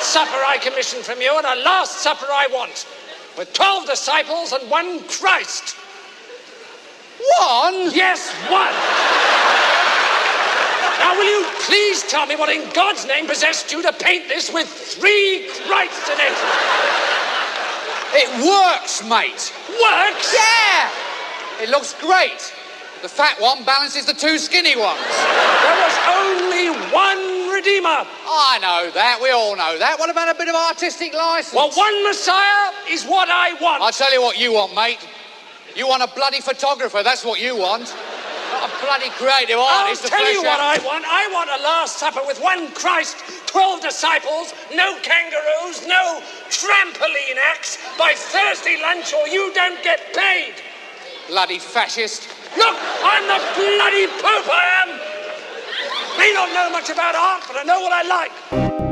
supper I commission from you and a last supper I want. With 12 disciples and one Christ. One? Yes, one. Now, will you please tell me what in God's name possessed you to paint this with three Christs in it? It works, mate. Works? Yeah! It looks great. The fat one balances the two skinny ones. There was only one Redeemer. I know that. We all know that. What about a bit of artistic license? Well, one Messiah is what I want. I'll tell you what you want, mate. You want a bloody photographer. That's what you want. Not a bloody creative artist. I'll tell you what I want. I want a Last Supper with one Christ, twelve disciples, no kangaroos, no trampoline acts by Thursday lunch, or you don't get paid. Bloody fascist. Look, I'm the bloody Pope, I am. I not know much about art, but I know what I like.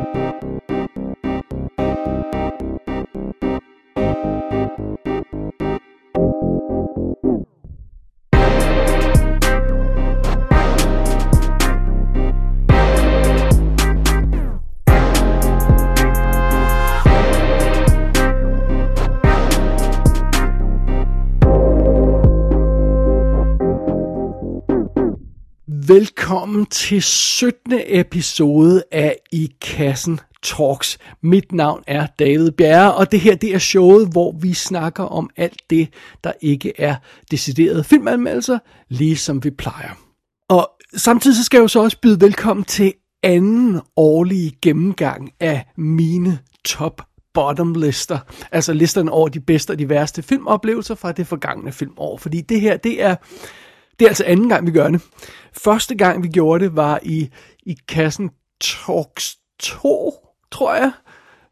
Velkommen til 17. episode af I Kassen Talks. Mit navn er David Bjerre, og det her det er showet, hvor vi snakker om alt det, der ikke er deciderede filmanmeldelser, ligesom vi plejer. Og samtidig så skal jeg jo så også byde velkommen til anden årlige gennemgang af mine top bottom lister. Altså listerne over de bedste og de værste filmoplevelser fra det forgangne filmår. Fordi det her, det er, det er altså anden gang, vi gør det. Første gang, vi gjorde det, var i, i kassen Talks 2, tror jeg.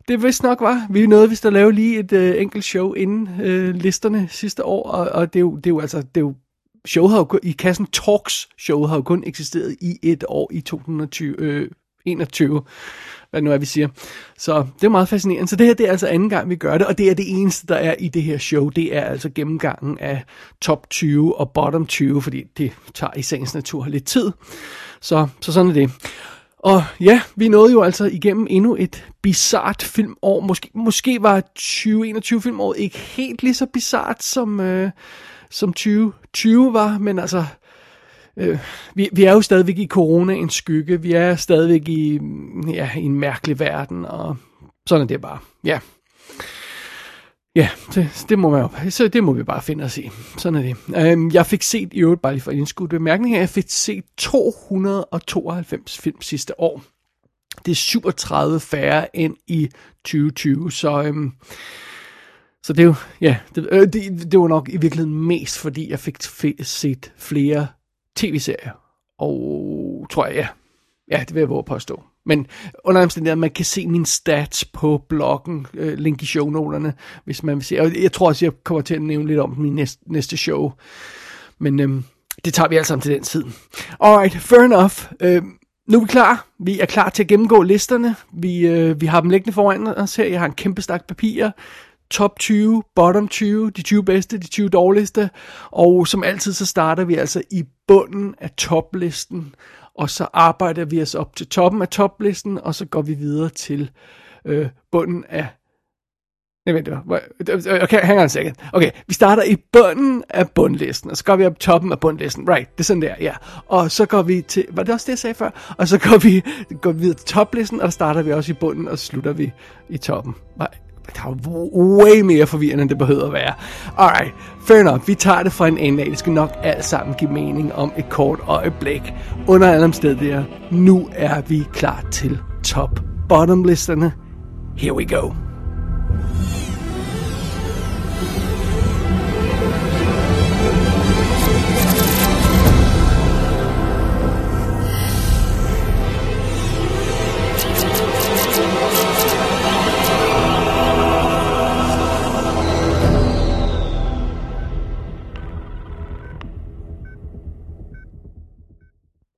Det vist nok var. Vi nåede vist at lave lige et øh, enkelt show inden øh, listerne sidste år, og, og det, er jo, det er jo altså, det er jo, showet har jo, kun- i kassen Talks show har jo kun eksisteret i et år i 2020, øh, 21, hvad det nu er, vi siger. Så det er meget fascinerende. Så det her, det er altså anden gang, vi gør det, og det er det eneste, der er i det her show. Det er altså gennemgangen af top 20 og bottom 20, fordi det tager i sagens natur lidt tid. Så, så sådan er det. Og ja, vi nåede jo altså igennem endnu et bizart filmår. Måske, måske var 2021 filmåret ikke helt lige så bizart som, øh, som 2020 var, men altså, øh, vi, vi er jo stadigvæk i corona en skygge. Vi er stadigvæk i, ja, i en mærkelig verden, og sådan er det bare. Ja. Ja, det, det, må man jo, så det må vi bare finde os i. Sådan er det. Øhm, jeg fik set, i øvrigt bare lige for en indskudt bemærkning her, jeg fik set 292 film sidste år. Det er 37 færre end i 2020, så, øhm, så det er jo, ja, det, øh, det, det var nok i virkeligheden mest, fordi jeg fik set flere tv-serier. Og tror jeg, ja, ja, det vil jeg våge at påstå. Men under omstændigheder, man kan se mine stats på bloggen, øh, link i shownoterne, hvis man vil se. Og jeg tror også, jeg kommer til at nævne lidt om min næste, næste show. Men øhm, det tager vi alle sammen til den tid. Alright, fair enough. Øhm, nu er vi klar. Vi er klar til at gennemgå listerne. Vi, øh, vi har dem liggende foran os her. Jeg har en kæmpe stak papirer. Top 20, bottom 20, de 20 bedste, de 20 dårligste. Og som altid, så starter vi altså i bunden af toplisten. Og så arbejder vi os op til toppen af toplisten, og så går vi videre til øh, bunden af Nej, vent, okay, hang on a second. Okay, vi starter i bunden af bundlisten, og så går vi op toppen af bundlisten. Right, det er sådan der, ja. Og så går vi til, var det også det, jeg sagde før? Og så går vi, går vi videre til toplisten, og der starter vi også i bunden, og slutter vi i toppen. Nej, det er jo way mere forvirrende, end det behøver at være. Alright, fair enough. Vi tager det fra en ende af. Det skal nok alt sammen give mening om et kort øjeblik. Under alle omstændigheder, nu er vi klar til top-bottom-listerne. Here we go.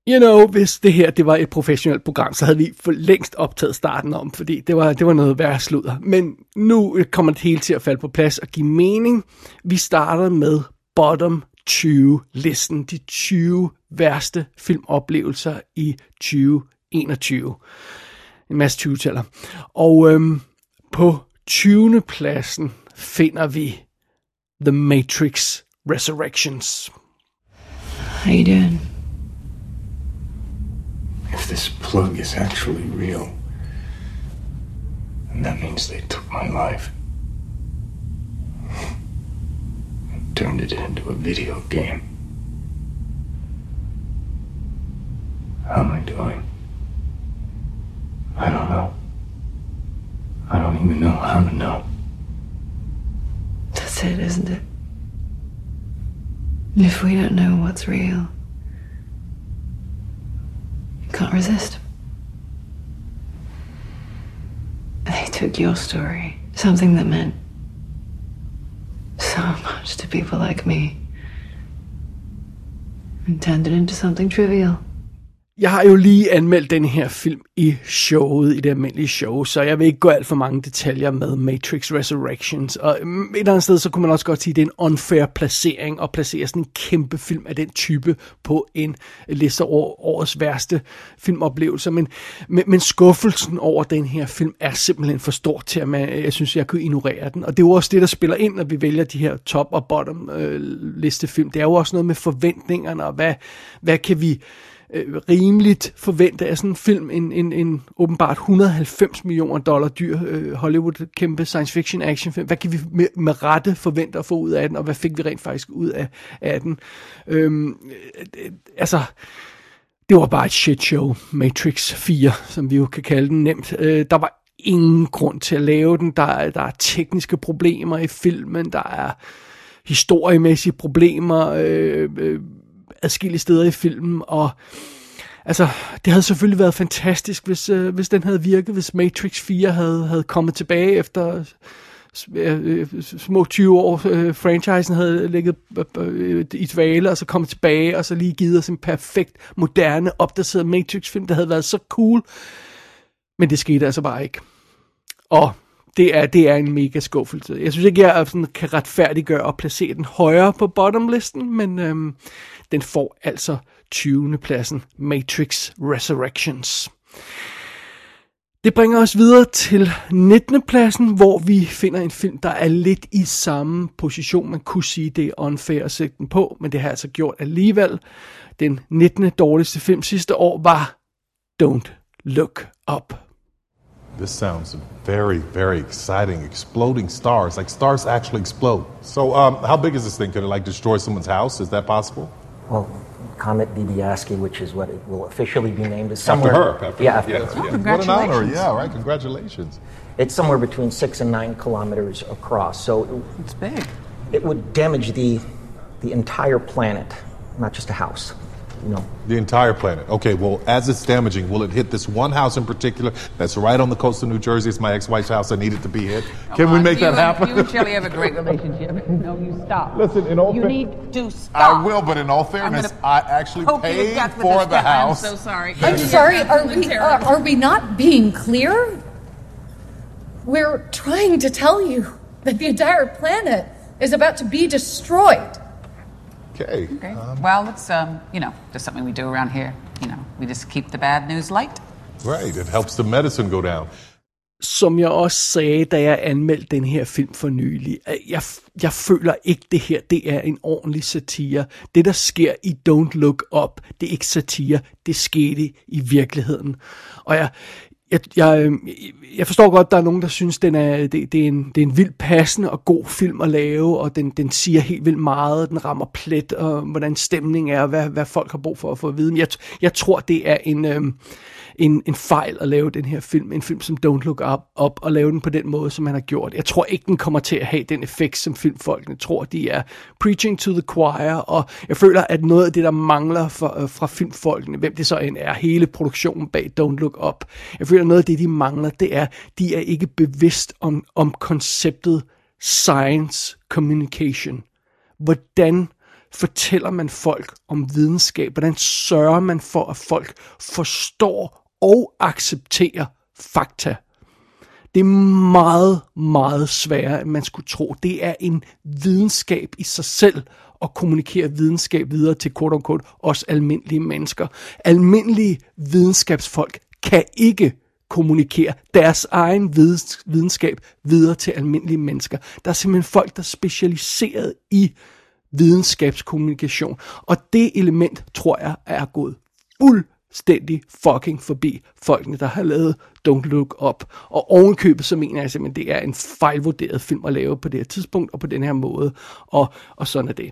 You know, hvis det her det var et professionelt program, så havde vi for længst optaget starten om, fordi det var, det var noget værre sludder. Men nu kommer det hele til at falde på plads og give mening. Vi starter med bottom 20-listen, de 20 værste filmoplevelser i 2021. En masse 20-taller. Og øhm, på 20. pladsen finder vi The Matrix Resurrections. How you doing? If this plug is actually real, then that means they took my life and turned it into a video game. How am I doing? I don't know. I don't even know how to know. That's it, isn't it? If we don't know what's real, can't resist. They took your story, something that meant so much to people like me, and turned it into something trivial. Jeg har jo lige anmeldt den her film i showet, i det almindelige show, så jeg vil ikke gå alt for mange detaljer med Matrix Resurrections. Og mm, et eller andet sted, så kunne man også godt sige, at det er en unfair placering at placere sådan en kæmpe film af den type på en liste over årets værste filmoplevelser. Men, men, men skuffelsen over den her film er simpelthen for stor til, at man, jeg synes, jeg kunne ignorere den. Og det er jo også det, der spiller ind, når vi vælger de her top- og bottom-listefilm. Øh, det er jo også noget med forventningerne, og hvad, hvad kan vi øh, rimeligt forvente af sådan en film, en, en, en åbenbart 190 millioner dollar dyr øh, Hollywood kæmpe science fiction action film. Hvad kan vi med, med rette forvente at få ud af den, og hvad fik vi rent faktisk ud af, af den? Øhm, øh, altså, det var bare et shit show, Matrix 4, som vi jo kan kalde den nemt. Øh, der var ingen grund til at lave den. Der er, der er tekniske problemer i filmen, der er historiemæssige problemer, øh, øh, adskillige steder i filmen, og altså, det havde selvfølgelig været fantastisk, hvis, øh, hvis den havde virket, hvis Matrix 4 havde, havde kommet tilbage efter øh, øh, små 20 år, øh, franchisen havde ligget øh, øh, i dvale, og så kommet tilbage, og så lige givet os en perfekt, moderne, opdateret Matrix-film, der havde været så cool. Men det skete altså bare ikke. Og det er, det er en mega skuffelse. Jeg synes ikke, jeg sådan kan retfærdiggøre at placere den højere på bottomlisten, men øhm, den får altså 20. pladsen Matrix Resurrections. Det bringer os videre til 19. pladsen, hvor vi finder en film, der er lidt i samme position. Man kunne sige, det er unfair at sætte den på, men det har altså gjort alligevel. Den 19. dårligste film sidste år var Don't Look Up. This sounds very, very exciting. Exploding stars, like stars actually explode. So, um, how big is this thing? Could it like destroy someone's house? Is that possible? Well, Comet Bibiaski, which is what it will officially be named, is After somewhere. her. After yeah, her. after yeah, her. yeah. Oh, what an congratulations. honor. Yeah, right. Congratulations. It's somewhere between six and nine kilometers across. So it, It's big. it would damage the the entire planet, not just a house. You know, The entire planet. Okay, well, as it's damaging, will it hit this one house in particular that's right on the coast of New Jersey? It's my ex wife's house. I need it to be hit. Can we make you that and- happen? You and Shelley have a great relationship. No, you stop. Listen, in all you fa- need to stop. I will, but in all fairness, I actually poke you to paid for the gun. house. I'm so sorry. I'm sorry, are we, uh, are we not being clear? We're trying to tell you that the entire planet is about to be destroyed. Okay. Okay. well, it's um, you know, just something we do around here. You know, we just keep the bad news light. Right. It helps the medicine go down. som jeg også sagde, da jeg anmeldte den her film for nylig, at jeg, jeg føler ikke, det her det er en ordentlig satire. Det, der sker i Don't Look Up, det er ikke satire, det skete i virkeligheden. Og jeg, jeg, øhm, jeg, jeg forstår godt, at der er nogen, der synes, den er, det, det, er en, det er en vildt passende og god film at lave, og den, den siger helt vildt meget, den rammer plet, og hvordan stemningen er, og hvad, hvad folk har brug for at få at vide. Men jeg, jeg tror, det er en... Øh, en, en fejl at lave den her film, en film som Don't Look Up, op og lave den på den måde, som man har gjort. Jeg tror ikke, den kommer til at have den effekt, som filmfolkene tror, de er preaching to the choir, og jeg føler, at noget af det, der mangler fra, øh, fra filmfolkene, hvem det så end er, hele produktionen bag Don't Look Up, jeg føler, at noget af det, de mangler, det er, de er ikke bevidst om, om konceptet science communication. Hvordan fortæller man folk om videnskab? Hvordan sørger man for, at folk forstår og acceptere fakta? Det er meget, meget sværere, end man skulle tro. Det er en videnskab i sig selv at kommunikere videnskab videre til kort og kort os almindelige mennesker. Almindelige videnskabsfolk kan ikke kommunikere deres egen videnskab videre til almindelige mennesker. Der er simpelthen folk, der er specialiseret i videnskabskommunikation. Og det element, tror jeg, er gået fuldstændig fucking forbi folkene, der har lavet Don't Look Up. Og ovenkøbet, så mener jeg simpelthen, det er en fejlvurderet film at lave på det her tidspunkt, og på den her måde. Og, og sådan er det.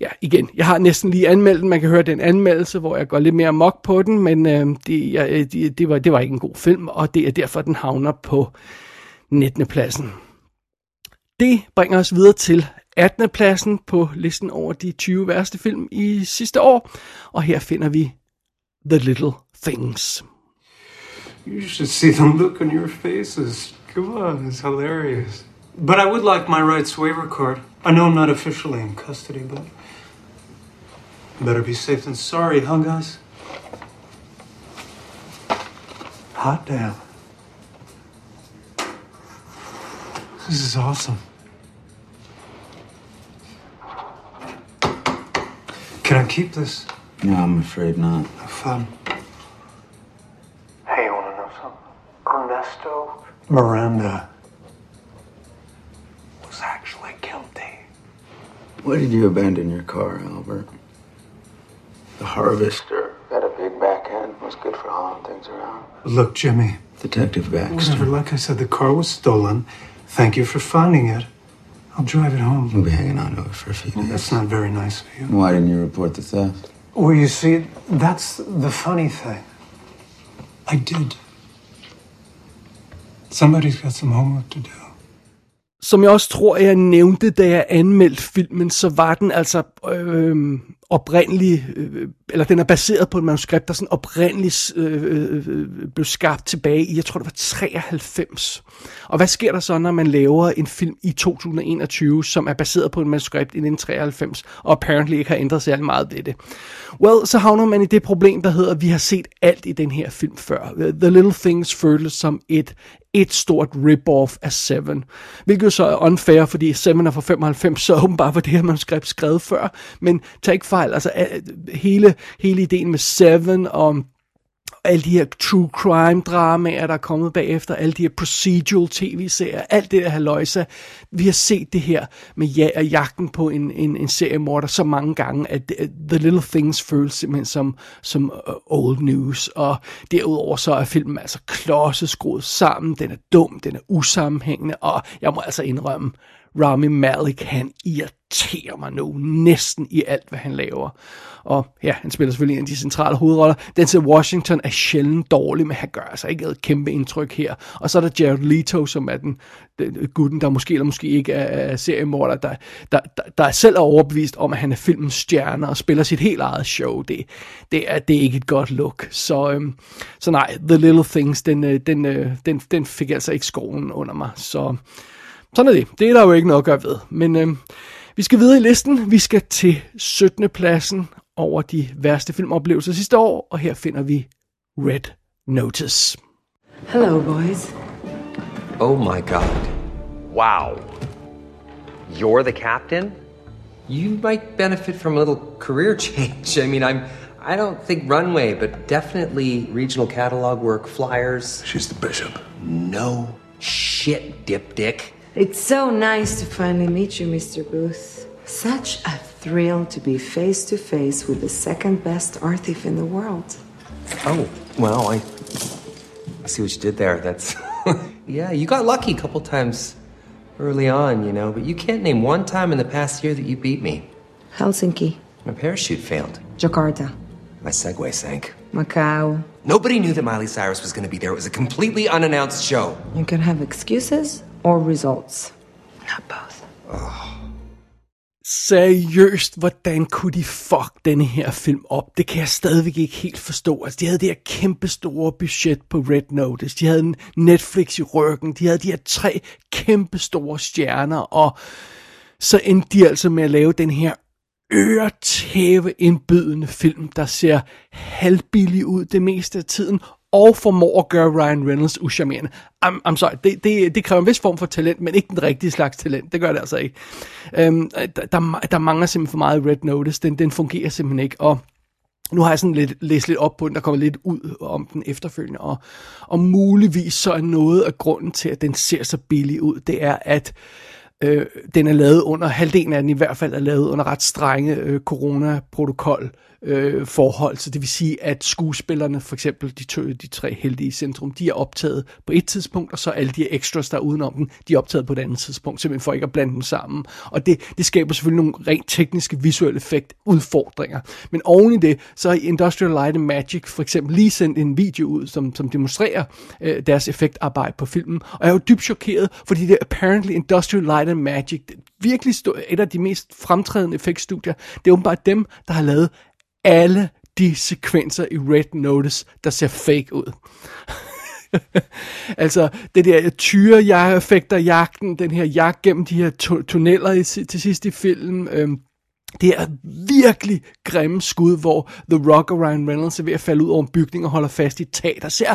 Ja, igen, jeg har næsten lige anmeldt den. Man kan høre den anmeldelse, hvor jeg går lidt mere mok på den, men øh, det, jeg, øh, det, det, var, det var ikke en god film, og det er derfor, den havner på 19. pladsen. Det bringer os videre til 18. pladsen på listen over de 20 værste film i sidste år. Og her finder vi The Little Things. You should see the look on your faces. Come on, it's hilarious. But I would like my rights waiver card. I know I'm not officially in custody, but better be safe than sorry, huh, guys? Hot damn. This is awesome. Can I keep this? No, I'm afraid not. Have fun. Hey, you wanna know something? Ernesto Miranda was actually guilty. Why did you abandon your car, Albert? The harvester had a big back end, Was good for hauling things around. Look, Jimmy. Detective Baxter. Whatever. Like I said, the car was stolen. Thank you for finding it. I'll drive it home. You'll be hanging on to it for a few Well, days. that's not very nice of you. Why didn't you report the theft? Well, you see, that's the funny thing. I did. Somebody's got some homework to do. Som jeg også tror, jeg nævnte, da jeg anmeldte filmen, så var den altså øh, oprindelig, øh, eller den er baseret på et manuskript, der sådan oprindeligt øh, øh, øh blev skabt tilbage i, jeg tror det var 93. Og hvad sker der så, når man laver en film i 2021, som er baseret på et manuskript i 1993, og apparently ikke har ændret særlig meget ved det? Well, så havner man i det problem, der hedder, at vi har set alt i den her film før. The Little Things føles som et, et stort rip-off af Seven. Hvilket jo så er unfair, fordi Seven er fra 95, så åbenbart var det her manuskript skrevet før. Men tag ikke fejl, altså hele, hele ideen med Seven og alle de her true crime dramaer, der er kommet bagefter, alle de her procedural tv-serier, alt det der haløjse. Vi har set det her med ja- jagten på en, en, en seriemorder så mange gange, at The Little Things føles simpelthen som, som uh, old news. Og derudover så er filmen altså klodset skruet sammen, den er dum, den er usammenhængende, og jeg må altså indrømme, Rami Malek, han irriterer mig nu næsten i alt, hvad han laver. Og ja, han spiller selvfølgelig en af de centrale hovedroller. Den til Washington er sjældent dårlig, men han gør altså ikke et kæmpe indtryk her. Og så er der Jared Leto, som er den, den gutten, der måske eller måske ikke er, er seriemorder, der, der, der, der selv er overbevist om, at han er filmens stjerne og spiller sit helt eget show. Det, det, er, det er ikke et godt look. Så, øhm, så nej, The Little Things, den, øh, den, øh, den, den fik altså ikke skoven under mig. Så sådan er det. Det er der jo ikke noget at gøre ved. Men øh, vi skal videre i listen. Vi skal til 17. pladsen over de værste filmoplevelser sidste år, og her finder vi Red Notice. Hello, boys. Oh my god. Wow. You're the captain? You might benefit from a little career change. I mean, I'm I don't think runway, but definitely regional catalog work, flyers. She's the bishop. No shit, dip dick. It's so nice to finally meet you, Mr. Booth. Such a thrill to be face to face with the second best art thief in the world. Oh, well, I I see what you did there. That's Yeah, you got lucky a couple times early on, you know, but you can't name one time in the past year that you beat me. Helsinki, My parachute failed. Jakarta, My Segway sank. Macau. Nobody knew that Miley Cyrus was going to be there. It was a completely unannounced show. You can have excuses or results. Not both. Seriøst, hvordan kunne de fuck denne her film op? Det kan jeg stadigvæk ikke helt forstå. Altså, de havde det her kæmpe store budget på Red Notice. De havde en Netflix i ryggen. De havde de her tre kæmpe store stjerner. Og så endte de altså med at lave den her øretæve indbydende film, der ser halvbillig ud det meste af tiden, og formår at gøre Ryan Reynolds uschammerende. I'm, I'm sorry, det, det, det kræver en vis form for talent, men ikke den rigtige slags talent. Det gør det altså ikke. Øhm, der, der, der mangler simpelthen for meget Red Notice. Den, den fungerer simpelthen ikke, og Nu har jeg sådan lidt, læst lidt op på den, der kommer lidt ud om den efterfølgende, og, og muligvis så er noget af grunden til, at den ser så billig ud, det er, at øh, den er lavet under, halvdelen af den i hvert fald er lavet under ret strenge øh, coronaprotokol øh, forhold. Så det vil sige, at skuespillerne, for eksempel de, to, de tre heldige i centrum, de er optaget på et tidspunkt, og så alle de extras, der er udenom dem, de er optaget på et andet tidspunkt, simpelthen for ikke at blande dem sammen. Og det, det skaber selvfølgelig nogle rent tekniske visuelle effekt udfordringer. Men oven i det, så har Industrial Light and Magic for eksempel lige sendt en video ud, som, som demonstrerer øh, deres effektarbejde på filmen. Og jeg er jo dybt chokeret, fordi det er apparently Industrial Light and Magic, virkelig et af de mest fremtrædende effektstudier, det er åbenbart dem, der har lavet alle de sekvenser i Red Notice, der ser fake ud. altså, det der tyre-effekter, jagten, den her jagt gennem de her tunneller i, til sidst i filmen, øhm, det er virkelig grimme skud, hvor The Rock og Ryan Reynolds er ved at falde ud over en bygning og holder fast i tag, der ser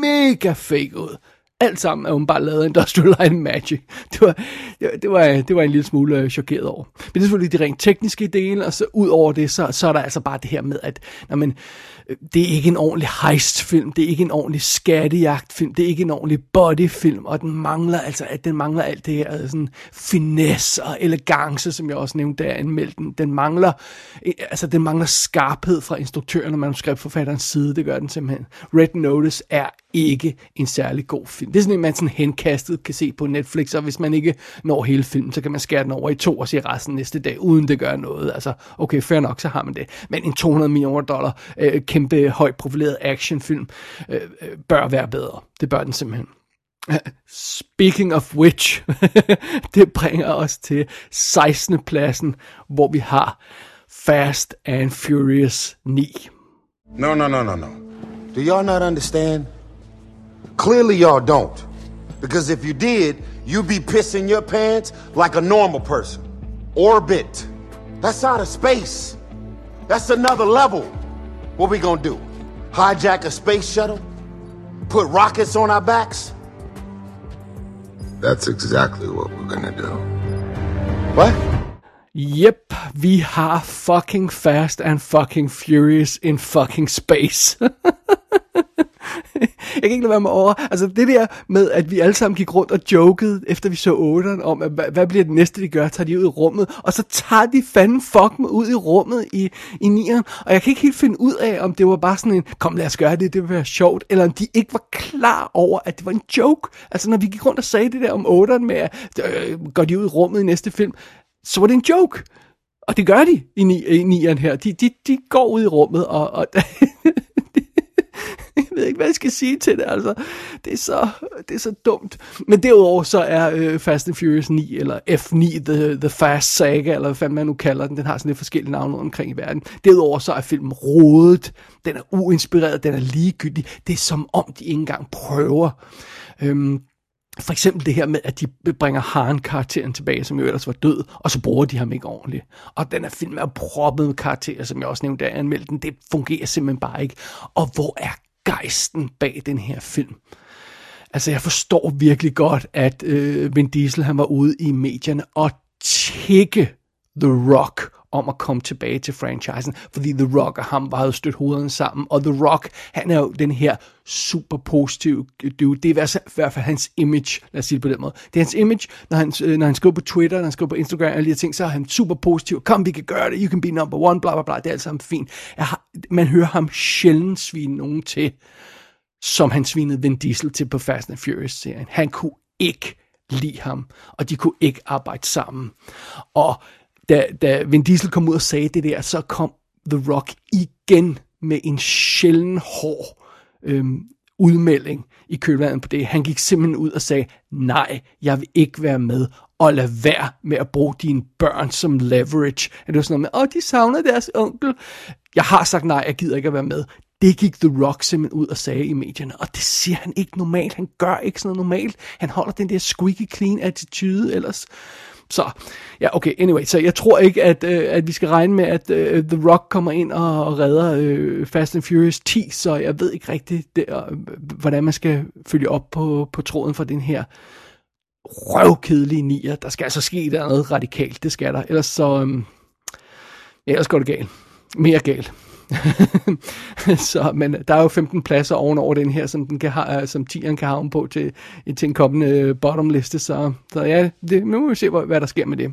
mega fake ud alt sammen er hun bare lavet Industrial Light and Magic. Det var, det, var, det var en lille smule øh, chokeret over. Men det er selvfølgelig de rent tekniske dele, og så ud over det, så, så er der altså bare det her med, at når øh, det er ikke en ordentlig heistfilm, det er ikke en ordentlig skattejagtfilm, det er ikke en ordentlig bodyfilm, og den mangler altså, at den mangler alt det her øh, sådan finesse og elegance, som jeg også nævnte, der anmeldte den. Den mangler, altså den mangler skarphed fra instruktøren og manuskriptforfatterens side, det gør den simpelthen. Red Notice er ikke en særlig god film. Det er sådan en, man sådan henkastet kan se på Netflix, og hvis man ikke når hele filmen, så kan man skære den over i to og se resten næste dag, uden det gør noget. Altså, okay, fair nok, så har man det. Men en 200 millioner dollar øh, kæmpe højt profileret actionfilm øh, øh bør være bedre. Det bør den simpelthen. Speaking of which, det bringer os til 16. pladsen, hvor vi har Fast and Furious 9. No, no, no, no, no. Do y'all not understand? Clearly y'all don't. Because if you did, you'd be pissing your pants like a normal person. Orbit. That's out of space. That's another level. What we gonna do? Hijack a space shuttle? Put rockets on our backs? That's exactly what we're gonna do. What? Yep, vi har fucking Fast and fucking Furious in fucking space. jeg kan ikke lade være med over. Altså det der med, at vi alle sammen gik rundt og jokede, efter vi så 8'eren, om, at, hvad, hvad bliver det næste, de gør? Tager de ud i rummet? Og så tager de fanden fuck med ud i rummet i, i 9'eren. Og jeg kan ikke helt finde ud af, om det var bare sådan en, kom lad os gøre det, det vil være sjovt, eller om de ikke var klar over, at det var en joke. Altså når vi gik rundt og sagde det der om 8'eren med, at øh, går de ud i rummet i næste film, så var det en joke. Og det gør de i, ni, i nieren her. De, de, de går ud i rummet, og, og jeg ved ikke, hvad jeg skal sige til det, altså. Det er så, det er så dumt. Men derudover så er øh, Fast and Furious 9, eller F9, The, The Fast Saga, eller hvad man nu kalder den, den har sådan lidt forskellige navne omkring i verden. Derudover så er filmen rodet, den er uinspireret, den er ligegyldig. Det er som om, de ikke engang prøver. Øhm, for eksempel det her med, at de bringer Haren-karakteren tilbage, som jo ellers var død, og så bruger de ham ikke ordentligt. Og den er film er proppet med karakterer, som jeg også nævnte, da jeg anmeldte den. Det fungerer simpelthen bare ikke. Og hvor er gejsten bag den her film? Altså, jeg forstår virkelig godt, at øh, Vin Diesel han var ude i medierne og tække The Rock om at komme tilbage til franchisen, fordi The Rock og ham var jo stødt hovederne sammen, og The Rock, han er jo den her super positiv dude, det er i hvert fald hans image, lad os sige det på den måde. Det er hans image, når han, øh, når han skriver på Twitter, når han skriver på Instagram, og de her ting, så er han super positiv, kom vi kan gøre det, you can be number one, bla bla bla, det er alt sammen fint. Har, man hører ham sjældent svine nogen til, som han svinede Vin Diesel til på Fast and Furious-serien. Han kunne ikke lide ham, og de kunne ikke arbejde sammen. Og da, da Vin Diesel kom ud og sagde det der, så kom The Rock igen med en sjælden hård øhm, udmelding i kølvandet på det. Han gik simpelthen ud og sagde, nej, jeg vil ikke være med, og lad være med at bruge dine børn som leverage. Er det sådan noget med, åh, de savner deres onkel. Jeg har sagt nej, jeg gider ikke at være med. Det gik The Rock simpelthen ud og sagde i medierne, og det siger han ikke normalt. Han gør ikke sådan noget normalt. Han holder den der squeaky clean attitude ellers. Så, ja, okay, anyway, så jeg tror ikke, at, øh, at vi skal regne med, at øh, The Rock kommer ind og, og redder øh, Fast and Furious 10, så jeg ved ikke rigtigt, det, øh, hvordan man skal følge op på, på tråden for den her røvkedelige nier. Der skal altså ske noget radikalt, det skal der, ellers så, øh, ellers går det galt. Mere galt. så, men der er jo 15 pladser ovenover den her, som, den kan ha, øh, som tieren kan havne på til, øh, til en kommende øh, bottomliste, så, så ja, det, nu må vi se, hvad, hvad der sker med det.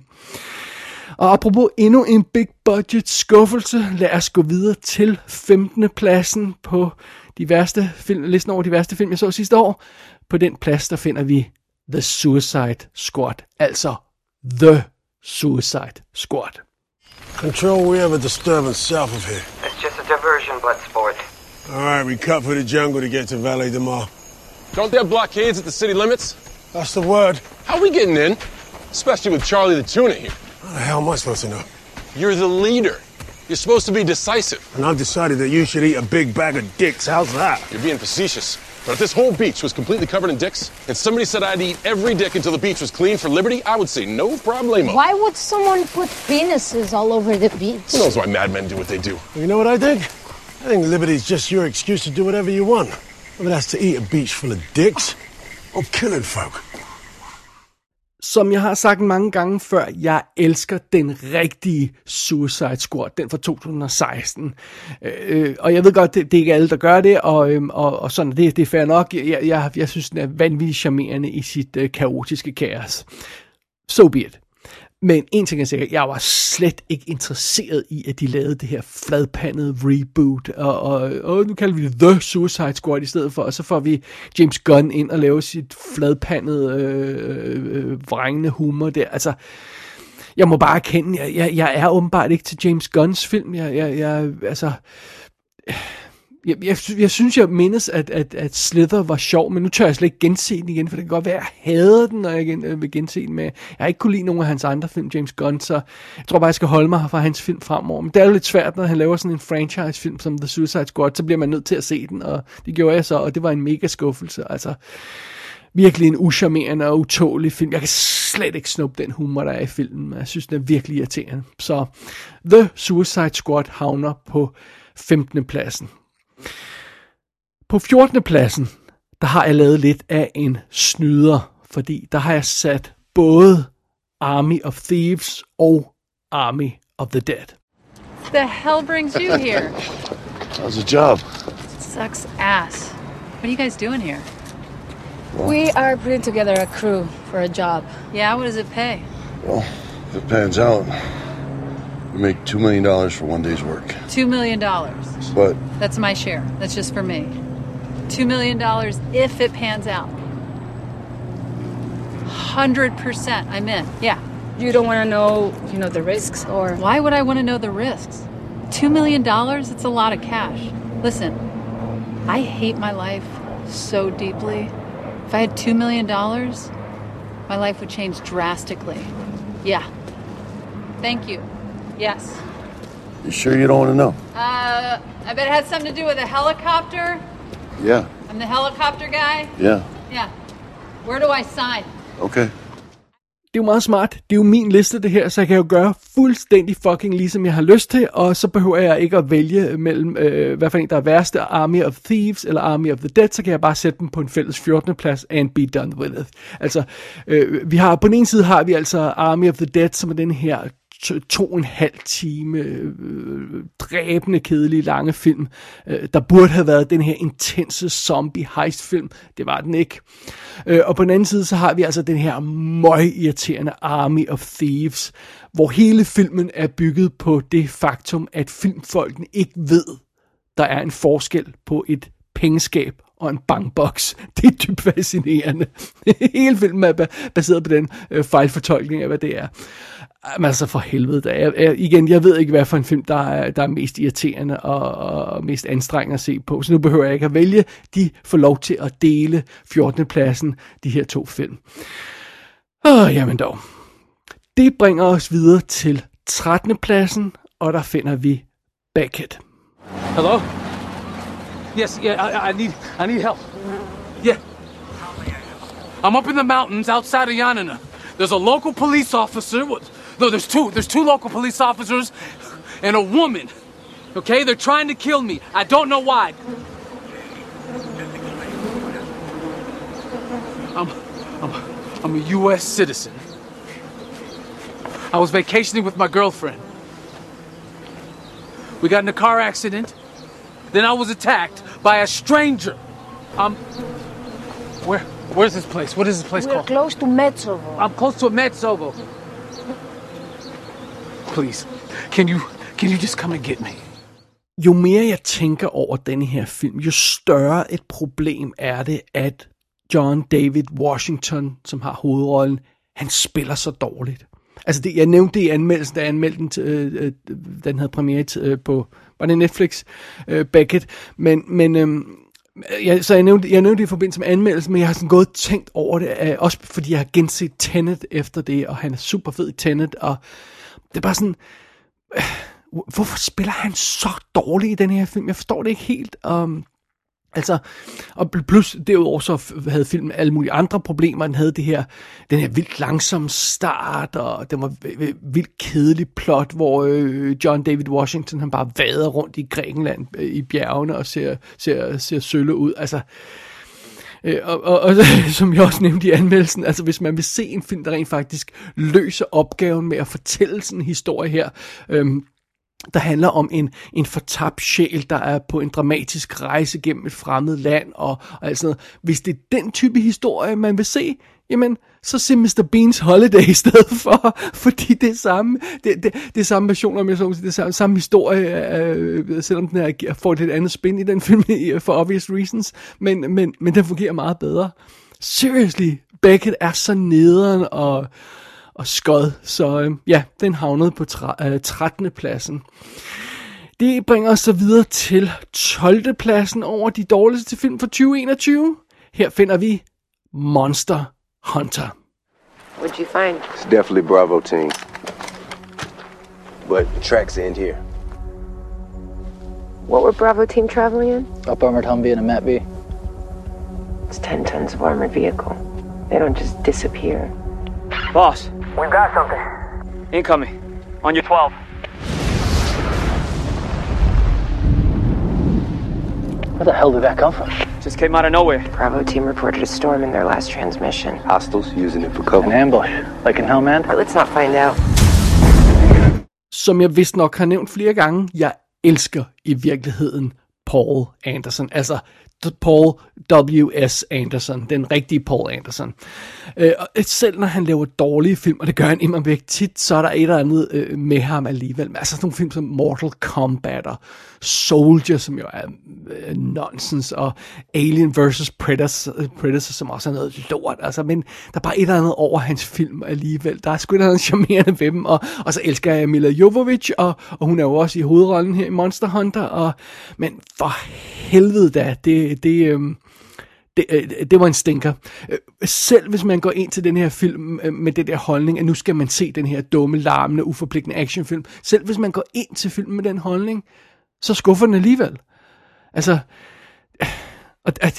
Og apropos endnu en big budget skuffelse, lad os gå videre til 15. pladsen på de værste film, listen over de værste film, jeg så sidste år. På den plads, der finder vi The Suicide Squad, altså The Suicide Squad. Control, we have a disturbance south of here. It's just a diversion, Bloodsport. All right, we cut for the jungle to get to Valley de Mar. Don't they have blockades at the city limits? That's the word. How are we getting in? Especially with Charlie the Tuna here. How the hell am I supposed to know? You're the leader. You're supposed to be decisive. And I've decided that you should eat a big bag of dicks. How's that? You're being facetious. But if this whole beach was completely covered in dicks, and somebody said I'd eat every dick until the beach was clean for liberty, I would say no problemo. Why would someone put penises all over the beach? Who knows why madmen do what they do? You know what I think? I think liberty's just your excuse to do whatever you want. Whether that's to eat a beach full of dicks oh, or killing folk. Som jeg har sagt mange gange før, jeg elsker den rigtige Suicide Squad, den fra 2016. Øh, øh, og jeg ved godt, det, det er ikke alle, der gør det, og, øh, og, og sådan, det, det er fair nok. Jeg, jeg, jeg synes, den er vanvittigt charmerende i sit øh, kaotiske kaos. So be it. Men en ting er sikkert, jeg var slet ikke interesseret i, at de lavede det her fladpandede reboot, og, og, og nu kalder vi det The Suicide Squad i stedet for, og så får vi James Gunn ind og laver sit fladpandede, øh, øh, øh vrængende humor der. Altså, jeg må bare erkende, jeg, jeg, jeg er åbenbart ikke til James Gunns film. Jeg, jeg, jeg altså... Jeg, jeg, jeg synes, jeg mindes, at, at, at Slither var sjov, men nu tør jeg slet ikke gense den igen, for det kan godt være, at jeg hader den, når jeg gen, øh, vil gense den. med. jeg har ikke kunne lide nogen af hans andre film, James Gunn, så jeg tror bare, jeg skal holde mig fra hans film fremover. Men det er jo lidt svært, når han laver sådan en franchise-film som The Suicide Squad, så bliver man nødt til at se den, og det gjorde jeg så, og det var en mega skuffelse. Altså, virkelig en uschammerende og utålig film. Jeg kan slet ikke snuppe den humor, der er i filmen. Jeg synes, den er virkelig irriterende. Så The Suicide Squad havner på 15. pladsen. På 14. pladsen, der har jeg lavet lidt af en snyder, fordi der har jeg sat både Army of Thieves og Army of the Dead. The hell brings you here? How's the job? Sucks ass. What are you guys doing here? We are putting together a crew for a job. Yeah, what does it pay? Well, if it pans out, we make $2 million for one day's work. Two million dollars. But That's my share. That's just for me. Two million dollars if it pans out. Hundred percent, I'm in. Yeah. You don't want to know, you know, the risks or. Why would I want to know the risks? Two million dollars? It's a lot of cash. Listen, I hate my life so deeply. If I had two million dollars, my life would change drastically. Yeah. Thank you. Yes. you sure you don't want to know? Uh, I bet it had something to do with a helicopter. Yeah, I'm the helicopter guy. yeah, Yeah. Where do I sign? okay. Det er jo meget smart. Det er jo min liste, det her, så jeg kan jo gøre fuldstændig fucking ligesom jeg har lyst til, og så behøver jeg ikke at vælge mellem, øh, hvad for en der er værste, Army of Thieves eller Army of the Dead, så kan jeg bare sætte dem på en fælles 14. plads and be done with it. Altså, øh, vi har, på den ene side har vi altså Army of the Dead, som er den her to, og en halv time øh, dræbende, kedelige, lange film. Øh, der burde have været den her intense zombie heist film. Det var den ikke. Øh, og på den anden side, så har vi altså den her møg irriterende Army of Thieves, hvor hele filmen er bygget på det faktum, at filmfolkene ikke ved, der er en forskel på et pengeskab og en bankboks. Det er dybt fascinerende. Hele filmen er baseret på den øh, fejlfortolkning af, hvad det er. Altså for helvede da. Jeg, jeg, igen, jeg ved ikke, hvad for en film, der er, der er mest irriterende og, og mest anstrengende at se på. Så nu behøver jeg ikke at vælge. De får lov til at dele 14. pladsen, de her to film. Åh, jamen dog. Det bringer os videre til 13. pladsen, og der finder vi Beckett. Hello? Yes, yeah, I, I need I need help. Yeah. I'm up in the mountains outside of Yanina. There's a local police officer. with No, there's two. There's two local police officers and a woman. Okay, they're trying to kill me. I don't know why. I'm I'm I'm a US citizen. I was vacationing with my girlfriend. We got in a car accident. Then I was attacked by a stranger. Um, where, where's this place? What is this place We're called? close to Metsovo. I'm close to a Metsovo. Please, can you, can you just come and get me? Jo mere jeg tænker over denne her film, jo større et problem er det, at John David Washington, som har hovedrollen, han spiller så dårligt. Altså, det, jeg nævnte det i anmeldelsen, da jeg anmeldte den, til, øh, øh den havde premiere til, øh, på, var det Netflix, øh, Beckett, men, men øh, jeg, så jeg nævnte, jeg nævnte det i forbindelse med anmeldelsen, men jeg har sådan gået tænkt over det, øh, også fordi jeg har genset Tenet efter det, og han er super fed i Tenet, og det er bare sådan, øh, hvorfor spiller han så dårligt i den her film? Jeg forstår det ikke helt. Um, altså, og plus derudover så havde filmen alle mulige andre problemer. Den havde det her, den her vildt langsom start, og den var vildt kedelig plot, hvor øh, John David Washington, han bare vader rundt i Grækenland øh, i bjergene og ser, ser, ser sølle ud. Altså, Øh, Øh, og, og, og som jeg også nævnte i anmeldelsen, altså hvis man vil se en film, der rent faktisk løser opgaven med at fortælle sådan en historie her, øhm, der handler om en, en fortabt sjæl, der er på en dramatisk rejse gennem et fremmed land og, og alt sådan noget. Hvis det er den type historie, man vil se, jamen, så se Mr. Beans Holiday i stedet for, fordi det er samme, det, det, det er samme version, om jeg så det er samme, samme historie, øh, selvom den er, får et lidt andet spin i den film, for obvious reasons, men, men, men den fungerer meget bedre. Seriously, Beckett er så nederen og, og skod, så øh, ja, den havnede på tre, øh, 13. pladsen. Det bringer os så videre til 12. pladsen over de dårligste film for 2021. Her finder vi Monster Hunter. What'd you find? It's definitely Bravo team. But the tracks end here. What were Bravo team traveling in? Up armored Humvee and a Mat B. It's 10 tons of armored vehicle. They don't just disappear. Boss. We've got something. Incoming. On your 12. Where the hell did that come from? Just came out of nowhere. Bravo team reported a storm in their last transmission. Hostiles using it for cover. An ambush, like in Hellman? But let's not find out. Som jeg vist nok har nævnt flere gange, jeg elsker i virkeligheden Paul Anderson. Altså Paul W.S. Anderson, den rigtige Paul Anderson. Øh, og selv når han laver dårlige film, og det gør han immer væk tit, så er der et eller andet øh, med ham alligevel. Men altså sådan nogle film som Mortal Kombat og Soldier, som jo er øh, nonsens, og Alien vs. Predator, Predator, som også er noget lort. Altså, men der er bare et eller andet over hans film alligevel. Der er sgu et eller andet charmerende ved dem, og, og så elsker jeg Mila Jovovich, og, og hun er jo også i hovedrollen her i Monster Hunter, og, men for helvede da, det, det, øh, det, øh, det var en stinker. Øh, selv hvis man går ind til den her film øh, med den der holdning, at nu skal man se den her dumme, larmende, uforpligtende actionfilm, selv hvis man går ind til filmen med den holdning, så skuffer den alligevel. Altså, og, og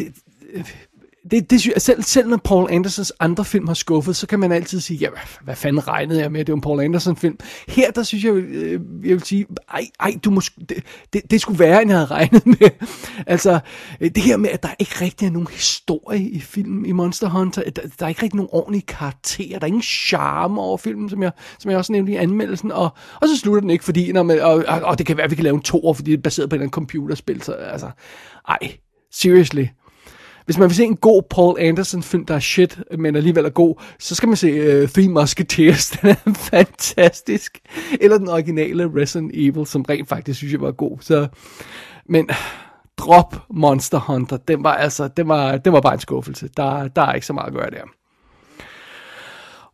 det, det, synes jeg- selv, selv når Paul Andersons andre film har skuffet, så kan man altid sige, ja, hvad, hvad fanden regnede jeg med, det var en Paul Anderson film. Her, der synes jeg, øh, jeg vil sige, ej, ej du må, det, det, det skulle være, end jeg havde regnet med. Altså, øh, det her med, at der ikke rigtig er nogen historie i filmen i Monster Hunter, der, der er ikke rigtig nogen ordentlige karakterer, der er ingen charme over filmen, som jeg, som jeg også nævnte i anmeldelsen, og, og så slutter den ikke, fordi, når man, og, og, og, det kan være, at vi kan lave en toer, fordi det er baseret på et eller andet computerspil, så altså, ej, seriously. Hvis man vil se en god Paul Anderson film, der er shit, men alligevel er god, så skal man se uh, Three Musketeers. Den er fantastisk. Eller den originale Resident Evil, som rent faktisk synes jeg var god. Så, men drop Monster Hunter. Den var altså, den var, den var bare en skuffelse. Der, der er ikke så meget at gøre der.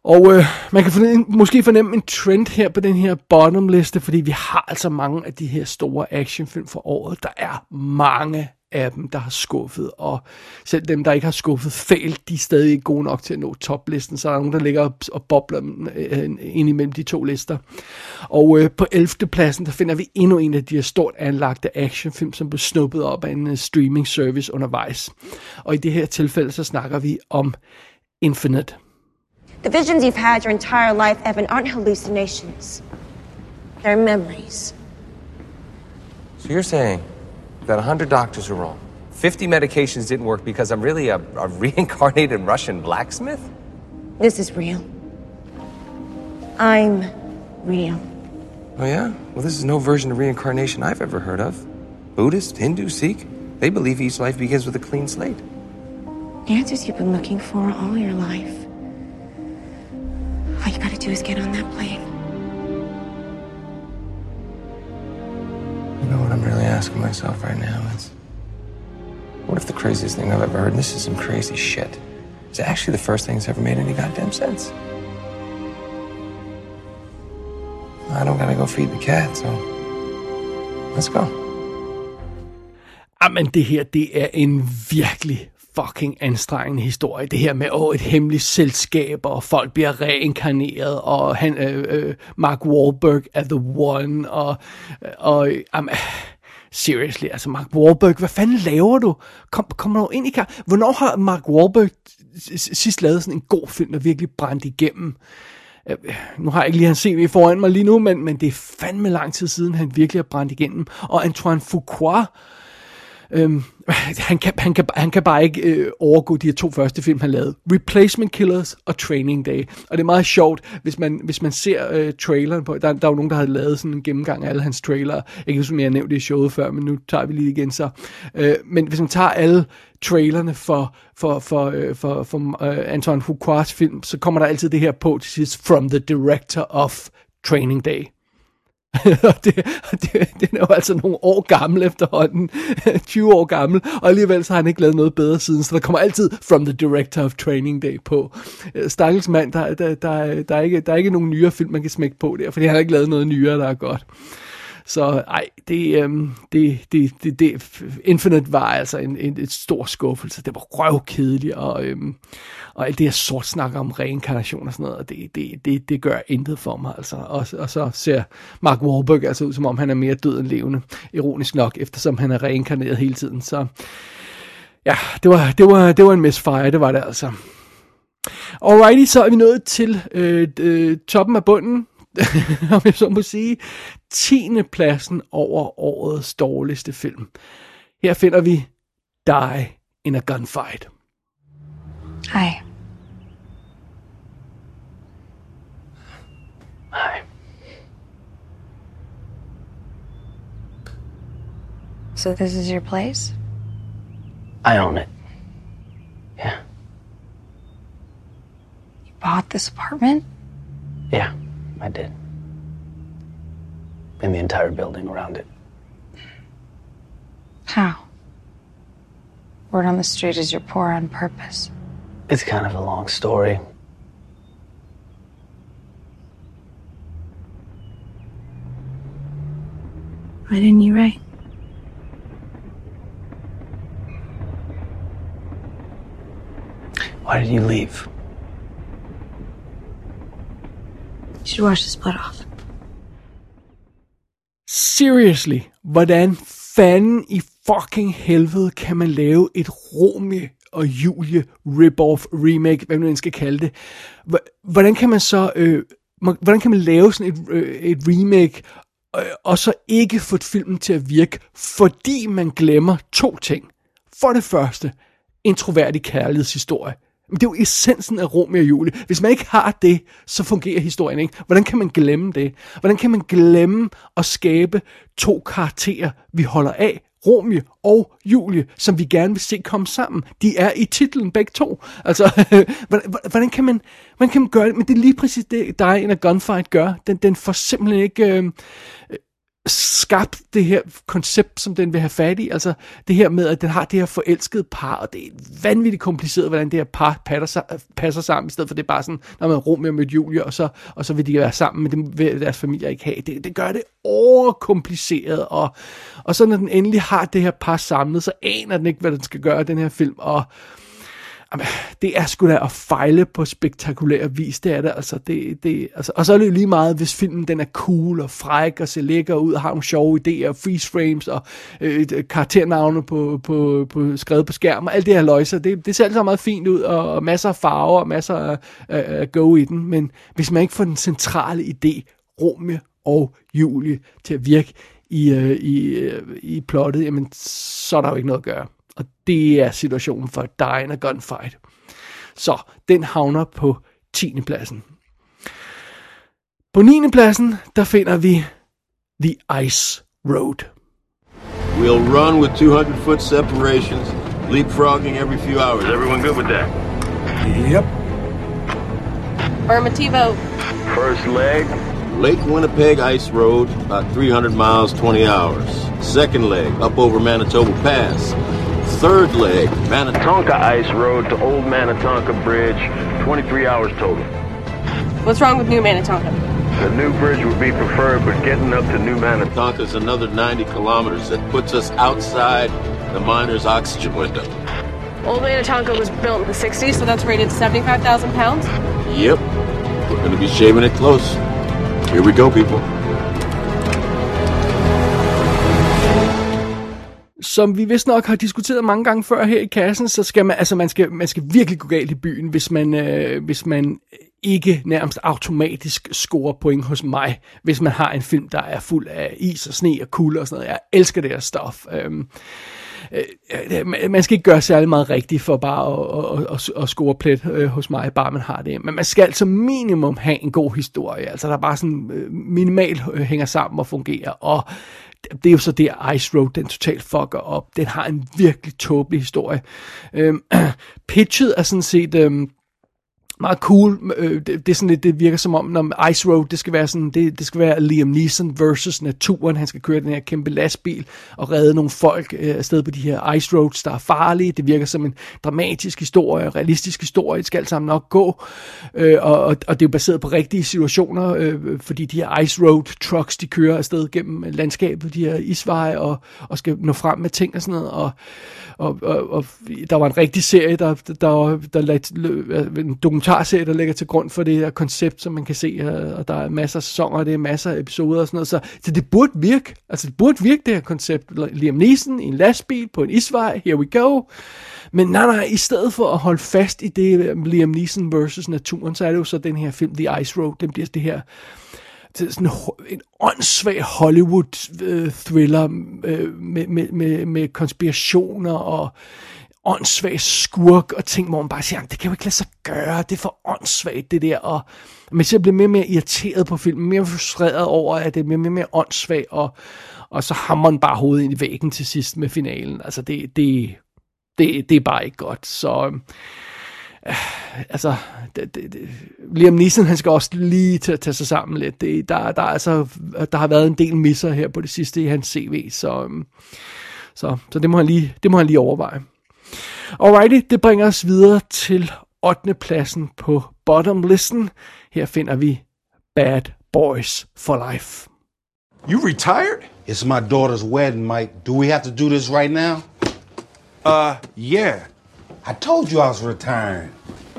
Og øh, man kan fornemme, måske fornemme en trend her på den her bottom liste, fordi vi har altså mange af de her store actionfilm for året. Der er mange af dem, der har skuffet, og selv dem, der ikke har skuffet fejl, de er stadig ikke gode nok til at nå toplisten, så er der nogen, der ligger og- og bobler øh, ind imellem de to lister. Og øh, på 11. pladsen, der finder vi endnu en af de her stort anlagte actionfilm, som blev snuppet op af en øh, streaming service undervejs. Og i det her tilfælde, så snakker vi om Infinite. The visions you've had your entire life, Evan, aren't hallucinations. They're memories. So you're saying that 100 doctors are wrong? 50 medications didn't work because I'm really a, a reincarnated Russian blacksmith? This is real. I'm real. Oh, yeah? Well, this is no version of reincarnation I've ever heard of. Buddhist, Hindu, Sikh, they believe each life begins with a clean slate. The Answers you've been looking for all your life. All you gotta do is get on that plane. Asking myself right now is what if the craziest thing I've ever heard, and this is some crazy shit, is actually the first thing that's ever made any goddamn sense? I don't gotta go feed the cat, so let's go. Jamen, det her, det er en virkelig fucking anstrengende historie. Det her med, åh, et hemmeligt selskab, og folk bliver reinkarneret, og han, øh, øh, Mark Wahlberg er the one, og, og jamen, seriously, altså Mark Wahlberg, hvad fanden laver du? Kom, kom nu ind i kar? Hvornår har Mark Wahlberg sidst lavet sådan en god film, der virkelig brændte igennem? Øh, nu har jeg ikke lige hans CV foran mig lige nu, men, men det er fandme lang tid siden, han virkelig har brændt igennem. Og Antoine Fuqua, Øhm, han, kan, han, kan, han kan bare ikke øh, overgå de her to første film, han lavede. Replacement Killers og Training Day. Og det er meget sjovt, hvis man, hvis man ser øh, traileren på... Der, der er jo nogen, der har lavet sådan en gennemgang af alle hans trailere. Jeg kan huske, om jeg nævnte det i showet før, men nu tager vi lige igen så. Øh, men hvis man tager alle trailerne for, for, for, øh, for, for øh, Antoine Fuquas film, så kommer der altid det her på til sidst, From the Director of Training Day. det, det, den er jo altså nogle år gammel efterhånden, 20 år gammel, og alligevel så har han ikke lavet noget bedre siden, så der kommer altid From the Director of Training Day på. Øh, stakkels mand, der, der, der, der, er ikke, der er ikke nogen nyere film, man kan smække på der, fordi han har ikke lavet noget nyere, der er godt. Så ej, det, øhm, det, det, det, det, Infinite var altså en, en, en stor skuffelse. Det var røvkedeligt, og, øhm, og alt det her sort snak om reinkarnation og sådan noget, det, det, det, det gør intet for mig. Altså. Og, og så ser Mark Wahlberg altså ud, som om han er mere død end levende. Ironisk nok, eftersom han er reinkarneret hele tiden. Så ja, det var, det var, det var en misfire, det var det altså. Alrighty, så er vi nået til øh, øh, toppen af bunden om jeg så må sige, 10. pladsen over årets dårligste film. Her finder vi Die in a Gunfight. Hi. Hi. So this is your place? I own it. You bought this apartment? Yeah, I did. And the entire building around it. How? Word on the street is you're poor on purpose. It's kind of a long story. Why didn't you write? Why did you leave? You should wash this blood off. Seriously, hvordan fanden i fucking helvede kan man lave et Romeo og Julie rip-off remake, hvad man skal kalde det. Hvordan kan man så, øh, hvordan kan man lave sådan et, øh, et remake, øh, og så ikke få filmen til at virke, fordi man glemmer to ting. For det første, en troværdig kærlighedshistorie. Men det er jo essensen af Romeo og Julie. Hvis man ikke har det, så fungerer historien ikke. Hvordan kan man glemme det? Hvordan kan man glemme at skabe to karakterer, vi holder af? Romeo og Julie, som vi gerne vil se komme sammen. De er i titlen begge to. Altså, hvordan, hvordan, kan man, hvordan kan man gøre det? Men det er lige præcis det, der en af Gunfight gør. Den, den får simpelthen ikke... Øh, skabt det her koncept, som den vil have fat i. Altså det her med, at den har det her forelskede par, og det er vanvittigt kompliceret, hvordan det her par passer, passer sammen, i stedet for det er bare sådan, når man rum med Julie, og så, og så vil de være sammen, men det vil deres familie ikke have. Det, det gør det overkompliceret, og, og så når den endelig har det her par samlet, så aner den ikke, hvad den skal gøre, den her film, og Jamen, det er sgu da at fejle på spektakulær vis, det er det, altså, det, det, altså, og så er det jo lige meget, hvis filmen den er cool og fræk og ser lækker ud og har nogle sjove idéer, freeze frames og øh, øh, karakternavne på, på, på, skrevet på skærm og alt det her løjser, det, det ser altså meget fint ud og, og masser af farver og masser af, øh, go i den, men hvis man ikke får den centrale idé, Romeo og Julie til at virke i, øh, i, øh, i plottet, jamen så er der jo ikke noget at gøre. Og det er situationen for in a Gunfight. Så den havner på 10. pladsen. På 9. pladsen, der finder vi The Ice Road. We'll run with 200 foot separations, leapfrogging every few hours. Everyone good with that? Yep. Affirmativo. First leg, Lake Winnipeg Ice Road, about 300 miles, 20 hours. Second leg, up over Manitoba Pass. Third leg, Manitonka Ice Road to Old Manitonka Bridge, 23 hours total. What's wrong with New Manitonka? The new bridge would be preferred, but getting up to New Manitonka is another 90 kilometers. That puts us outside the miner's oxygen window. Old Manitonka was built in the 60s, so that's rated 75,000 pounds. Yep, we're gonna be shaving it close. Here we go, people. Som vi vist nok har diskuteret mange gange før her i kassen, så skal man, altså man skal, man skal virkelig gå galt i byen, hvis man, øh, hvis man ikke nærmest automatisk scorer point hos mig, hvis man har en film, der er fuld af is og sne og kulde og sådan noget. Jeg elsker det her stof. Øhm, øh, øh man skal ikke gøre særlig meget rigtigt for bare at, at, at, at score plet øh, hos mig, bare man har det. Men man skal som minimum have en god historie, altså der bare sådan øh, minimalt øh, hænger sammen og fungerer, og det er jo så der Ice Road, den totalt fucker op. Den har en virkelig tåbelig historie. Øhm, pitchet er sådan set... Øhm, meget cool. Øh, det, det, er sådan lidt, det virker som om, når Ice Road, det skal være sådan, det, det skal være Liam Neeson versus naturen. Han skal køre den her kæmpe lastbil og redde nogle folk øh, afsted på de her Ice Roads, der er farlige. Det virker som en dramatisk historie, realistisk historie. Det skal alt sammen nok gå. Øh, og, og, og det er jo baseret på rigtige situationer, øh, fordi de her Ice Road trucks, de kører afsted gennem landskabet, de her isveje, og, og skal nå frem med ting og sådan noget. Og, og, og, og der var en rigtig serie, der, der, der, der lagde, øh, en dokumentarserie, der ligger til grund for det her koncept, som man kan se, øh, og der er masser af sæsoner, og det er masser af episoder og sådan noget, så, så det burde virke, altså det burde virke det her koncept, Liam Neeson i en lastbil på en isvej, here we go, men nej, nej, i stedet for at holde fast i det øh, Liam Neeson versus naturen, så er det jo så den her film, The Ice Road, den bliver det her, til sådan en åndssvag Hollywood-thriller øh, øh, med, med, med, med konspirationer og åndssvag skurk og ting, hvor man bare siger, det kan jo ikke lade sig gøre, det er for åndssvagt det der, og men så bliver mere og mere irriteret på filmen, mere frustreret over, at det er mere og mere, mere åndssvagt, og, og så hammer man bare hovedet ind i væggen til sidst med finalen. Altså det, det, det, det er bare ikke godt, så øh, altså, det, det, det, Liam Neeson, han skal også lige til at tage sig sammen lidt. Det, der, der, altså, der har været en del misser her på det sidste i hans CV, så, øh, så, så det, må han lige, det må han lige overveje. Alrighty, det bringer os videre til 8. pladsen på bottom listen. Her finder vi Bad Boys for Life. You retired? It's my daughter's wedding, Mike. Do we have to do this right now? Uh, yeah. I told you I was retiring.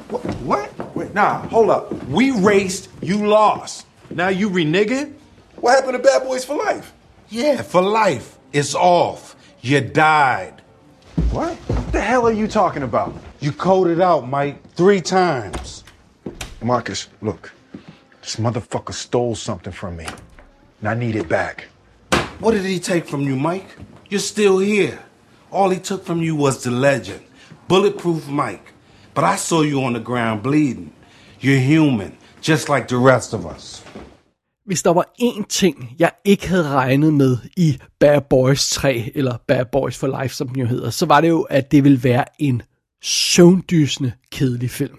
What? What? Wait, nah, hold up. We raced, you lost. Now you reneging? What happened to Bad Boys for Life? Yeah, for life. It's off. You died. What? What the hell are you talking about? You coded out, Mike, three times. Marcus, look. This motherfucker stole something from me. And I need it back. What did he take from you, Mike? You're still here. All he took from you was the legend. Bulletproof Mike. But I saw you on the ground bleeding. You're human, just like the rest of us. Hvis der var én ting, jeg ikke havde regnet med i Bad Boys 3, eller Bad Boys for Life, som den jo hedder, så var det jo, at det ville være en søvndysende kedelig film.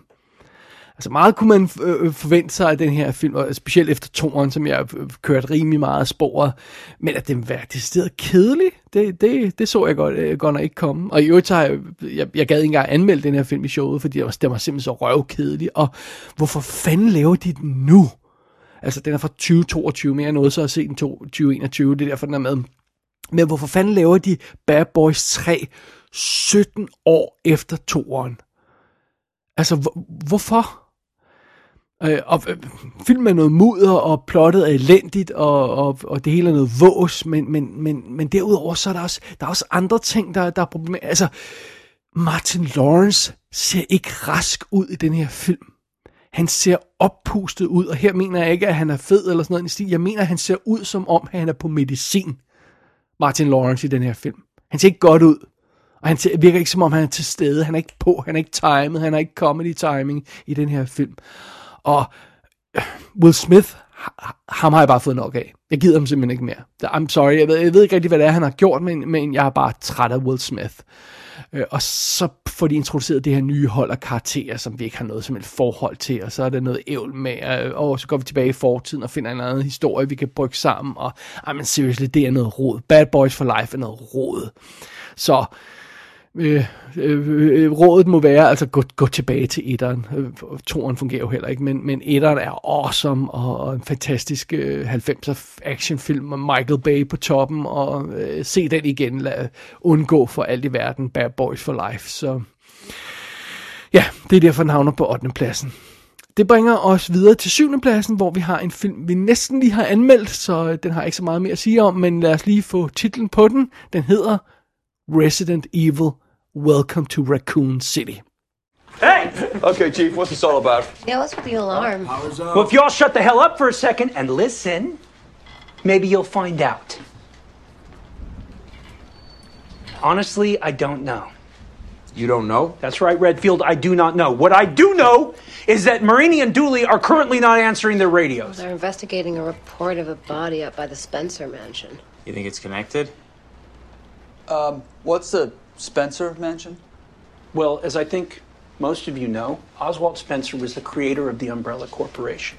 Altså meget kunne man øh, øh forvente sig af den her film, og specielt efter toren, som jeg øh, kørt rimelig meget af sporet. Men at den var decideret kedelig, det, det, det så jeg godt, øh, godt nok ikke komme. Og i øvrigt så har jeg, jeg, jeg gad ikke engang anmelde den her film i showet, fordi den var, det var simpelthen så røvkedelig. Og hvorfor fanden laver de den nu? Altså den er fra 2022, mere end noget, så at se den 2021, det er derfor den er med. Men hvorfor fanden laver de Bad Boys 3 17 år efter toeren? Altså, hvor, hvorfor? Øh, og øh, filmen er noget mudder, og plottet er elendigt, og, og, og det hele er noget vås, men, men, men, men derudover så er der også, der er også andre ting, der, der er problemer. Altså, Martin Lawrence ser ikke rask ud i den her film. Han ser oppustet ud, og her mener jeg ikke, at han er fed eller sådan noget i stil. Jeg mener, at han ser ud som om, han er på medicin. Martin Lawrence i den her film. Han ser ikke godt ud. Og han ser, virker ikke som om, han er til stede. Han er ikke på, han er ikke timet, han er ikke comedy timing i den her film. Og øh, Will Smith ham har jeg bare fået nok af. Jeg gider ham simpelthen ikke mere. I'm sorry, jeg ved, jeg ved ikke rigtig, hvad det er, han har gjort, men, men jeg er bare træt af Will Smith. Øh, og så får de introduceret det her nye hold af karakterer, som vi ikke har noget som et forhold til, og så er der noget ævl med, øh, og så går vi tilbage i fortiden og finder en anden historie, vi kan brygge sammen, og ej, men seriously, det er noget rod. Bad Boys for Life er noget rod. Så Øh, øh, øh, rådet må være, altså gå, gå tilbage til etteren. Øh, toren fungerer jo heller ikke, men, men etteren er awesome, og, og en fantastisk øh, 90'er actionfilm, og Michael Bay på toppen, og øh, se den igen, lad undgå for alt i verden Bad Boys for Life. Så ja, det er derfor, den havner på 8. pladsen. Det bringer os videre til 7. pladsen, hvor vi har en film, vi næsten lige har anmeldt, så øh, den har ikke så meget mere at sige om, men lad os lige få titlen på den. Den hedder Resident Evil Welcome to Raccoon City. Hey! Okay, Chief, what's this all about? Yeah, what's with the alarm? Well, if you all shut the hell up for a second and listen, maybe you'll find out. Honestly, I don't know. You don't know? That's right, Redfield, I do not know. What I do know is that Marini and Dooley are currently not answering their radios. They're investigating a report of a body up by the Spencer mansion. You think it's connected? Um, what's the Spencer mansion? Well, as I think most of you know, Oswald Spencer was the creator of the Umbrella Corporation.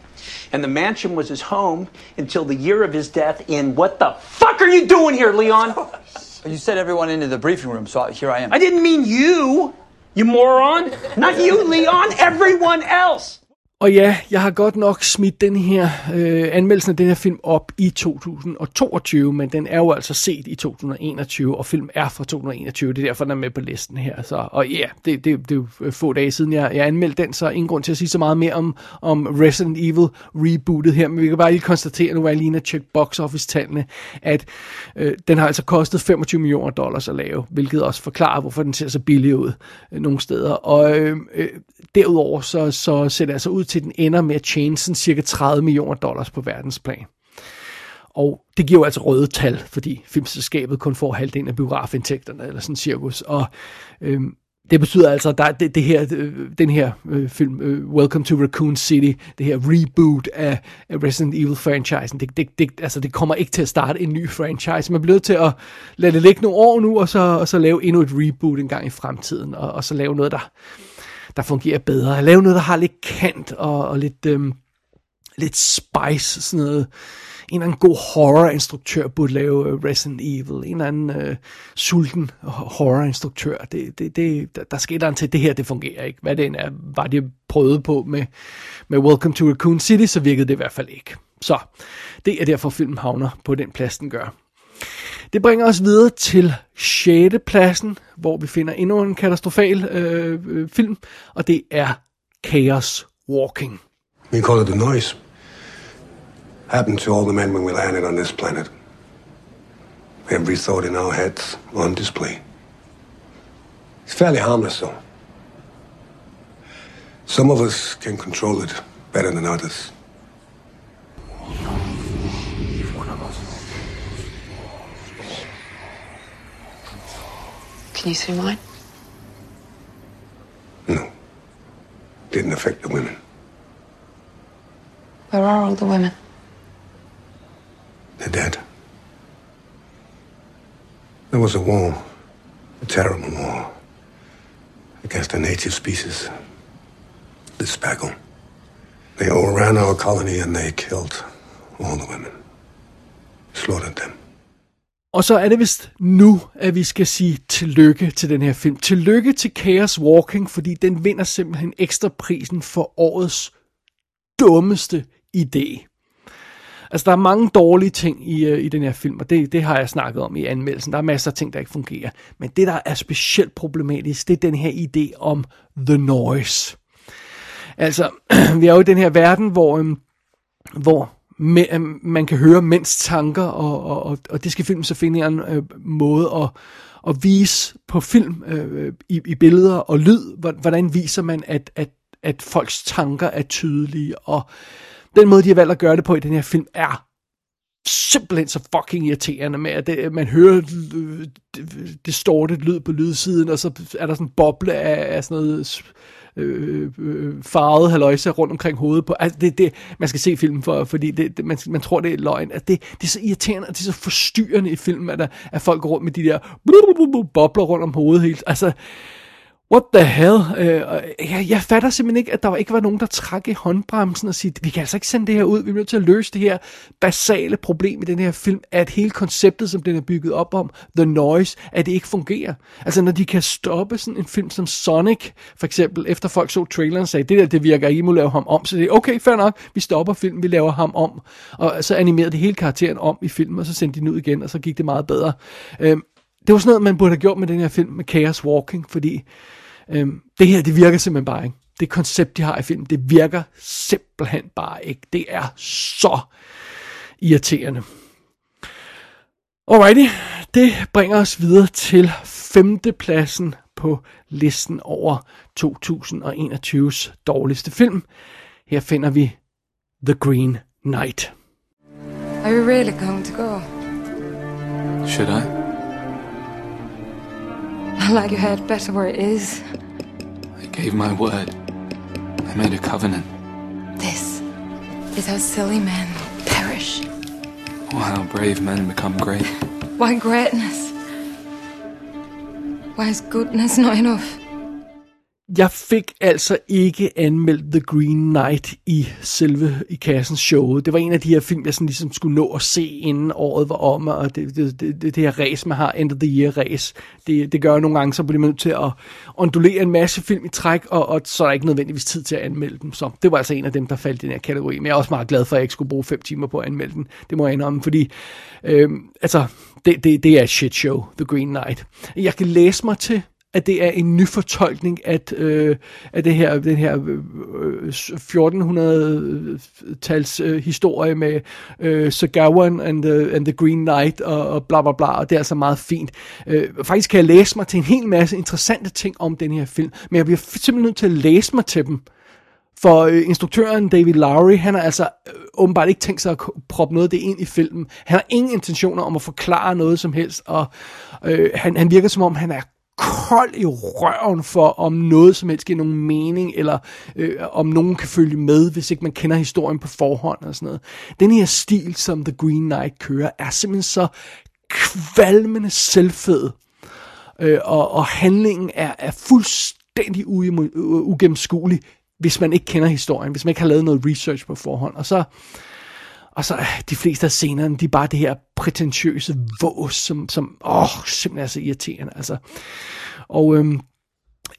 And the mansion was his home until the year of his death in what the fuck are you doing here, Leon? Oh, you said everyone into the briefing room, so here I am. I didn't mean you, you moron. Not you, Leon, everyone else. Og ja, jeg har godt nok smidt den her øh, anmeldelsen af den her film op i 2022, men den er jo altså set i 2021, og film er fra 2021, det er derfor, den er med på listen her. Så, og ja, det, det, det er jo øh, få dage siden, jeg, jeg anmeldte den, så ingen grund til at sige så meget mere om, om Resident Evil rebootet her, men vi kan bare lige konstatere, nu er jeg lige at tjekke box office-tallene, at øh, den har altså kostet 25 millioner dollars at lave, hvilket også forklarer, hvorfor den ser så billig ud øh, nogle steder. Og øh, øh, derudover så, så ser det altså ud til, til den ender med at tjene sådan cirka 30 millioner dollars på verdensplan. Og det giver jo altså røde tal, fordi filmselskabet kun får halvdelen af biografindtægterne, eller sådan cirkus. Og øhm, det betyder altså, at der det, det her, øh, den her øh, film, øh, Welcome to Raccoon City, det her reboot af, af Resident Evil-franchisen, det, det, det, altså, det kommer ikke til at starte en ny franchise. Man bliver nødt til at lade det ligge nogle år nu, og så, og så lave endnu et reboot en gang i fremtiden, og, og så lave noget, der der fungerer bedre. Lave noget, der har lidt kant og, og lidt, øhm, lidt spice, sådan noget. En eller anden god horror-instruktør burde lave øh, Resident Evil. En eller anden øh, sulten horror-instruktør. Det, det, det, der, der en til, det her det fungerer ikke. Hvad det end er, var det prøvet på med, med Welcome to Raccoon City, så virkede det i hvert fald ikke. Så det er derfor, filmen havner på den plads, den gør. Det bringer os videre til 6. pladsen, hvor vi finder endnu en katastrofal øh, øh, film, og det er Chaos Walking. We call it the noise. Happened to all the men when we landed on this planet. Every thought in our heads on display. It's fairly harmless, though. Some of us can control it better than others. Can you see mine? No. Didn't affect the women. Where are all the women? They're dead. There was a war, a terrible war, against a native species, the spackle. They overran our colony and they killed all the women, slaughtered them. Og så er det vist nu, at vi skal sige tillykke til den her film. Tillykke til Chaos Walking, fordi den vinder simpelthen ekstra prisen for årets dummeste idé. Altså, der er mange dårlige ting i, øh, i den her film, og det, det har jeg snakket om i anmeldelsen. Der er masser af ting, der ikke fungerer. Men det, der er specielt problematisk, det er den her idé om The Noise. Altså, vi er jo i den her verden, hvor, øhm, hvor Øh, man kan høre mænds tanker, og, og, og det skal filmen så finde en øh, måde at, at vise på film øh, i, i billeder og lyd. Hvordan viser man, at, at, at folks tanker er tydelige, og den måde, de har valgt at gøre det på i den her film, er simpelthen så fucking irriterende med, at det, man hører øh, distortet lyd på lydsiden, og så er der sådan en boble af, af sådan noget øh, øh, farvede haløjse rundt omkring hovedet på. Altså, det, det, man skal se filmen for, fordi det, det, man, man tror, det er løgn. Altså, det, det er så irriterende, og det er så forstyrrende i filmen, at, der, at folk går rundt med de der bobler rundt om hovedet helt. Altså, what the hell? Øh, jeg, jeg fatter simpelthen ikke, at der ikke var nogen, der trak i håndbremsen og sige, vi kan altså ikke sende det her ud, vi er nødt til at løse det her basale problem i den her film, at hele konceptet, som den er bygget op om, The Noise, at det ikke fungerer. Altså når de kan stoppe sådan en film som Sonic, for eksempel, efter folk så traileren og sagde, det der, det virker ikke, I må lave ham om, så det er okay, fair nok, vi stopper filmen, vi laver ham om, og så animerede de hele karakteren om i filmen, og så sendte de den ud igen, og så gik det meget bedre. Øh, det var sådan noget, man burde have gjort med den her film, med Chaos Walking, fordi øhm, det her, det virker simpelthen bare ikke. Det koncept, de har i filmen, det virker simpelthen bare ikke. Det er så irriterende. Alrighty, det bringer os videre til femtepladsen på listen over 2021's dårligste film. Her finder vi The Green Knight. Are you really going to go? Should I? I like your head better where it is. I gave my word. I made a covenant. This is how silly men perish. Or how brave men become great. Why greatness? Why is goodness not enough? Jeg fik altså ikke anmeldt The Green Knight i selve i kassens show. Det var en af de her film, jeg sådan ligesom skulle nå at se, inden året var om, og det, det, det, det her race, man har, End of the Year race, det, det gør nogle gange, så bliver man nødt til at ondulere en masse film i træk, og, og så er der ikke nødvendigvis tid til at anmelde dem. Så det var altså en af dem, der faldt i den her kategori. Men jeg er også meget glad for, at jeg ikke skulle bruge fem timer på at anmelde den. Det må jeg indrømme, fordi øh, altså, det, det, det er et shit show, The Green Knight. Jeg kan læse mig til, at det er en ny fortolkning af, øh, af det her, den her øh, 1400-tals øh, historie med øh, Sir Gawain and the, and the Green Knight og, og bla bla bla, og det er altså meget fint. Øh, faktisk kan jeg læse mig til en hel masse interessante ting om den her film, men jeg bliver simpelthen nødt til at læse mig til dem. For øh, instruktøren David Lowry, han har altså øh, åbenbart ikke tænkt sig at proppe noget af det ind i filmen. Han har ingen intentioner om at forklare noget som helst, og øh, han, han virker som om, han er kold i røven for, om noget som helst giver nogen mening, eller øh, om nogen kan følge med, hvis ikke man kender historien på forhånd og sådan noget. Den her stil, som The Green Knight kører, er simpelthen så kvalmende selvfed, øh, og, og handlingen er, er fuldstændig øh, ugennemskuelig, hvis man ikke kender historien, hvis man ikke har lavet noget research på forhånd. Og så, og så øh, de fleste af scenerne, de er bare det her prætentiøse vås, som, som åh, simpelthen er så irriterende. Altså. Og øhm,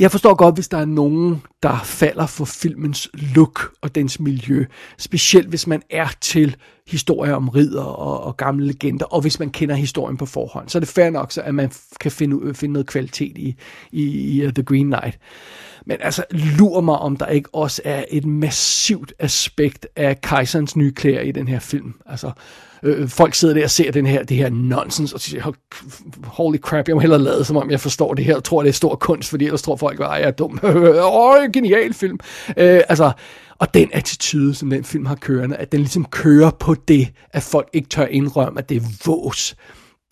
jeg forstår godt, hvis der er nogen, der falder for filmens look og dens miljø. Specielt hvis man er til historier om ridder og, og gamle legender, og hvis man kender historien på forhånd. Så er det fair nok, så at man kan finde, finde noget kvalitet i, i, i uh, The Green Knight. Men altså, lur mig, om der ikke også er et massivt aspekt af kejserens nye klæder i den her film. Altså, øh, folk sidder der og ser den her, det her nonsens, og siger, holy crap, jeg må hellere lade, som om jeg forstår det her, og tror, det er stor kunst, fordi ellers tror folk, at jeg er dum. Åh, genial film. Øh, altså, og den attitude, som den film har kørende, at den ligesom kører på det, at folk ikke tør indrømme, at det er vås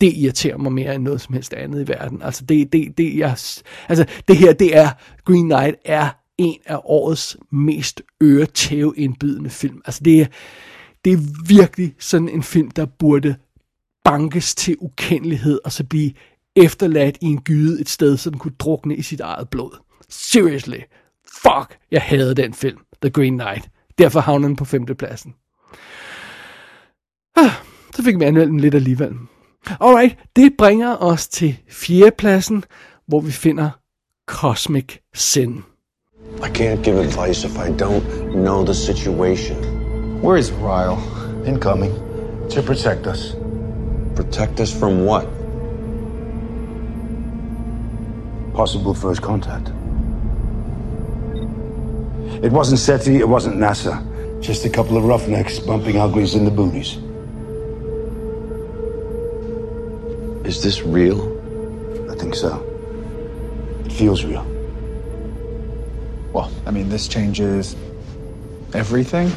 det irriterer mig mere end noget som helst andet i verden. Altså det, det, det, jeg, altså det her, det er, Green Knight er en af årets mest øretæveindbydende film. Altså det er, det er virkelig sådan en film, der burde bankes til ukendelighed, og så blive efterladt i en gyde et sted, så den kunne drukne i sit eget blod. Seriously. Fuck, jeg havde den film, The Green Knight. Derfor havner den på femtepladsen. Ah, så fik vi anmeldt den lidt alligevel. Alright, det bringer os til fjerdepladsen, hvor vi finder Cosmic Sin. I can't give advice if I don't know the situation. Where is Ryle? Incoming. To protect us. Protect us from what? Possible first contact. It wasn't SETI, it wasn't NASA. Just a couple of roughnecks bumping uglies in the boonies. Is this real? I think so. It feels real. Well, I mean, this changes everything.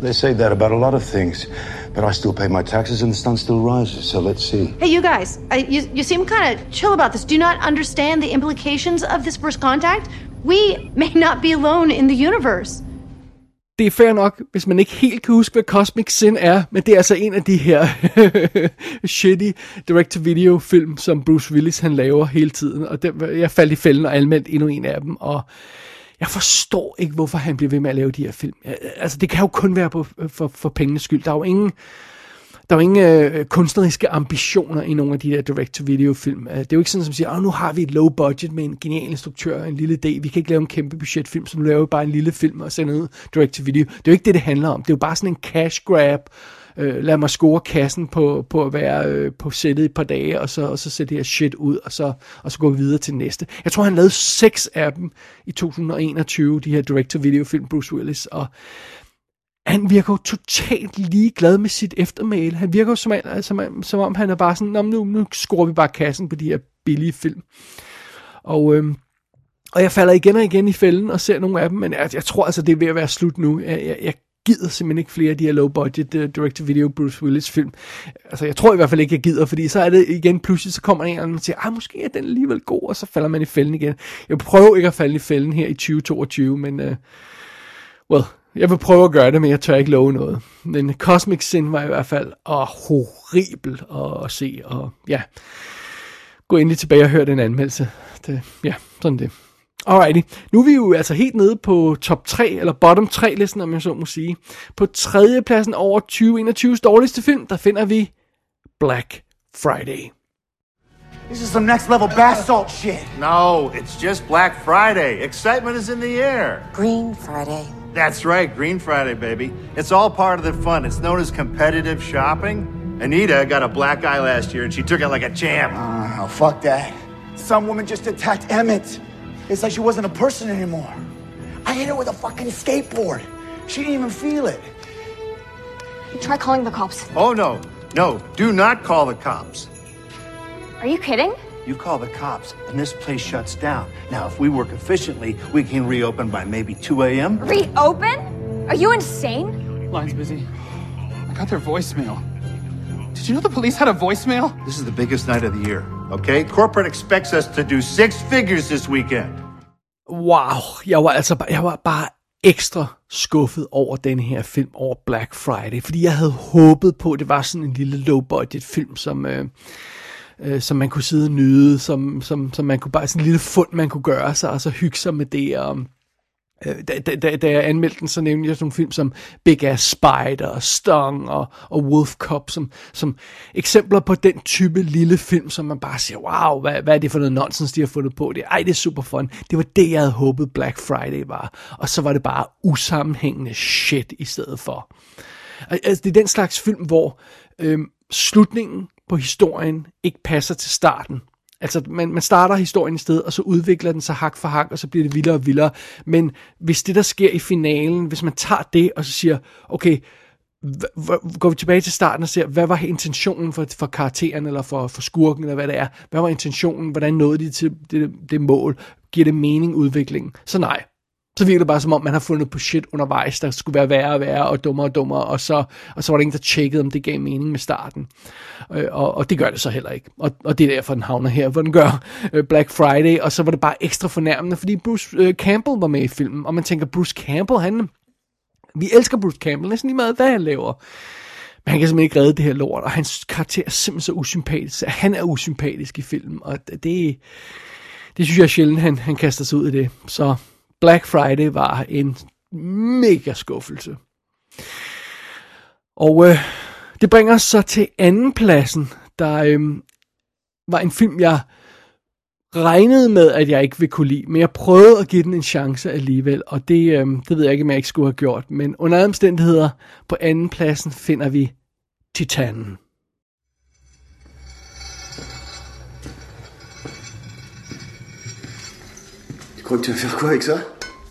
They say that about a lot of things, but I still pay my taxes and the sun still rises, so let's see. Hey, you guys, I, you, you seem kind of chill about this. Do you not understand the implications of this first contact? We may not be alone in the universe. Det er fair nok, hvis man ikke helt kan huske, hvad Cosmic Sin er, men det er altså en af de her shitty direct-to-video film, som Bruce Willis han laver hele tiden, og det, jeg faldt i fælden og anmeldte endnu en af dem, og jeg forstår ikke, hvorfor han bliver ved med at lave de her film. Altså, det kan jo kun være på, for, for pengenes skyld. Der er jo ingen, der er jo ingen øh, kunstneriske ambitioner i nogle af de der direct-to-video-film. Øh, det er jo ikke sådan, som siger, at nu har vi et low budget med en genial instruktør, en lille idé. Vi kan ikke lave en kæmpe budgetfilm, nu laver vi bare en lille film og sender ud direct-to-video. Det er jo ikke det, det handler om. Det er jo bare sådan en cash grab. Øh, lad mig score kassen på, på at være øh, på sættet et par dage, og så, og så sætte det her shit ud, og så, og så gå videre til næste. Jeg tror, han lavede seks af dem i 2021, de her direct-to-video-film, Bruce Willis, og han virker jo totalt ligeglad med sit eftermæle. Han virker jo som, som, som om, han er bare sådan, nu, nu scorer vi bare kassen på de her billige film. Og, øhm, og jeg falder igen og igen i fælden og ser nogle af dem, men jeg, jeg tror altså, det er ved at være slut nu. Jeg, jeg, jeg gider simpelthen ikke flere af de her low-budget uh, direct-to-video Bruce Willis film. Altså, jeg tror i hvert fald ikke, jeg gider, fordi så er det igen pludselig, så kommer en og siger, ah, måske er den alligevel god, og så falder man i fælden igen. Jeg prøver ikke at falde i fælden her i 2022, men, uh, well, jeg vil prøve at gøre det, men jeg tør ikke love noget. Men Cosmic Sin var i hvert fald og horribel at, at se, og ja, gå endelig tilbage og hør den anmeldelse. Det, ja, sådan det. Alrighty, nu er vi jo altså helt nede på top 3, eller bottom 3 listen, om jeg så må sige. På tredje pladsen over 2021's dårligste film, der finder vi Black Friday. This is some next level bath salt shit. No, it's just Black Friday. Excitement is in the air. Green Friday. That's right, Green Friday, baby. It's all part of the fun. It's known as competitive shopping. Anita got a black eye last year and she took it like a champ. Ah, oh, fuck that. Some woman just attacked Emmett. It's like she wasn't a person anymore. I hit her with a fucking skateboard. She didn't even feel it. Try calling the cops. Oh, no. No, do not call the cops. Are you kidding? You call the cops, and this place shuts down. Now, if we work efficiently, we can reopen by maybe 2 a.m. Reopen? Are you insane? Line's busy. I got their voicemail. Did you know the police had a voicemail? This is the biggest night of the year, okay? Corporate expects us to do six figures this weekend. Wow, jeg var altså bare, jeg var bare ekstra skuffet over den her film over Black Friday, fordi jeg havde håbet på, at det var sådan en lille low-budget film, som... Øh, øh, som man kunne sidde og nyde, som, som, som man kunne bare, sådan en lille fund, man kunne gøre sig, og så hygge sig med det, og øh, da, da, da jeg anmeldte den, så nævnte jeg sådan nogle film som Big Ass Spider, Stung og, og Wolf Cop, som, som eksempler på den type lille film, som man bare siger, wow, hvad, hvad er det for noget nonsens, de har fundet på? Det, ej, det er super fun. Det var det, jeg havde håbet Black Friday var. Og så var det bare usammenhængende shit i stedet for. Altså, det er den slags film, hvor øh, slutningen på historien ikke passer til starten. Altså, man, man starter historien i sted, og så udvikler den sig hak for hak, og så bliver det vildere og vildere. Men hvis det, der sker i finalen, hvis man tager det, og så siger, okay, går vi tilbage til starten og ser, hvad var intentionen for, for karakteren, eller for, for skurken, eller hvad det er. Hvad var intentionen? Hvordan nåede de til det, det mål? Giver det mening udviklingen? Så nej, så virker det bare som om, man har fundet på shit undervejs, der skulle være værre og værre, og dummere og dummere, og så, og så var der ingen, der tjekkede, om det gav mening med starten. Øh, og, og det gør det så heller ikke. Og, og det er derfor, den havner her, hvor den gør øh, Black Friday, og så var det bare ekstra fornærmende, fordi Bruce øh, Campbell var med i filmen, og man tænker, Bruce Campbell, han... Vi elsker Bruce Campbell, næsten lige meget, hvad han laver. Men han kan simpelthen ikke redde det her lort, og hans karakter er simpelthen så usympatisk. Han er usympatisk i filmen, og det, det synes jeg sjældent, han, han kaster sig ud i det. Så Black Friday var en mega skuffelse. Og øh, det bringer os så til anden pladsen, der øh, var en film, jeg regnede med, at jeg ikke ville kunne lide, men jeg prøvede at give den en chance alligevel, og det, øh, det ved jeg ikke, om jeg ikke skulle have gjort. Men under omstændigheder på anden pladsen finder vi Titanen. Tu crois que tu vas faire quoi avec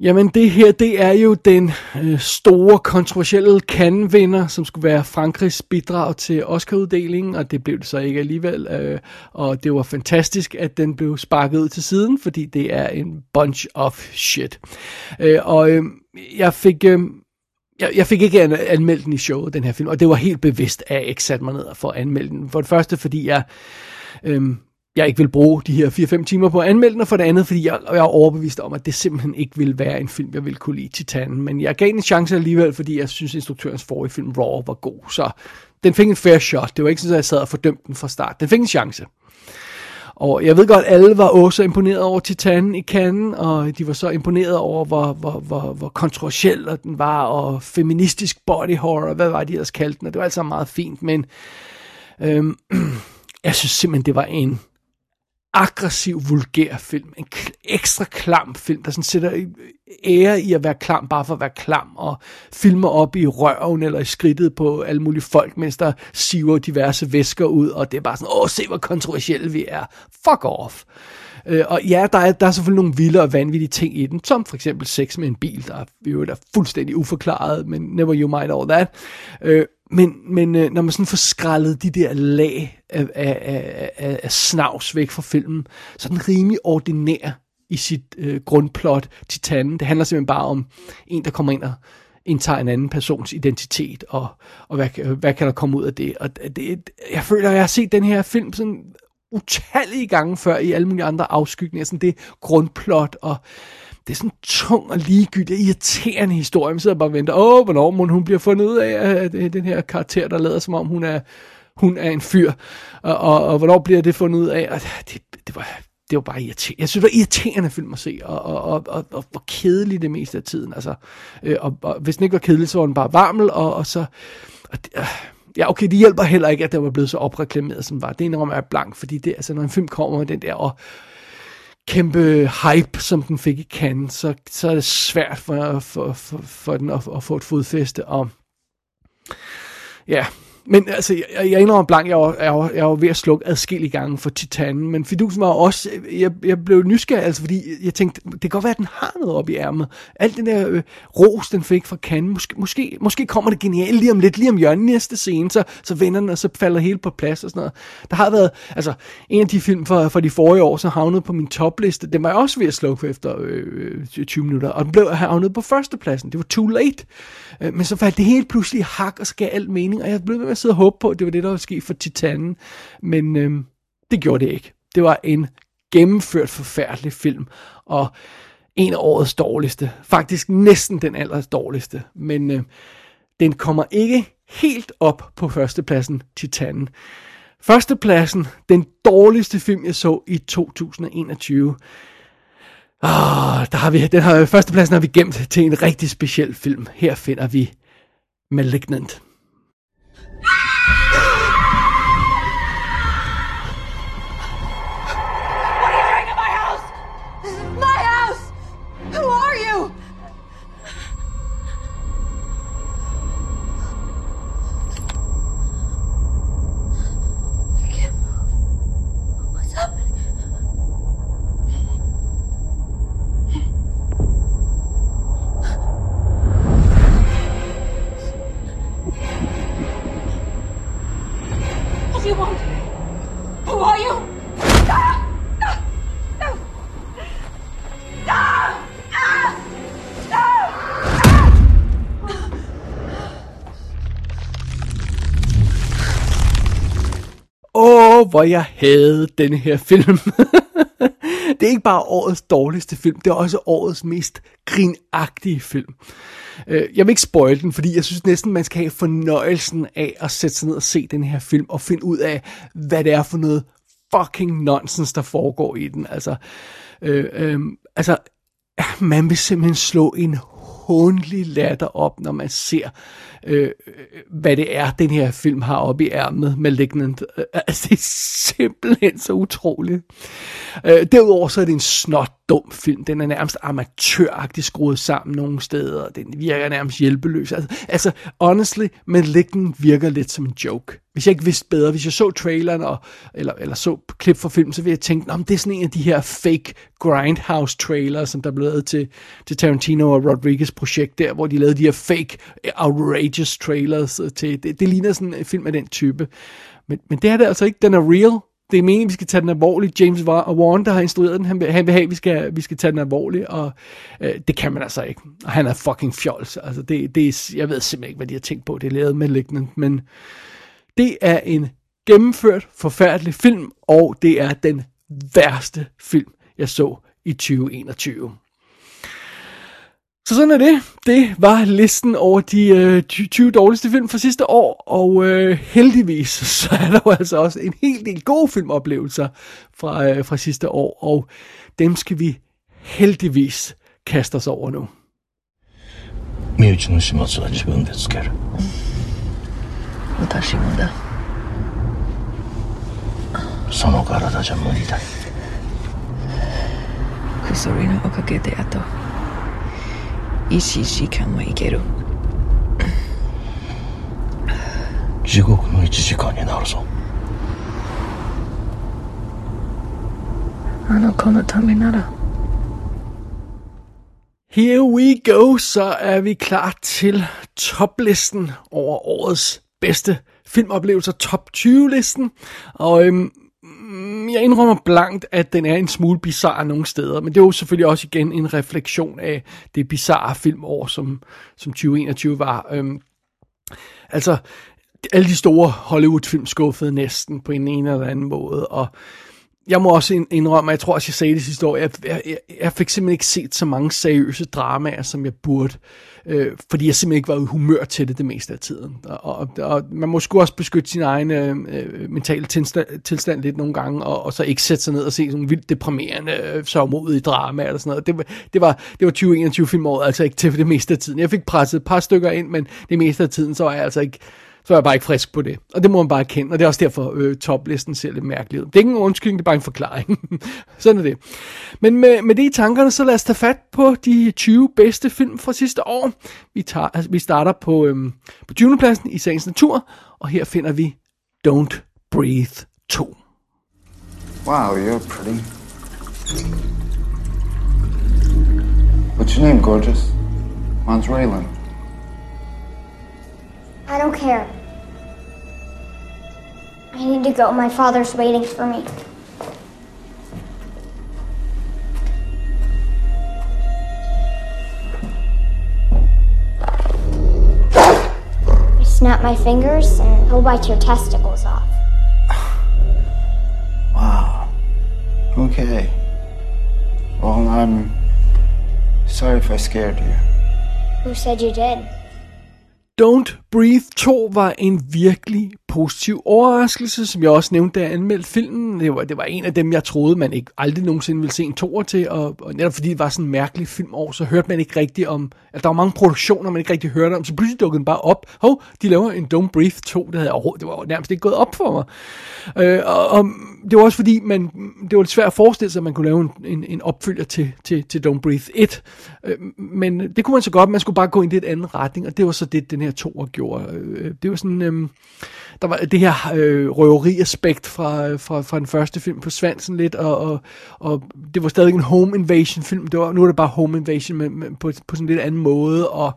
Jamen det her, det er jo den øh, store, kontroversielle kanvinder, som skulle være Frankrigs bidrag til Oscar-uddelingen, og det blev det så ikke alligevel. Øh, og det var fantastisk, at den blev sparket ud til siden, fordi det er en bunch of shit. Øh, og øh, jeg fik... Øh, jeg, jeg fik ikke an- anmeldt den i showet, den her film, og det var helt bevidst, at jeg ikke satte mig ned for at anmelde den. For det første, fordi jeg... Øh, jeg ikke vil bruge de her 4-5 timer på at anmelde den, og for det andet, fordi jeg, jeg er overbevist om, at det simpelthen ikke vil være en film, jeg vil kunne lide Titanen. Men jeg gav den en chance alligevel, fordi jeg synes, instruktørens forrige film, Raw, var god. Så den fik en fair shot. Det var ikke sådan, at jeg sad og fordømte den fra start. Den fik en chance. Og jeg ved godt, at alle var også imponeret over Titanen i Cannes, og de var så imponeret over, hvor, hvor, hvor, hvor kontroversiel den var, og feministisk body horror, hvad var de ellers kaldte den, og det var altså meget fint, men øhm, jeg synes simpelthen, det var en aggressiv, vulgær film. En k- ekstra klam film, der sådan sætter ære i at være klam, bare for at være klam, og filmer op i røven eller i skridtet på alle mulige folk, mens der siver diverse væsker ud, og det er bare sådan, åh, se hvor kontroversielle vi er. Fuck off. Øh, Øh, og ja, der er, der er selvfølgelig nogle vilde og vanvittige ting i den, som for eksempel sex med en bil, der er jo er fuldstændig uforklaret, men never you mind all that. Øh, men, men øh, når man sådan får skrællet de der lag af, af, af, af, af snavs væk fra filmen, så er den rimelig ordinær i sit øh, grundplot, Titanen. Det handler simpelthen bare om en, der kommer ind og indtager en anden persons identitet, og, og hvad, øh, hvad kan der komme ud af det. Og det, jeg føler, at jeg har set den her film sådan utallige gange før i alle mulige andre afskygninger, sådan det grundplot, og det er sådan en tung og ligegyldig, og irriterende historie. Man sidder bare og venter, åh, hvornår må hun bliver fundet ud af, at øh, den her karakter, der lader som om hun er, hun er en fyr, og, og, og hvornår bliver det fundet ud af, og det, det var det var bare irriterende. Jeg synes, det var irriterende film at se, og, og, og, og, og hvor kedelig det meste af tiden. Altså, øh, og, og, hvis den ikke var kedelig, så var den bare varmel, og, og så... Og det, øh, ja, okay, det hjælper heller ikke, at det var blevet så opreklameret, som var. Det indrømmer jeg blank, fordi det, altså, når en film kommer med den der, og kæmpe hype, som den fik i Cannes, så, så er det svært for, for, for, for den at, at få et fodfæste. Og ja, men altså, jeg, jeg indrømmer blank, jeg var, jeg, var, jeg var ved at slukke adskillige gange for Titanen, men fidusen var også, jeg, jeg blev nysgerrig, altså fordi jeg tænkte, det kan godt være, at den har noget op i ærmet. Alt den der øh, ros, den fik fra Cannes, måske, måske, måske kommer det genialt lige om lidt, lige om hjørnet næste scene, så, så vender den, og så falder hele på plads og sådan noget. Der har været, altså, en af de film fra, fra de forrige år, så havnede på min topliste, den var jeg også ved at slukke for efter øh, øh 20 minutter, og den blev havnet på førstepladsen. Det var too late. Øh, men så faldt det helt pludselig hak og skal alt mening, og jeg blev ved med at sidde og håbe på, at det var det, der ville ske for Titanen. Men øh, det gjorde det ikke. Det var en gennemført forfærdelig film, og en af årets dårligste. Faktisk næsten den allers dårligste. Men øh, den kommer ikke helt op på førstepladsen, Titanen. Førstepladsen, den dårligste film, jeg så i 2021. Oh, ah, der har vi, den har, førstepladsen har vi gemt til en rigtig speciel film. Her finder vi Malignant. Hvor jeg havde den her film. det er ikke bare årets dårligste film, det er også årets mest grinagtige film. Øh, jeg vil ikke spoil den, fordi jeg synes næsten, man skal have fornøjelsen af at sætte sig ned og se den her film, og finde ud af, hvad det er for noget fucking nonsens, der foregår i den. Altså, øh, øh, altså man vil simpelthen slå en håndelig latter op, når man ser, øh, øh, hvad det er, den her film har oppe i ærmet, med Lignant. Øh, altså, det er simpelthen så utroligt. Øh, derudover så er det en snot dum film. Den er nærmest amatøragtigt skruet sammen nogle steder. Den virker nærmest hjælpeløs. Altså, altså honestly, Malignant virker lidt som en joke hvis jeg ikke vidste bedre, hvis jeg så traileren og, eller, eller så klip fra filmen, så ville jeg tænke, om det er sådan en af de her fake grindhouse trailer, som der blev lavet til, til Tarantino og Rodriguez projekt der, hvor de lavede de her fake eh, outrageous trailers øh, til, det, det ligner sådan en film af den type. Men, men det er det altså ikke, den er real, det er meningen, vi skal tage den alvorligt. James Warren, der har instrueret den, han vil, han vil have, at vi skal, vi skal tage den alvorligt, og øh, det kan man altså ikke. Og han er fucking fjols. Altså, det, det er, jeg ved simpelthen ikke, hvad de har tænkt på, det er lavet med liggende, men det er en gennemført, forfærdelig film, og det er den værste film, jeg så i 2021. Så sådan er det. Det var listen over de øh, 20 dårligste film fra sidste år, og øh, heldigvis så er der jo altså også en hel del gode filmoplevelser fra, øh, fra sidste år, og dem skal vi heldigvis kaste os over nu. 身内の始末は自分でつける 私もだ。その体じゃ無理だ。薬のおかげであと1時間はいける。地獄の1時間になるぞ。あの子のためなら。Here we go, så er vi klar til toplisten over årets bedste filmoplevelser, top 20-listen. Og øhm, mm, jeg indrømmer blankt, at den er en smule bizarre nogle steder, men det er jo selvfølgelig også igen en refleksion af det bizarre filmår, som, som 2021 var. Øhm, altså, alle de store Hollywood-film skuffede næsten på en en eller anden måde, og jeg må også indrømme, at jeg tror også, jeg sagde det sidste år, jeg, jeg, jeg, jeg fik simpelthen ikke set så mange seriøse dramaer, som jeg burde, øh, øh, fordi jeg simpelthen ikke var i humør til det det meste af tiden. Og, og, og man må sgu også beskytte sin egen øh, øh mentale tilstand, tilstand lidt nogle gange, og, og så ikke sætte sig ned og se sådan vildt deprimerende, øh, sørgmodige drama eller sådan noget. Det, det, var, det var 2021 filmåret altså ikke til det meste af tiden. Jeg fik presset et par stykker ind, men det meste af tiden, så var jeg altså ikke så er jeg bare ikke frisk på det. Og det må man bare kende, og det er også derfor, øh, toplisten ser lidt mærkelig ud. Det er ikke en undskyldning, det er bare en forklaring. Sådan er det. Men med, med det i tankerne, så lad os tage fat på de 20 bedste film fra sidste år. Vi, tager, altså, vi starter på, øhm, på 20. pladsen i sagens natur, og her finder vi Don't Breathe 2. Wow, you're pretty. What's your name, gorgeous? Mine's Raylan. I don't care. I need to go. My father's waiting for me. You snap my fingers and he'll bite your testicles off. Wow. Okay. Well, I'm sorry if I scared you. Who said you did? Don't Breathe 2 var en virkelig positiv overraskelse, som jeg også nævnte, da jeg anmeldte filmen. Det var, det var en af dem, jeg troede, man ikke aldrig nogensinde ville se en toer til, og, og netop fordi det var sådan en mærkelig filmår, så hørte man ikke rigtigt om, altså der var mange produktioner, man ikke rigtig hørte om, så pludselig dukkede den bare op. Hov, de laver en Don't Breathe 2, det havde jeg det var nærmest ikke gået op for mig. Øh, og, og, det var også fordi, man, det var lidt svært at forestille sig, at man kunne lave en, en, en opfølger til, til, til Don't Breathe 1. Øh, men det kunne man så godt, man skulle bare gå i en lidt anden retning, og det var så det, den her toer gjorde. Øh, det var sådan... Øh, der var det her øh, røveri-aspekt fra, fra, fra den første film på Svansen lidt, og, og, og det var stadig en home invasion film, det var, nu er det bare home invasion men, men på, på sådan en lidt anden måde, og,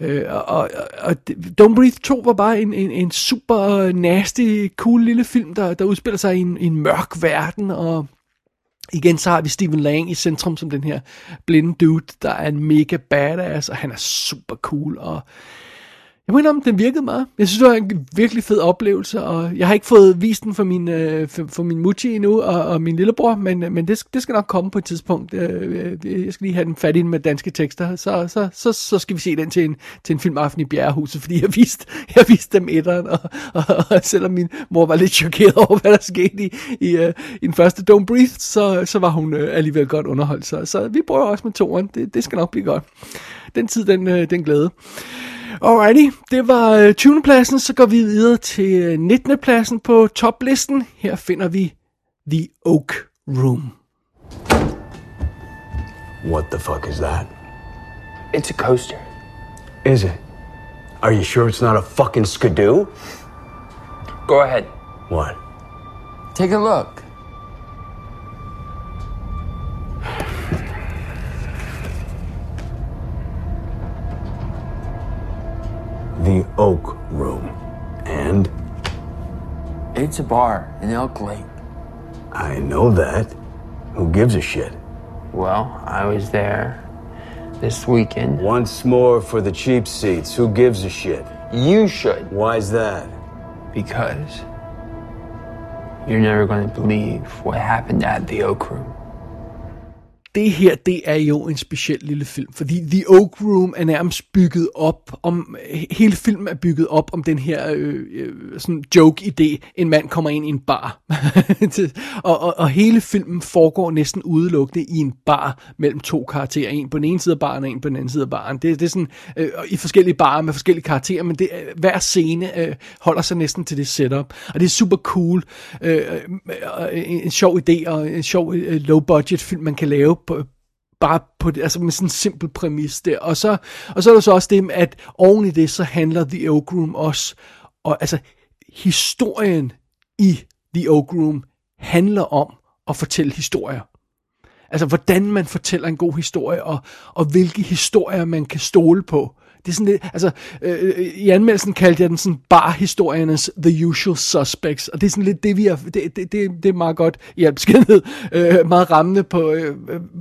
øh, og, og, og Don't Breathe 2 var bare en, en, en super nasty, cool lille film, der, der udspiller sig i en, i en mørk verden, og Igen så har vi Stephen Lang i centrum som den her blinde dude, der er en mega badass, og han er super cool, og jeg mener om, den virkede meget. Jeg synes, det var en virkelig fed oplevelse, og jeg har ikke fået vist den for min, øh, for, for min mutti endnu, og, og min lillebror, men, øh, men det, det skal nok komme på et tidspunkt. Øh, øh jeg skal lige have den fat ind med danske tekster, så, så, så, så skal vi se den til en, til en filmaften i Bjerrehuset, fordi jeg viste, jeg viste dem etteren, og, og, og selvom min mor var lidt chokeret over, hvad der skete i, i, øh, i den første Don't Breathe, så, så var hun alligevel godt underholdt. Så, så vi prøver også med toeren, det, det skal nok blive godt. Den tid, den, den glæde. Alrighty, det var 20. Øh, pladsen, så går vi videre til 19. Øh, pladsen på toplisten. Her finder vi The Oak Room. What the fuck is that? It's a coaster. Is it? Are you sure it's not a fucking skidoo? Go ahead. What? Take a look. The Oak Room. And? It's a bar in Elk Lake. I know that. Who gives a shit? Well, I was there this weekend. Once more for the cheap seats. Who gives a shit? You should. Why's that? Because you're never going to believe what happened at the Oak Room. Det her, det er jo en speciel lille film, fordi The Oak Room er nærmest bygget op om, hele filmen er bygget op om den her øh, øh, sådan joke-idé, en mand kommer ind i en bar. og, og, og hele filmen foregår næsten udelukkende i en bar mellem to karakterer, en på den ene side af baren og en på den anden side af baren. Det, det er sådan øh, i forskellige barer med forskellige karakterer, men det, hver scene øh, holder sig næsten til det setup, og det er super cool. Øh, øh, øh en sjov idé og en sjov øh, low-budget film, man kan lave på, bare på det, altså med sådan en simpel præmis der. Og så, og så er der så også det, at oven i det, så handler The Oak Room også, og altså historien i The Oak Room handler om at fortælle historier. Altså hvordan man fortæller en god historie, og, og hvilke historier man kan stole på. Det er sådan lidt, altså, øh, i anmeldelsen kaldte jeg den sådan barhistoriernes The Usual Suspects, og det er sådan lidt det, vi har, det, det, det, det er meget godt i al beskedenhed, øh, meget rammende på, øh,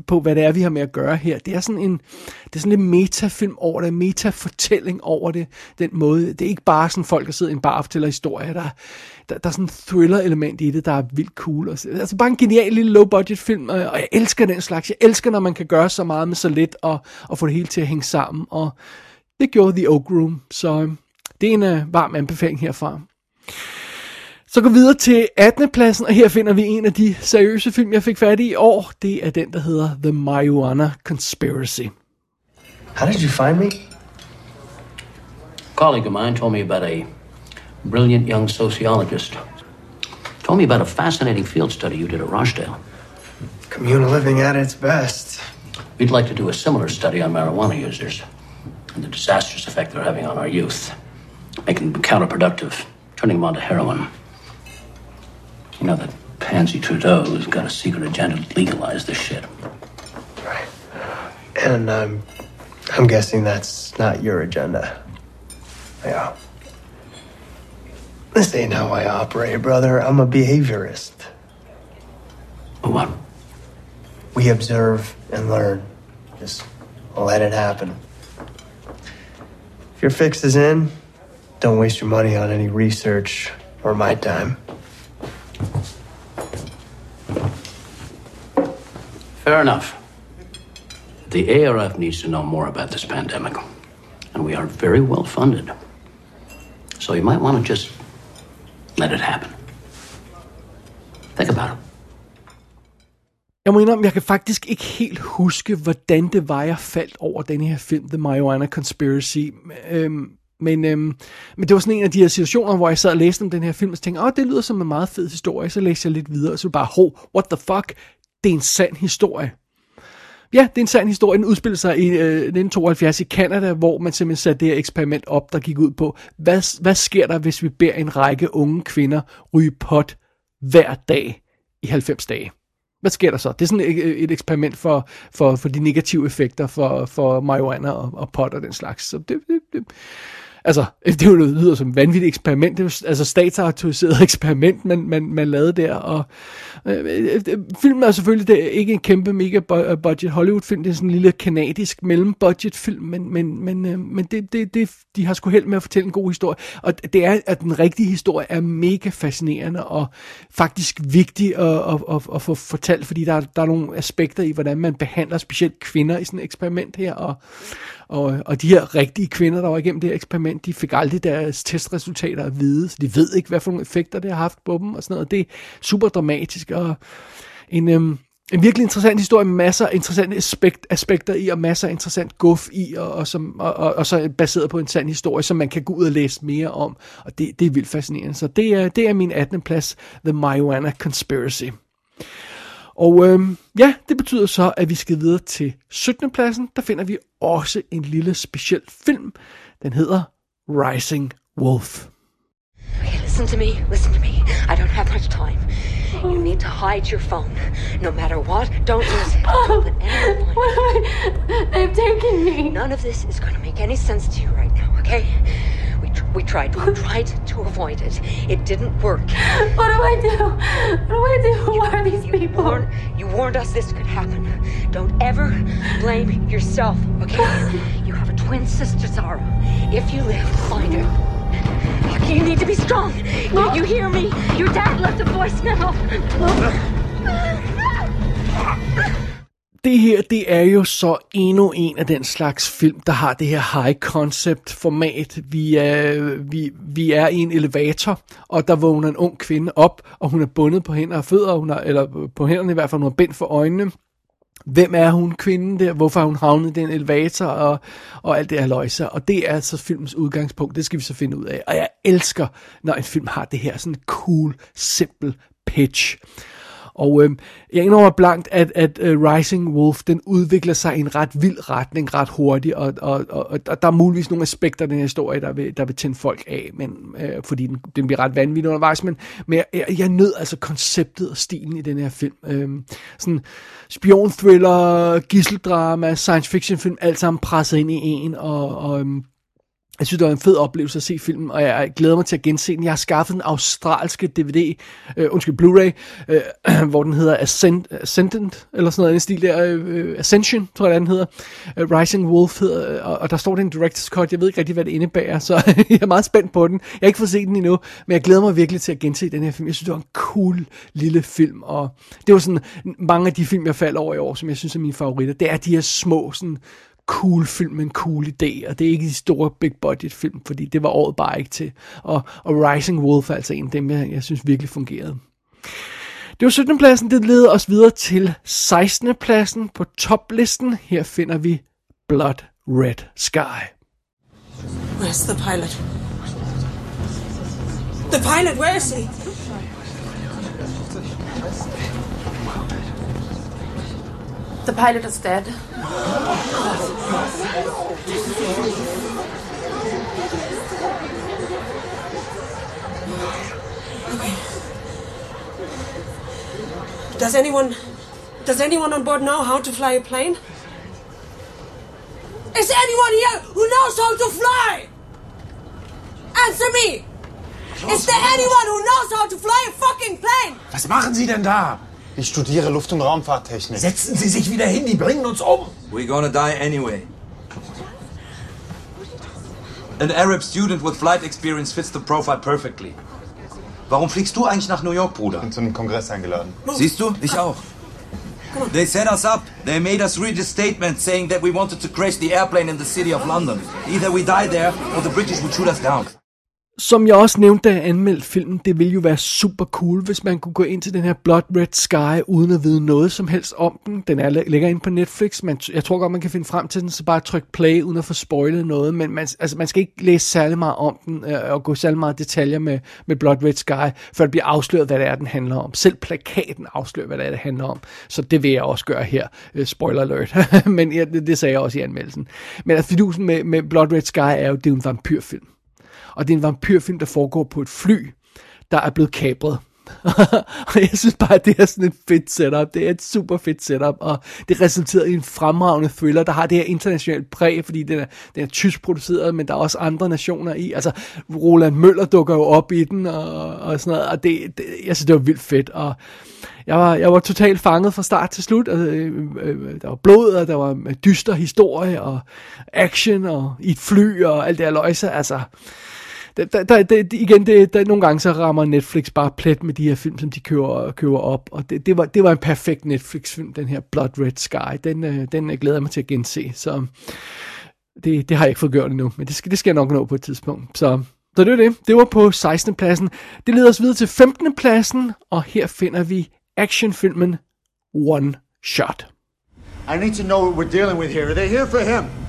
på, hvad det er, vi har med at gøre her. Det er sådan en, det er sådan lidt metafilm over det, metafortælling over det, den måde. Det er ikke bare sådan folk, der sidder i en bar og fortæller historier, der, der, der er sådan en thriller-element i det, der er vildt cool. Og, Altså bare en genial lille low-budget film, og jeg elsker den slags. Jeg elsker, når man kan gøre så meget med så lidt, og, og få det hele til at hænge sammen, og det gjorde The Oak Room, så øhm, det er en uh, varm anbefaling herfra. Så går vi videre til 18. pladsen, og her finder vi en af de seriøse film, jeg fik fat i i år. Det er den, der hedder The Marijuana Conspiracy. How did you find me? A colleague of mine told me about a brilliant young sociologist. Told me about a fascinating field study you did at Rochdale. Communal living at its best. We'd like to do a similar study on marijuana users and the disastrous effect they're having on our youth, making them counterproductive, turning them onto heroin. You know that Pansy Trudeau has got a secret agenda to legalize this shit. Right. And I'm, I'm guessing that's not your agenda. Yeah. This ain't how I operate, brother. I'm a behaviorist. A what? We observe and learn. Just let it happen. If your fix is in, don't waste your money on any research or my time. Fair enough. The ARF needs to know more about this pandemic, and we are very well funded. So you might want to just let it happen. Think about it. Jeg må indrømme, jeg kan faktisk ikke helt huske, hvordan det var, jeg faldt over den her film, The Marijuana Conspiracy. Øhm, men, øhm, men det var sådan en af de her situationer, hvor jeg sad og læste om den her film, og tænkte, åh, det lyder som en meget fed historie. Så læste jeg lidt videre, og så bare, ho, what the fuck? Det er en sand historie. Ja, det er en sand historie. Den udspillede sig i øh, 1972 i Canada, hvor man simpelthen satte det her eksperiment op, der gik ud på, hvad, hvad sker der, hvis vi beder en række unge kvinder ryge pot hver dag i 90 dage? Hvad sker der så? Det er sådan et, et eksperiment for, for, for de negative effekter for, for marijuana og, og pot og den slags. Så det, det, det, altså, det er jo noget, lyder som et vanvittigt eksperiment. Det var altså statsautoriseret eksperiment, man, man, man lavede der. Og, øh, øh, øh, filmen er selvfølgelig det er ikke en kæmpe mega øh, budget Hollywood-film. Det er sådan en lille kanadisk mellem-budget-film, men, men, men, øh, men det, det, det, de har sgu held med at fortælle en god historie. Og det er, at den rigtige historie er mega fascinerende og faktisk vigtig at, at, at, at få fortalt, fordi der, der er nogle aspekter i, hvordan man behandler specielt kvinder i sådan et eksperiment her, og, og, og de her rigtige kvinder, der var igennem det her eksperiment, de fik aldrig deres testresultater at vide, så de ved ikke, hvad for nogle effekter det har haft på dem, og sådan noget. Det er super dramatisk, og en, øhm, en virkelig interessant historie med masser af interessante aspekt, aspekter i, og masser af interessant guf i, og, og, som, og, og, og så baseret på en sand historie, som man kan gå ud og læse mere om, og det, det er vildt fascinerende. Så det er, det er min 18. plads, The Marijuana Conspiracy. Og øhm, ja, det betyder så, at vi skal videre til 17. pladsen. Der finder vi også en lille speciel film. Den hedder Rising Wolf. Okay, listen. Listen to me. Listen to me. I don't have much time. You need to hide your phone. No matter what, don't use it. Don't let anyone find it. They've taken me. None of this is going to make any sense to you right now, okay? We, tried. We tried to avoid it. It didn't work. What do I do? What do I do? Who are these people? Warn, you warned us this could happen. Don't ever blame yourself, okay? You have a twin sister, Zara. If you live, find her. You need to be strong. You, you hear me? Your dad left a voicemail. Det her, det er jo så endnu en af den slags film, der har det her high concept format. Vi er, vi, vi er i en elevator, og der vågner en ung kvinde op, og hun er bundet på hænder og fødder, hun er, eller på hænderne i hvert fald, hun er bind for øjnene. Hvem er hun, kvinden der? Hvorfor har hun havnet i den elevator? Og, og alt det her løjser. Og det er altså filmens udgangspunkt. Det skal vi så finde ud af. Og jeg elsker, når en film har det her sådan cool, simpel pitch. Og øh, jeg indrømmer blankt, at, at uh, Rising Wolf, den udvikler sig i en ret vild retning ret hurtigt, og, og, og, og der er muligvis nogle aspekter af den her historie, der vil, der vil tænde folk af, men, øh, fordi den, den bliver ret vanvittig undervejs, men, men jeg, jeg, jeg nød altså konceptet og stilen i den her film. Øh, sådan spion-thriller, gisseldrama, science fiction film, alt sammen presset ind i en, og, og øh, jeg synes, det var en fed oplevelse at se filmen, og jeg glæder mig til at gense den. Jeg har skaffet den australske DVD, øh, undskyld, Blu-ray, øh, hvor den hedder Ascend, Ascendant, eller sådan noget, en stil der, øh, Ascension, tror jeg, den hedder. Øh, Rising Wolf hedder, øh, og, og der står det en director's cut, jeg ved ikke rigtig, hvad det indebærer, så jeg er meget spændt på den. Jeg har ikke fået set den endnu, men jeg glæder mig virkelig til at gense den her film. Jeg synes, det var en cool lille film, og det var sådan mange af de film, jeg faldt over i år, som jeg synes er mine favoritter. Det er de her små, sådan cool film med en cool idé, og det er ikke de store big budget film, fordi det var året bare ikke til. Og, og Rising Wolf er altså en af dem, jeg, jeg synes virkelig fungerede. Det var 17. pladsen, det leder os videre til 16. pladsen på toplisten. Her finder vi Blood Red Sky. Where's the pilot? The pilot, where is he? The pilot is dead. Does anyone does anyone on board know how to fly a plane? Is there anyone here who knows how to fly? Answer me! Is there anyone who knows how to fly a fucking plane? Was machen Sie denn da? Ich studiere Luft- und Raumfahrttechnik. Setzen Sie sich wieder hin, die bringen uns um. We're gonna die anyway. An Arab student with flight experience fits the profile perfectly. Warum fliegst du eigentlich nach New York, Bruder? Bin zu einem Kongress eingeladen. Siehst du? Ich auch. They set us up. They made us read a statement saying that we wanted to crash the airplane in the city of London. Either we die there, or the British would shoot us down. Som jeg også nævnte, da jeg anmeldte filmen, det ville jo være super cool, hvis man kunne gå ind til den her Blood Red Sky, uden at vide noget som helst om den. Den er ligger inde på Netflix, men jeg tror godt, man kan finde frem til den, så bare tryk play, uden at få spoilet noget. Men man, altså, man skal ikke læse særlig meget om den, øh, og gå særlig meget detaljer med, med Blood Red Sky, før det bliver afsløret, hvad det er, den handler om. Selv plakaten afslører, hvad det er, det handler om. Så det vil jeg også gøre her. Øh, spoiler alert. men ja, det, det sagde jeg også i anmeldelsen. Men at fidusen med, med Blood Red Sky er jo, det er jo en vampyrfilm. Og det er en vampyrfilm, der foregår på et fly, der er blevet kabret. og jeg synes bare, at det er sådan et fedt setup. Det er et super fedt setup, og det resulterer i en fremragende thriller, der har det her internationalt præg, fordi den er, den er tysk produceret, men der er også andre nationer i. Altså, Roland Møller dukker jo op i den, og, og sådan noget, og det, det, jeg synes, det var vildt fedt, og jeg var, jeg var totalt fanget fra start til slut. Altså, øh, øh, der var blod, og der var dyster historie, og action, og i et fly, og alt det her løjse. Altså, der, der, der, der, igen, det, der, nogle gange så rammer Netflix bare plet med de her film, som de køber, køber op. Og det, det, var, det var en perfekt Netflix-film, den her Blood Red Sky. Den, øh, den øh, glæder jeg mig til at gense. Så det, det har jeg ikke fået gjort endnu, men det skal, det skal jeg nok nå på et tidspunkt. Så, så det var det. Det var på 16. pladsen. Det leder os videre til 15. pladsen, og her finder vi actionfilmen One Shot. I need to know what we're dealing with here. Are they here for him?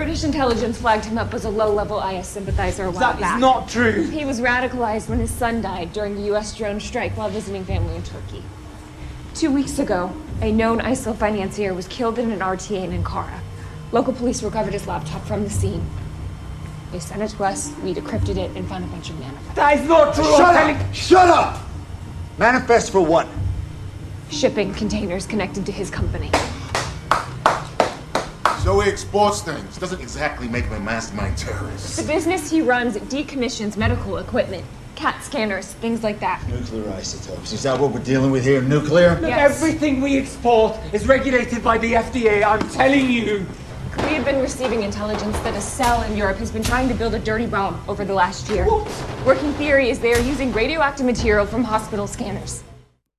British intelligence flagged him up as a low-level IS sympathizer a while That is back. not true. He was radicalized when his son died during the U.S. drone strike while visiting family in Turkey. Two weeks ago, a known ISIL financier was killed in an RTA in Ankara. Local police recovered his laptop from the scene. They sent it to us, we decrypted it, and found a bunch of manifests. That is not true. Shut up! Shut up! Manifest for what? Shipping containers connected to his company. So he exports things. Doesn't exactly make him a mastermind terrorist. The business he runs decommissions medical equipment, CAT scanners, things like that. Nuclear isotopes. Is that what we're dealing with here? Nuclear? Look, everything we export is regulated by the FDA. I'm telling you. We have been receiving intelligence that a cell in Europe has been trying to build a dirty bomb over the last year. Working theory is they are using radioactive material from hospital scanners.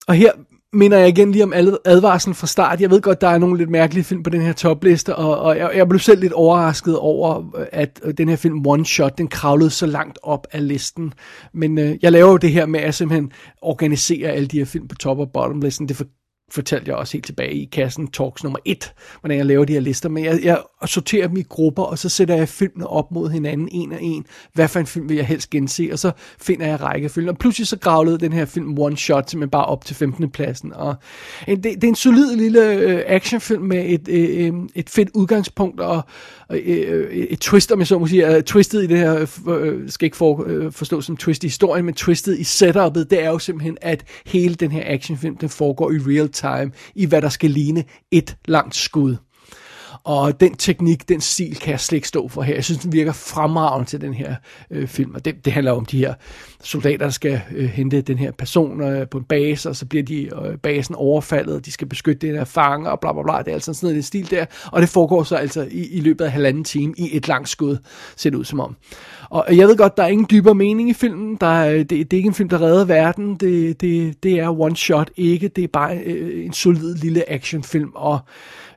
Og her minder jeg igen lige om advarslen fra start. Jeg ved godt, der er nogle lidt mærkelige film på den her topliste, og, og jeg, jeg blev selv lidt overrasket over, at den her film One Shot, den kravlede så langt op af listen. Men øh, jeg laver jo det her med at simpelthen organisere alle de her film på top- og bottom-listen. Det for, fortalte jeg også helt tilbage i kassen Talks nummer 1, hvordan jeg laver de her lister. Men jeg, jeg sorterer dem i grupper, og så sætter jeg filmene op mod hinanden, en og en. Hvad for en film vil jeg helst gense? Og så finder jeg rækkefølgen. Og pludselig så gravlede den her film One Shot simpelthen bare op til 15. pladsen. Og en, det, det er en solid lille øh, actionfilm med et, øh, øh et fedt udgangspunkt og, Øh, øh, et twist, om jeg så må sige. Twistet i det her, øh, skal ikke for, øh, forstås som twist i historien, men twistet i setupet, det er jo simpelthen, at hele den her actionfilm, den foregår i real time, i hvad der skal ligne et langt skud. Og den teknik, den stil kan jeg slet ikke stå for her. Jeg synes, den virker fremragende til den her øh, film. Og det, det handler om de her soldater, der skal øh, hente den her person øh, på en base, og så bliver de øh, basen overfaldet, og de skal beskytte den her fange, og bla bla bla. Det er altså sådan noget i den stil der. Og det foregår så altså i, i løbet af halvanden time i et langt skud, ser det ud som om. Og jeg ved godt, der er ingen dybere mening i filmen. Der er, øh, det, det er ikke en film, der redder verden. Det, det, det er one shot ikke. Det er bare øh, en solid lille actionfilm. Og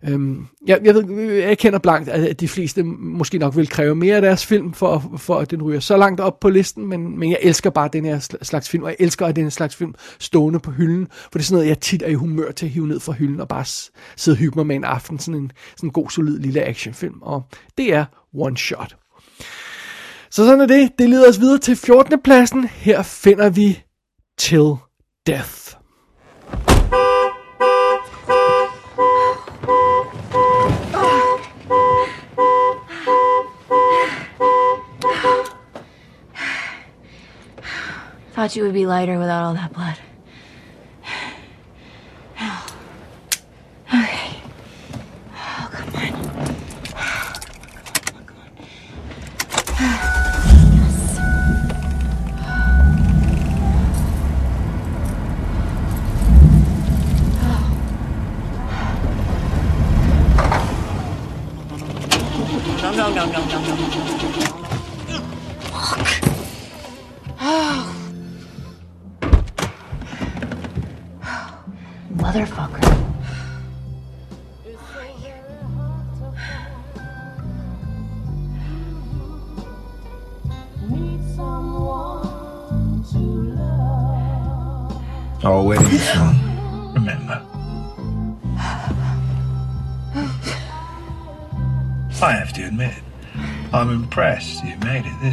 øhm, jeg, jeg, ved, jeg kender blankt, at de fleste måske nok vil kræve mere af deres film, for, for at den ryger så langt op på listen. Men, men jeg elsker bare den her slags film, og jeg elsker at den her slags film stående på hylden. For det er sådan noget, jeg tit er i humør til at hive ned fra hylden og bare sidde og hygge mig med en aften. Sådan en, sådan en god, solid lille actionfilm. Og det er One Shot. Så sådan er det. Det leder os videre til 14. pladsen. Her finder vi Till Death. Thought you would be lighter without all that blood.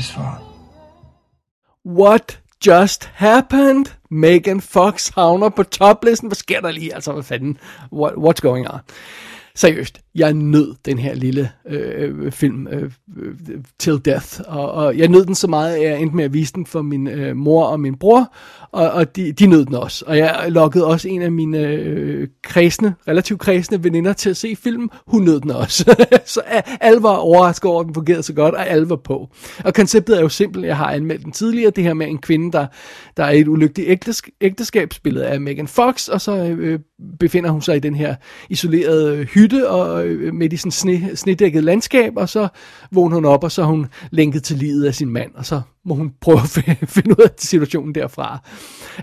You. What just happened? Megan Fox havner på toplisten. Hvad sker der lige? Altså, hvad fanden? What, what's going on? Seriøst, jeg nød den her lille øh, film, øh, Till Death, og, og jeg nød den så meget, at jeg endte med at vise den for min øh, mor og min bror, og, og de, de nød den også. Og jeg lokkede også en af mine øh, kredsende, relativt kredsende veninder til at se filmen. Hun nød den også. så alle var overrasket over, at den fungerede så godt, og alle var på. Og konceptet er jo simpelt. Jeg har anmeldt den tidligere, det her med en kvinde, der, der er i et ulykkeligt ægtes, ægteskab, spillet af Megan Fox, og så øh, befinder hun sig i den her isolerede hytte, hytte, og øh, midt i sådan sne, snedækket landskab, og så vågner hun op, og så er hun lænket til livet af sin mand, og så må hun prøve at finde ud af situationen derfra.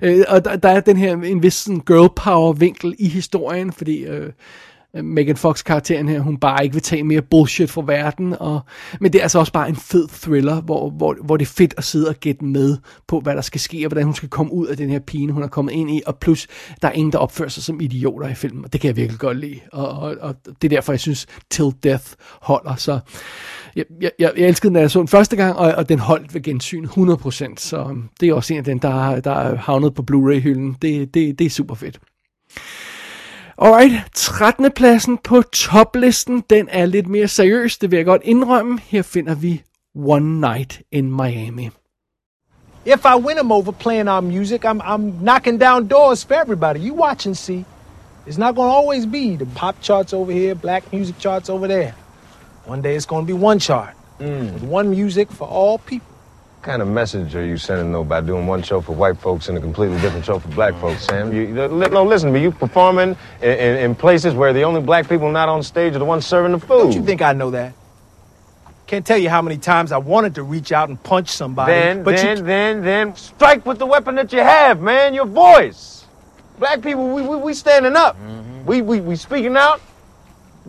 Øh, og der, der er den her en vis sådan girl power vinkel i historien, fordi øh, Øh, Megan Fox karakteren her, hun bare ikke vil tage mere bullshit fra verden, og, men det er altså også bare en fed thriller, hvor, hvor, hvor det er fedt at sidde og gætte med på, hvad der skal ske, og hvordan hun skal komme ud af den her pine, hun er kommet ind i, og plus, der er ingen, der opfører sig som idioter i filmen, og det kan jeg virkelig godt lide, og, og, og det er derfor, jeg synes, Till Death holder, så jeg, jeg, jeg elskede den, da jeg så den første gang, og, og den holdt ved gensyn 100%, så øhm, det er også en af den, der, der er havnet på Blu-ray-hylden, det, det, det er super fedt. Alright, 13. pladsen på toplisten, den er lidt mere seriøs, det vil jeg godt indrømme. Her finder vi One Night in Miami. If I win them over playing our music, I'm, I'm knocking down doors for everybody. You watch and see. It's not going to always be the pop charts over here, black music charts over there. One day it's going to be one chart with one music for all people. What kind of message are you sending though by doing one show for white folks and a completely different show for black folks, Sam? You, you- no, listen to me. You performing in, in, in places where the only black people not on stage are the ones serving the food. Don't you think I know that? Can't tell you how many times I wanted to reach out and punch somebody. Then, but then, you, then, then, strike with the weapon that you have, man. Your voice. Black people, we we, we standing up. Mm-hmm. We, we we speaking out.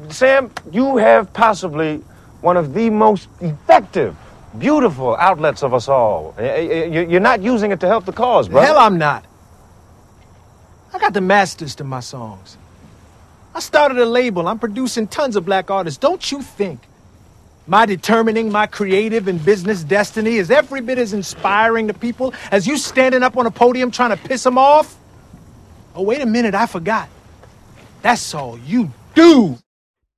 Sam, you have possibly one of the most effective, beautiful outlets of us all. You- You're not using it to help the cause, brother. hell, I'm not. I got the masters to my songs. I started a label. I'm producing tons of black artists. Don't you think my determining my creative and business destiny is every bit as inspiring to people as you standing up on a podium trying to piss them off? Oh, wait a minute, I forgot. That's all you do.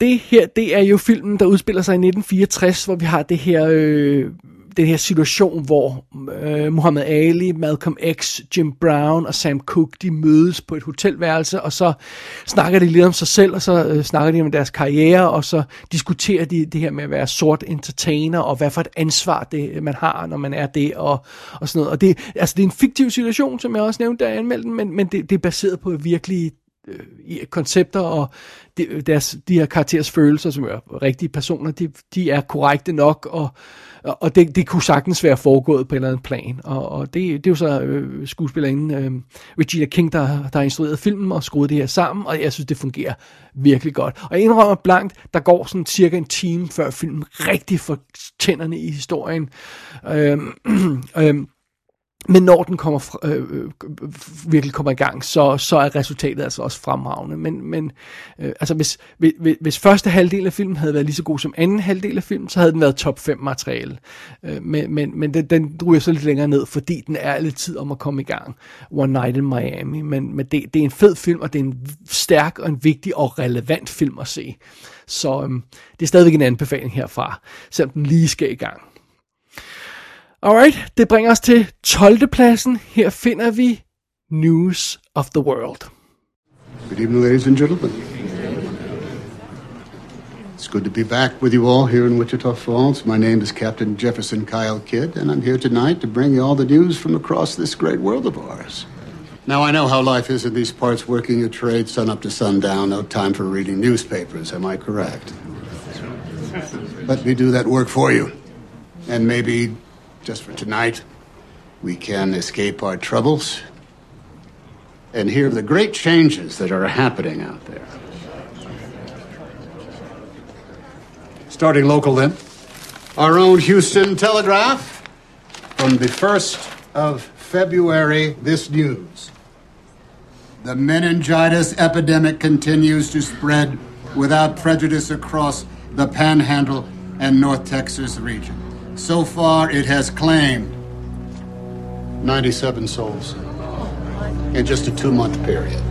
Det her, det er jo filmen, der udspiller sig i 1964, hvor vi har det her, øh, den her situation, hvor øh, Muhammad Ali, Malcolm X, Jim Brown og Sam Cooke, de mødes på et hotelværelse, og så snakker de lidt om sig selv, og så øh, snakker de om deres karriere, og så diskuterer de det her med at være sort entertainer, og hvad for et ansvar det, man har, når man er det, og, og sådan noget. Og det, altså, det er en fiktiv situation, som jeg også nævnte, da jeg anmeldte den, men, men det, det er baseret på virkelige øh, koncepter og de, deres, de her karakteres følelser, som er rigtige personer, de, de er korrekte nok, og, og og det, det kunne sagtens være foregået på en eller anden plan. Og, og det, det er jo så øh, skuespillerinden øh, Regina King, der, der har instrueret filmen og skruet det her sammen, og jeg synes, det fungerer virkelig godt. Og jeg indrømmer blankt, der går sådan cirka en time, før filmen rigtig får tænderne i historien. Øh, øh, men når den kommer fra, øh, øh virkelig kommer i gang, så, så er resultatet altså også fremragende. Men, men øh, altså hvis, hvis, hvis første halvdel af filmen havde været lige så god som anden halvdel af filmen, så havde den været top 5 materiale. Øh, men men, men den, den ryger så lidt længere ned, fordi den er lidt tid om at komme i gang. One Night in Miami. Men, men det, det er en fed film, og det er en stærk og en vigtig og relevant film at se. Så øh, det er stadigvæk en anbefaling herfra, selvom den lige skal i gang. Alright, det bringer os til 12. pladsen. Her finder vi News of the World. Good evening, ladies and gentlemen. It's good to be back with you all here in Wichita Falls. My name is Captain Jefferson Kyle Kidd, and I'm here tonight to bring you all the news from across this great world of ours. Now, I know how life is in these parts, working your trade sun up to sundown, no time for reading newspapers, am I correct? Let me do that work for you. And maybe, just for tonight, we can escape our troubles and hear the great changes that are happening out there. Starting local then. Our own Houston Telegraph. From the 1st of February, this news. The meningitis epidemic continues to spread without prejudice across the Panhandle and North Texas region. So far, it has claimed 97 souls in just a two month period.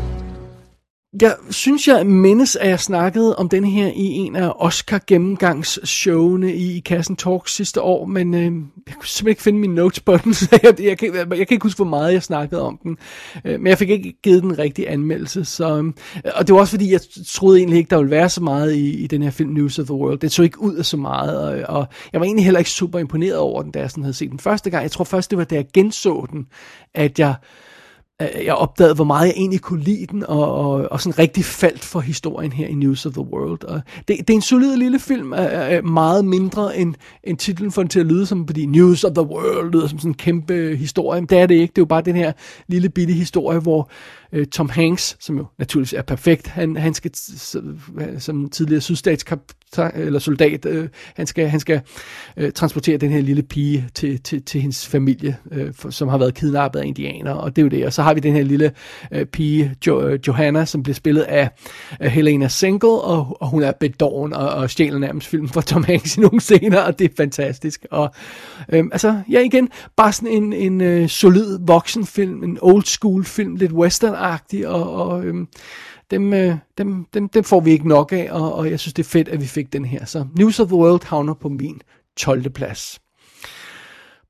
Jeg synes, jeg mindes, at jeg snakkede om den her i en af Oscar-gennemgangsshowene i, i Kassen Talks sidste år, men øh, jeg kunne simpelthen ikke finde min notes på den, så jeg, jeg, kan, jeg kan ikke huske, hvor meget jeg snakkede om den. Øh, men jeg fik ikke givet den rigtige anmeldelse, så, øh, og det var også fordi, jeg troede egentlig ikke, der ville være så meget i, i den her film News of the World. Det så ikke ud af så meget, og, og jeg var egentlig heller ikke super imponeret over den, da jeg sådan havde set den første gang. Jeg tror først, det var, da jeg genså den, at jeg Øh, jeg opdagede, hvor meget jeg egentlig kunne lide den, og, og, og sådan rigtig faldt for historien her i News of the World. Og det, det er en solid lille film, øh, øh, øh, meget mindre end, end titlen får den til at lyde som, fordi News of the World lyder som sådan en kæmpe historie, men det er det ikke. Det er jo bare den her lille bitte historie, hvor øh, Tom Hanks, som jo naturligvis er perfekt, han, han skal som tidligere sydstatskaptajn eller soldat, øh, han skal, han skal øh, transportere den her lille pige til, til, til hendes familie, øh, for, som har været kidnappet af indianer, og det er jo det. Og så har vi den her lille øh, pige, jo, øh, Johanna, som bliver spillet af øh, Helena Single, og, og hun er bedåren og, og stjæler nærmest filmen fra Tom Hanks i nogle scener, og det er fantastisk. Og øh, altså, ja igen, bare sådan en, en øh, solid voksenfilm, en old school film, lidt western agtig og, og øh, dem, øh, dem, dem, dem får vi ikke nok af, og, og jeg synes, det er fedt, at vi fik den her. Så News of the World havner på min 12. plads.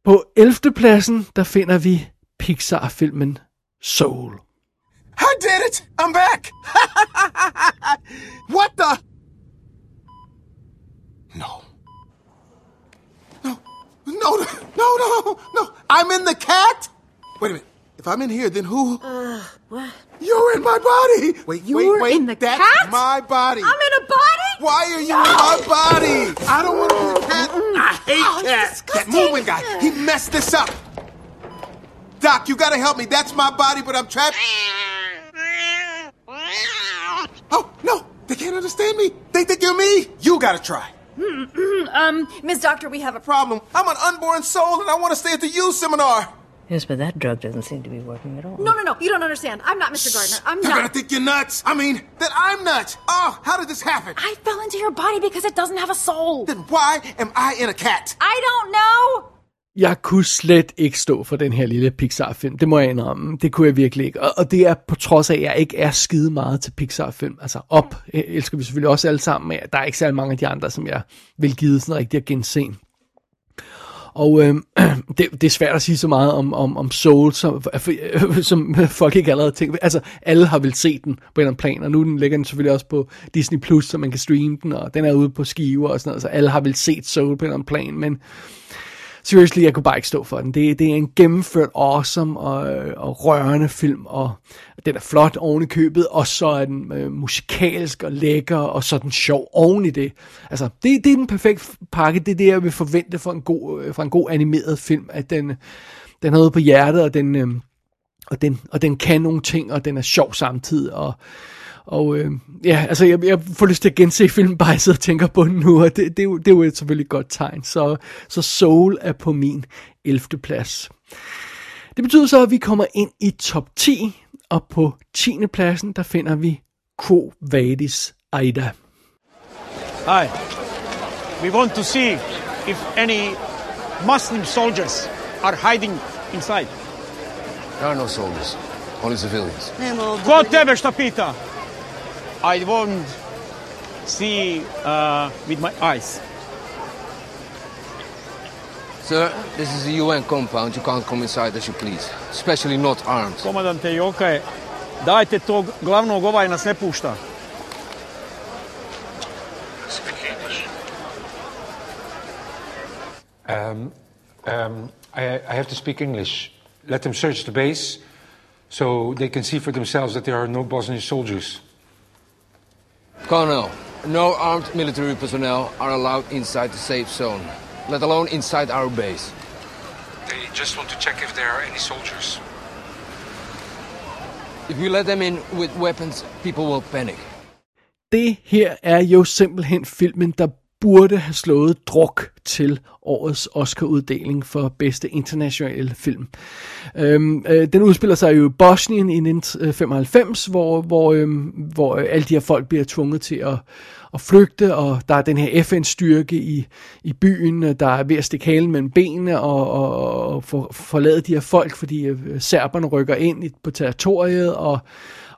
På 11. pladsen, der finder vi Pixar-filmen Soul. I did it! I'm back! what the? No. No. No, no, no, no. I'm in the cat? Wait a minute. If I'm in here, then who? Uh, what? You're in my body! Wait, You're wait, wait. in the That's cat? my body. I'm in a body? Why are you in my body? I don't want to be a cat. I hate Oh, cats. That moving guy, he messed this up. Doc, you gotta help me. That's my body, but I'm trapped. Oh, no. They can't understand me. They think you're me. You gotta try. um, Miss Doctor, we have a problem. I'm an unborn soul and I want to stay at the U seminar. Yes, but that drug doesn't seem to be working at all. No, no, no. You don't understand. I'm not Mr. Gardner. I'm not. gonna think you're nuts. I mean, that I'm nuts. Oh, how did this happen? I fell into your body because it doesn't have a soul. Then why am I in a cat? I don't know. Jeg kunne slet ikke stå for den her lille Pixar-film. Det må jeg indrømme. Det kunne jeg virkelig ikke. Og, og det er på trods af, at jeg ikke er skide meget til Pixar-film. Altså op øh, elsker vi selvfølgelig også alle sammen, men der er ikke særlig mange af de andre, som jeg vil give sådan rigtig at gense. Og øh, det, det er svært at sige så meget om, om, om Soul, som, som folk ikke allerede tænker. Altså, alle har vel set den på en eller anden plan, og nu den ligger den selvfølgelig også på Disney+, Plus, så man kan streame den, og den er ude på skiver og sådan noget, så alle har vel set Soul på en eller anden plan, men seriously, jeg kunne bare ikke stå for den. Det, det er en gennemført awesome og, og rørende film, og den er flot oven i købet, og så er den øh, musikalsk og lækker, og så er den sjov oven i det. Altså, det, det er den perfekte pakke. Det er det, jeg vil forvente for en god, fra for en god animeret film, at den, den har noget på hjertet, og den, øh, og, den, og den kan nogle ting, og den er sjov samtidig, og og øh, ja, altså jeg, jeg får lyst til at gense filmen, bare jeg sidder og tænker på den nu, og det, det, er jo, det er jo et selvfølgelig godt tegn. Så, så Soul er på min 11. plads. Det betyder så, at vi kommer ind i top 10, og på 10. pladsen, der finder vi Quo Vadis Aida. Hi. We want to see if any Muslim soldiers are hiding inside. There are no soldiers, only civilians. Ko tebe šta pita? I won't see uh, with my eyes. Sir, this is a UN compound. You can't come inside as you please, especially not armed. Komandante Joka, dajte tog glavnog ovaj nas ne pušta. Um, um, I, I have to speak English. Let them search the base so they can see for themselves that there are no Bosnian soldiers. Colonel, no armed military personnel are allowed inside the safe zone, let alone inside our base. They just want to check if there are any soldiers. If we let them in with weapons, people will panic. Det her er jo simpelthen filmen, der burde have slået druk til årets Oscar-uddeling for bedste internationale film. Øhm, øh, den udspiller sig jo i Bosnien i 1995, hvor, hvor, øhm, hvor alle de her folk bliver tvunget til at, at flygte, og der er den her FN-styrke i, i byen, øh, der er ved at stikke halen mellem benene og, og, og for, forlade de her folk, fordi øh, serberne rykker ind i, på territoriet, og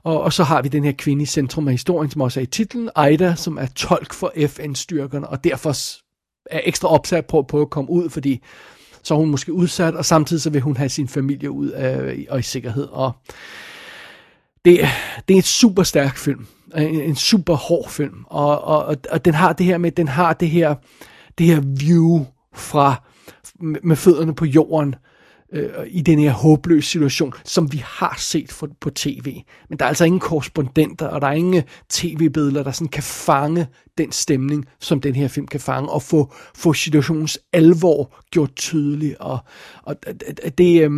og, og så har vi den her kvinde i centrum af historien, som også er i titlen, Ida, som er tolk for FN-styrkerne, og derfor er ekstra opsat på, på at komme ud, fordi så er hun måske udsat, og samtidig så vil hun have sin familie ud af, og i sikkerhed. Og det, det er et super stærk film. En, en super hård film. Og, og, og, den har det her med, den har det her, det her view fra, med, med fødderne på jorden, øh, Øh, i den her håbløse situation, som vi har set for, på tv. Men der er altså ingen korrespondenter, og der er ingen tv-billeder, der sådan kan fange den stemning, som den her film kan fange, og få, få situationens alvor gjort tydelig. Og, og det, det,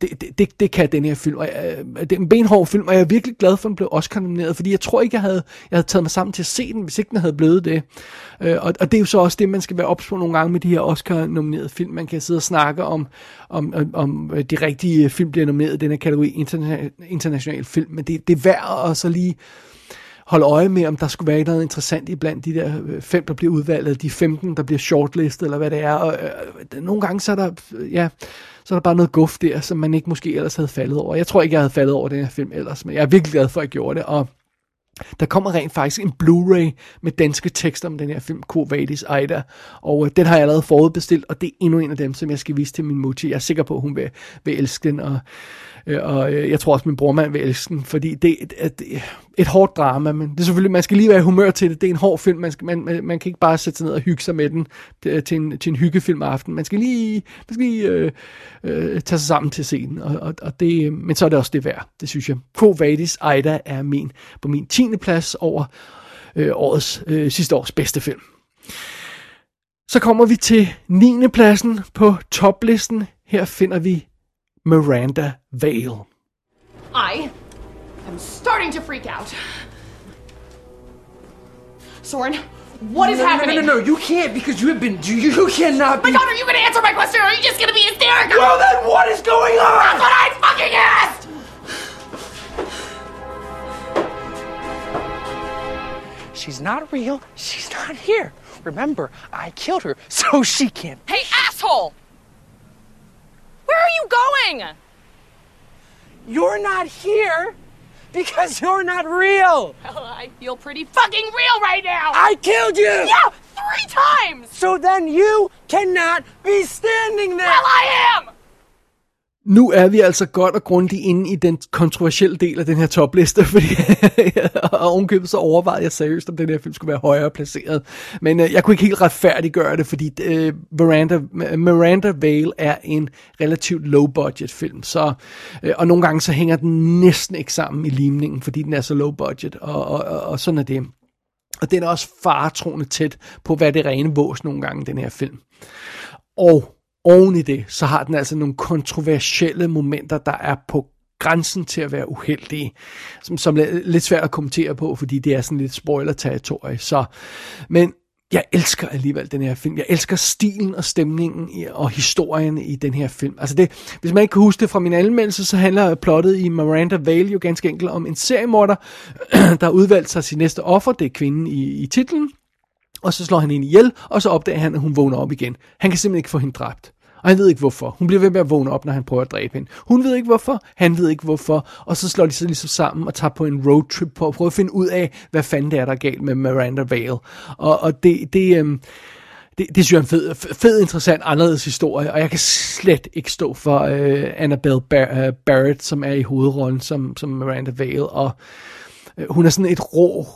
det, det, det, det kan den her film. Og, jeg, øh, det er en benhård film, og jeg er virkelig glad for, at den blev Oscar nomineret, fordi jeg tror ikke, jeg havde, jeg havde taget mig sammen til at se den, hvis ikke den havde blevet det. Øh, og, og det er jo så også det, man skal være ops på nogle gange med de her Oscar-nominerede film. Man kan sidde og snakke om, om, om, om øh, de rigtige øh, film bliver nomineret i her kategori interna- international film, men det, det er værd at så lige holde øje med, om der skulle være noget interessant i blandt de der fem, der bliver udvalgt, de 15, der bliver shortlistet, eller hvad det er. Og, øh, nogle gange så er der, ja, så er der bare noget guf der, som man ikke måske ellers havde faldet over. Jeg tror ikke, jeg havde faldet over den her film ellers, men jeg er virkelig glad for, at jeg gjorde det, og Der kommer rent faktisk en Blu-ray med danske tekster om den her film, Quo Vadis og øh, den har jeg allerede forudbestilt, og det er endnu en af dem, som jeg skal vise til min mutti. Jeg er sikker på, at hun vil, vil elske den, og, Øh, og øh, jeg tror også, min brormand vil elske den, fordi det er et, et, et hårdt drama, men det er selvfølgelig, man skal lige være i humør til det. Det er en hård film, man, skal, man, man, kan ikke bare sætte sig ned og hygge sig med den øh, til en, til en hyggefilm aften. Man skal lige, man skal lige øh, øh, tage sig sammen til scenen, og, og, og det, øh, men så er det også det værd, det synes jeg. Quo Vadis Ida er min, på min 10. plads over øh, årets, øh, sidste års bedste film. Så kommer vi til 9. pladsen på toplisten. Her finder vi Miranda Vale. I am starting to freak out. Soren, what is no, no, happening? No, no, no, you can't because you have been. You, you cannot be. My God, are you going to answer my question or are you just going to be hysterical? Well, then what is going on? That's what I fucking asked! She's not real. She's not here. Remember, I killed her, so she can't. Hey, asshole! Where are you going? You're not here because you're not real. Well, I feel pretty fucking real right now. I killed you. Yeah, three times. So then you cannot be standing there. Well, I am. Nu er vi altså godt og grundigt inde i den kontroversielle del af den her topliste, fordi og ovenkøbet så overvejede jeg seriøst, om den her film skulle være højere placeret. Men øh, jeg kunne ikke helt retfærdiggøre det, fordi øh, Miranda, Miranda Vale er en relativt low-budget film, så, øh, og nogle gange så hænger den næsten ikke sammen i limningen, fordi den er så low-budget, og, og, og, og sådan er det. Og den er også faretroende tæt på, hvad det rene vås nogle gange, den her film. Og oven i det, så har den altså nogle kontroversielle momenter, der er på grænsen til at være uheldige, som, som er lidt svært at kommentere på, fordi det er sådan lidt spoiler-territorie. Så, men jeg elsker alligevel den her film. Jeg elsker stilen og stemningen og historien i den her film. Altså det, hvis man ikke kan huske det fra min anmeldelse, så handler plottet i Miranda Vale jo ganske enkelt om en seriemorder, der udvalgte sig sin næste offer, det er kvinden i, i titlen, og så slår han hende ihjel, og så opdager han, at hun vågner op igen. Han kan simpelthen ikke få hende dræbt. Og han ved ikke hvorfor. Hun bliver ved med at vågne op, når han prøver at dræbe hende. Hun ved ikke hvorfor, han ved ikke hvorfor. Og så slår de sig ligesom sammen og tager på en roadtrip på at prøve at finde ud af, hvad fanden det er, der er galt med Miranda Vale. Og, og det, det, øhm, det, det synes jeg er en fed, fed, interessant, anderledes historie, og jeg kan slet ikke stå for øh, Annabelle Bar- øh, Barrett, som er i hovedrollen som, som Miranda Vale, og øh, hun er sådan et rå,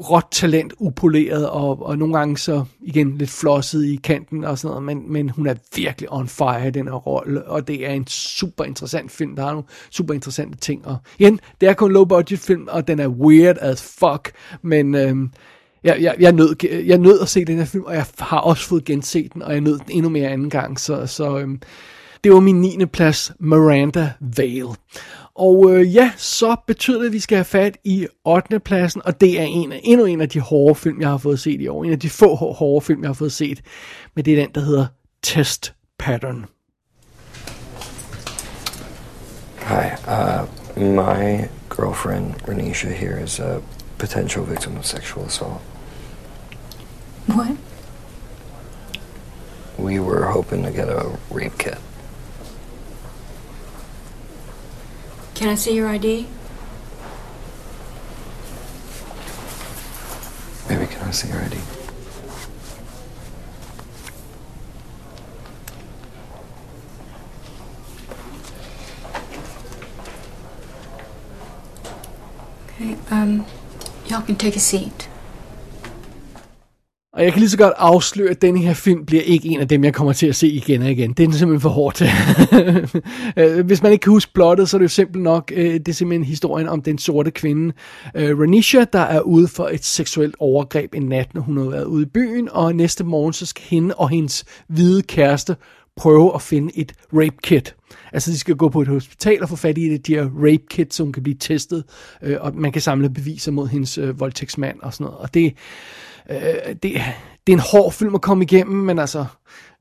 råt talent, upoleret, og, og nogle gange så igen lidt flosset i kanten og sådan noget, men, men hun er virkelig on fire i den her rolle, og det er en super interessant film, der har nogle super interessante ting, og igen, det er kun low budget film, og den er weird as fuck, men øhm, jeg, jeg, jeg, nød, jeg nød at se den her film, og jeg har også fået genset den, og jeg nød den endnu mere anden gang, så, så øhm, det var min 9. plads, Miranda Vale. Og øh, ja, så betyder det, at vi skal have fat i 8. pladsen, og det er en, endnu en af de hårde film, jeg har fået set i år. En af de få hårde film, jeg har fået set. Men det er den, der hedder Test Pattern. Hi, uh, my girlfriend Renisha here is a potential victim of sexual assault. What? We were hoping to get a rape kit. Can I see your ID? Maybe can I see your ID? Okay, um, y'all can take a seat. Og jeg kan lige så godt afsløre, at denne her film bliver ikke en af dem, jeg kommer til at se igen og igen. Det er simpelthen for hårdt. Øh, hvis man ikke kan huske plottet, så er det jo simpelt nok, øh, det er simpelthen historien om den sorte kvinde, øh, Renisha, der er ude for et seksuelt overgreb en nat, når hun har været ude i byen, og næste morgen så skal hende og hendes hvide kæreste prøve at finde et rape kit. Altså de skal gå på et hospital og få fat i det, de her rape kit, som kan blive testet, og man kan samle beviser mod hendes voldtægtsmand og sådan noget. Og det, øh, det, det er en hård film at komme igennem, men altså,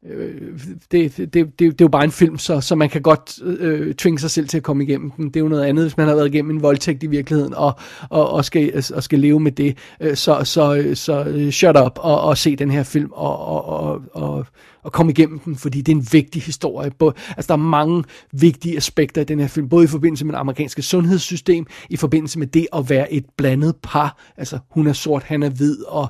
øh, det, det, det, det er jo bare en film, så, så man kan godt øh, tvinge sig selv til at komme igennem den. Det er jo noget andet, hvis man har været igennem en voldtægt i virkeligheden, og, og, og, skal, og skal leve med det. Øh, så, så, så øh, shut up og, og se den her film, og, og, og, og, og komme igennem den, fordi det er en vigtig historie. Altså, der er mange vigtige aspekter i den her film, både i forbindelse med det amerikanske sundhedssystem, i forbindelse med det at være et blandet par, altså hun er sort, han er hvid, og,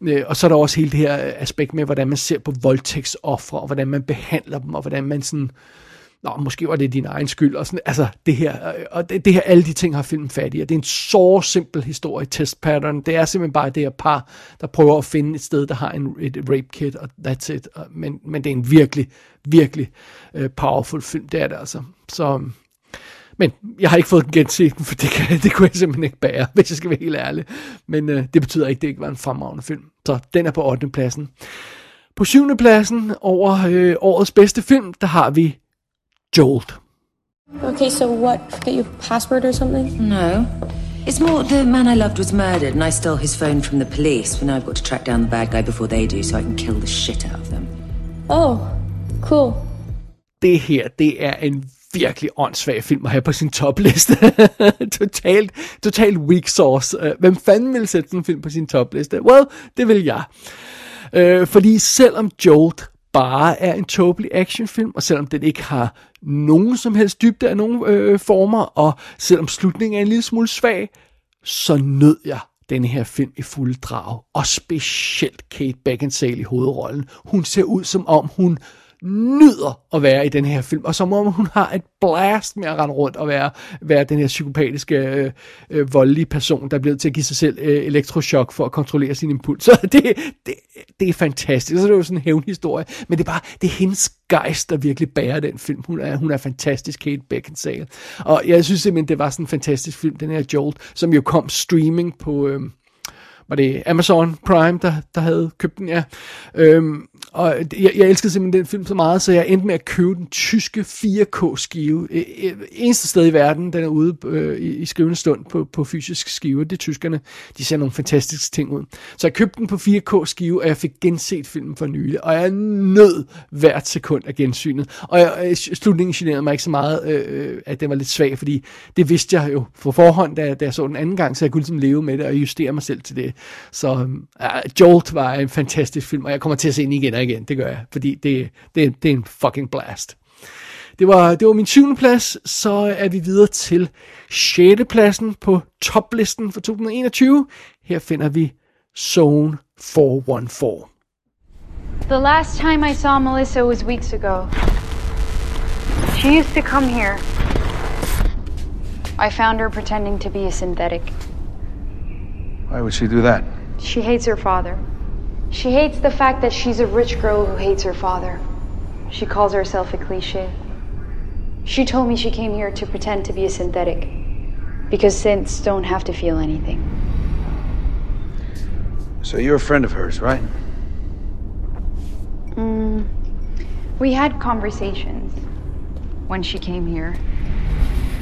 øh, og så er der også hele det her aspekt med, hvordan man ser på voldtægtsoffre, og hvordan man behandler dem, og hvordan man sådan, Nå, måske var det din egen skyld, og sådan, altså det her, øh, og det, det her, alle de ting har filmen fat i, og det er en så simpel historie, test pattern, det er simpelthen bare det her par, der prøver at finde et sted, der har en, et rape kit, og that's it, og, men, men det er en virkelig, virkelig uh, powerful film, det er det altså, så, men jeg har ikke fået den genset, for det, kan, det kunne jeg simpelthen ikke bære, hvis jeg skal være helt ærlig, men uh, det betyder ikke, at det ikke var en fremragende film, så den er på 8. pladsen. På 7. pladsen over øh, årets bedste film, der har vi Jolt. Okay, so what? Forget your password or something? No. It's more the man I loved was murdered, and I stole his phone from the police. But now I've got to track down the bad guy before they do, so I can kill the shit out of them. Oh, cool. Det her, det er en virkelig åndssvag film at have på sin topliste. totalt, totalt weak sauce. Øh, hvem fanden vil sætte sådan en film på sin topliste? Well, det vil jeg. Øh, fordi selvom Jolt bare er en tåbelig actionfilm, og selvom den ikke har nogen som helst dybde af nogen øh, former, og selvom slutningen er en lille smule svag, så nød jeg denne her film i fuld drag. Og specielt Kate Beckinsale i hovedrollen. Hun ser ud som om hun nyder at være i den her film, og som om hun har et blast med at rende rundt og være, være den her psykopatiske, øh, øh, voldelige person, der bliver til at give sig selv øh, elektroshock for at kontrollere sin impuls. Så det, det, det er fantastisk. Så det er jo sådan en hævnhistorie, men det er bare, det er hendes gejst, der virkelig bærer den film. Hun er, hun er fantastisk, Kate Beckinsale. Og jeg synes simpelthen, det var sådan en fantastisk film, den her Jolt, som jo kom streaming på... Øh, var det Amazon Prime, der, der havde købt den, ja. Øhm, og jeg, jeg elskede simpelthen den film så meget, så jeg endte med at købe den tyske 4K-skive. E, e, eneste sted i verden, den er ude øh, i, i skrivende stund på, på fysisk skive. Det er tyskerne. De ser nogle fantastiske ting ud. Så jeg købte den på 4K-skive, og jeg fik genset filmen for nylig. Og jeg nød hvert sekund af gensynet. Og jeg, øh, slutningen generede mig ikke så meget, øh, øh, at den var lidt svag, fordi det vidste jeg jo på forhånd, da, da jeg så den anden gang, så jeg kunne ligesom leve med det og justere mig selv til det. Så uh, Jolt var en fantastisk film, og jeg kommer til at se den igen og igen. Det gør jeg, fordi det, det, det er en fucking blast. Det var, det var min syvende plads, så er vi videre til 6. pladsen på toplisten for 2021. Her finder vi Zone 414. The last time I saw Melissa was weeks ago. She used to come here. I found her pretending to be a synthetic. Why would she do that? She hates her father. She hates the fact that she's a rich girl who hates her father. She calls herself a cliche. She told me she came here to pretend to be a synthetic. Because synths don't have to feel anything. So you're a friend of hers, right? Mm, we had conversations when she came here.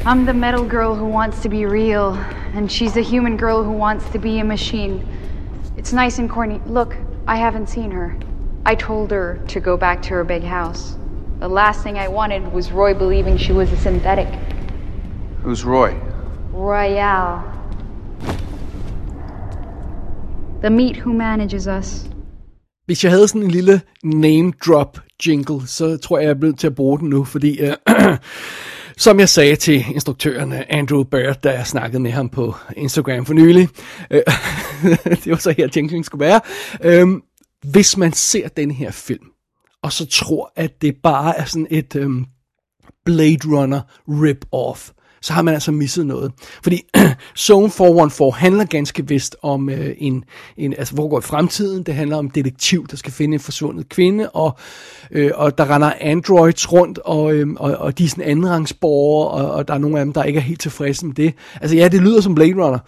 I'm the metal girl who wants to be real, and she's the human girl who wants to be a machine. It's nice and corny. Look, I haven't seen her. I told her to go back to her big house. The last thing I wanted was Roy believing she was a synthetic. Who's Roy? Royale. The meat who manages us. Hvis jeg havde sådan en lille name drop jingle, så tror jeg, jeg er blevet til at bruge den nu, fordi uh, som jeg sagde til instruktøren Andrew Bird, da jeg snakkede med ham på Instagram for nylig, øh, det var så her jinglen skulle være, øh, hvis man ser den her film, og så tror, at det bare er sådan et øh, Blade Runner rip-off, så har man altså misset noget. Fordi Zone 414 handler ganske vist om øh, en, en, altså hvor går i fremtiden, det handler om en detektiv, der skal finde en forsvundet kvinde, og, øh, og der render androids rundt, og, øh, og, og de er sådan andenrangsborgere, og, og der er nogle af dem, der ikke er helt tilfredse med det. Altså ja, det lyder som Blade Runner,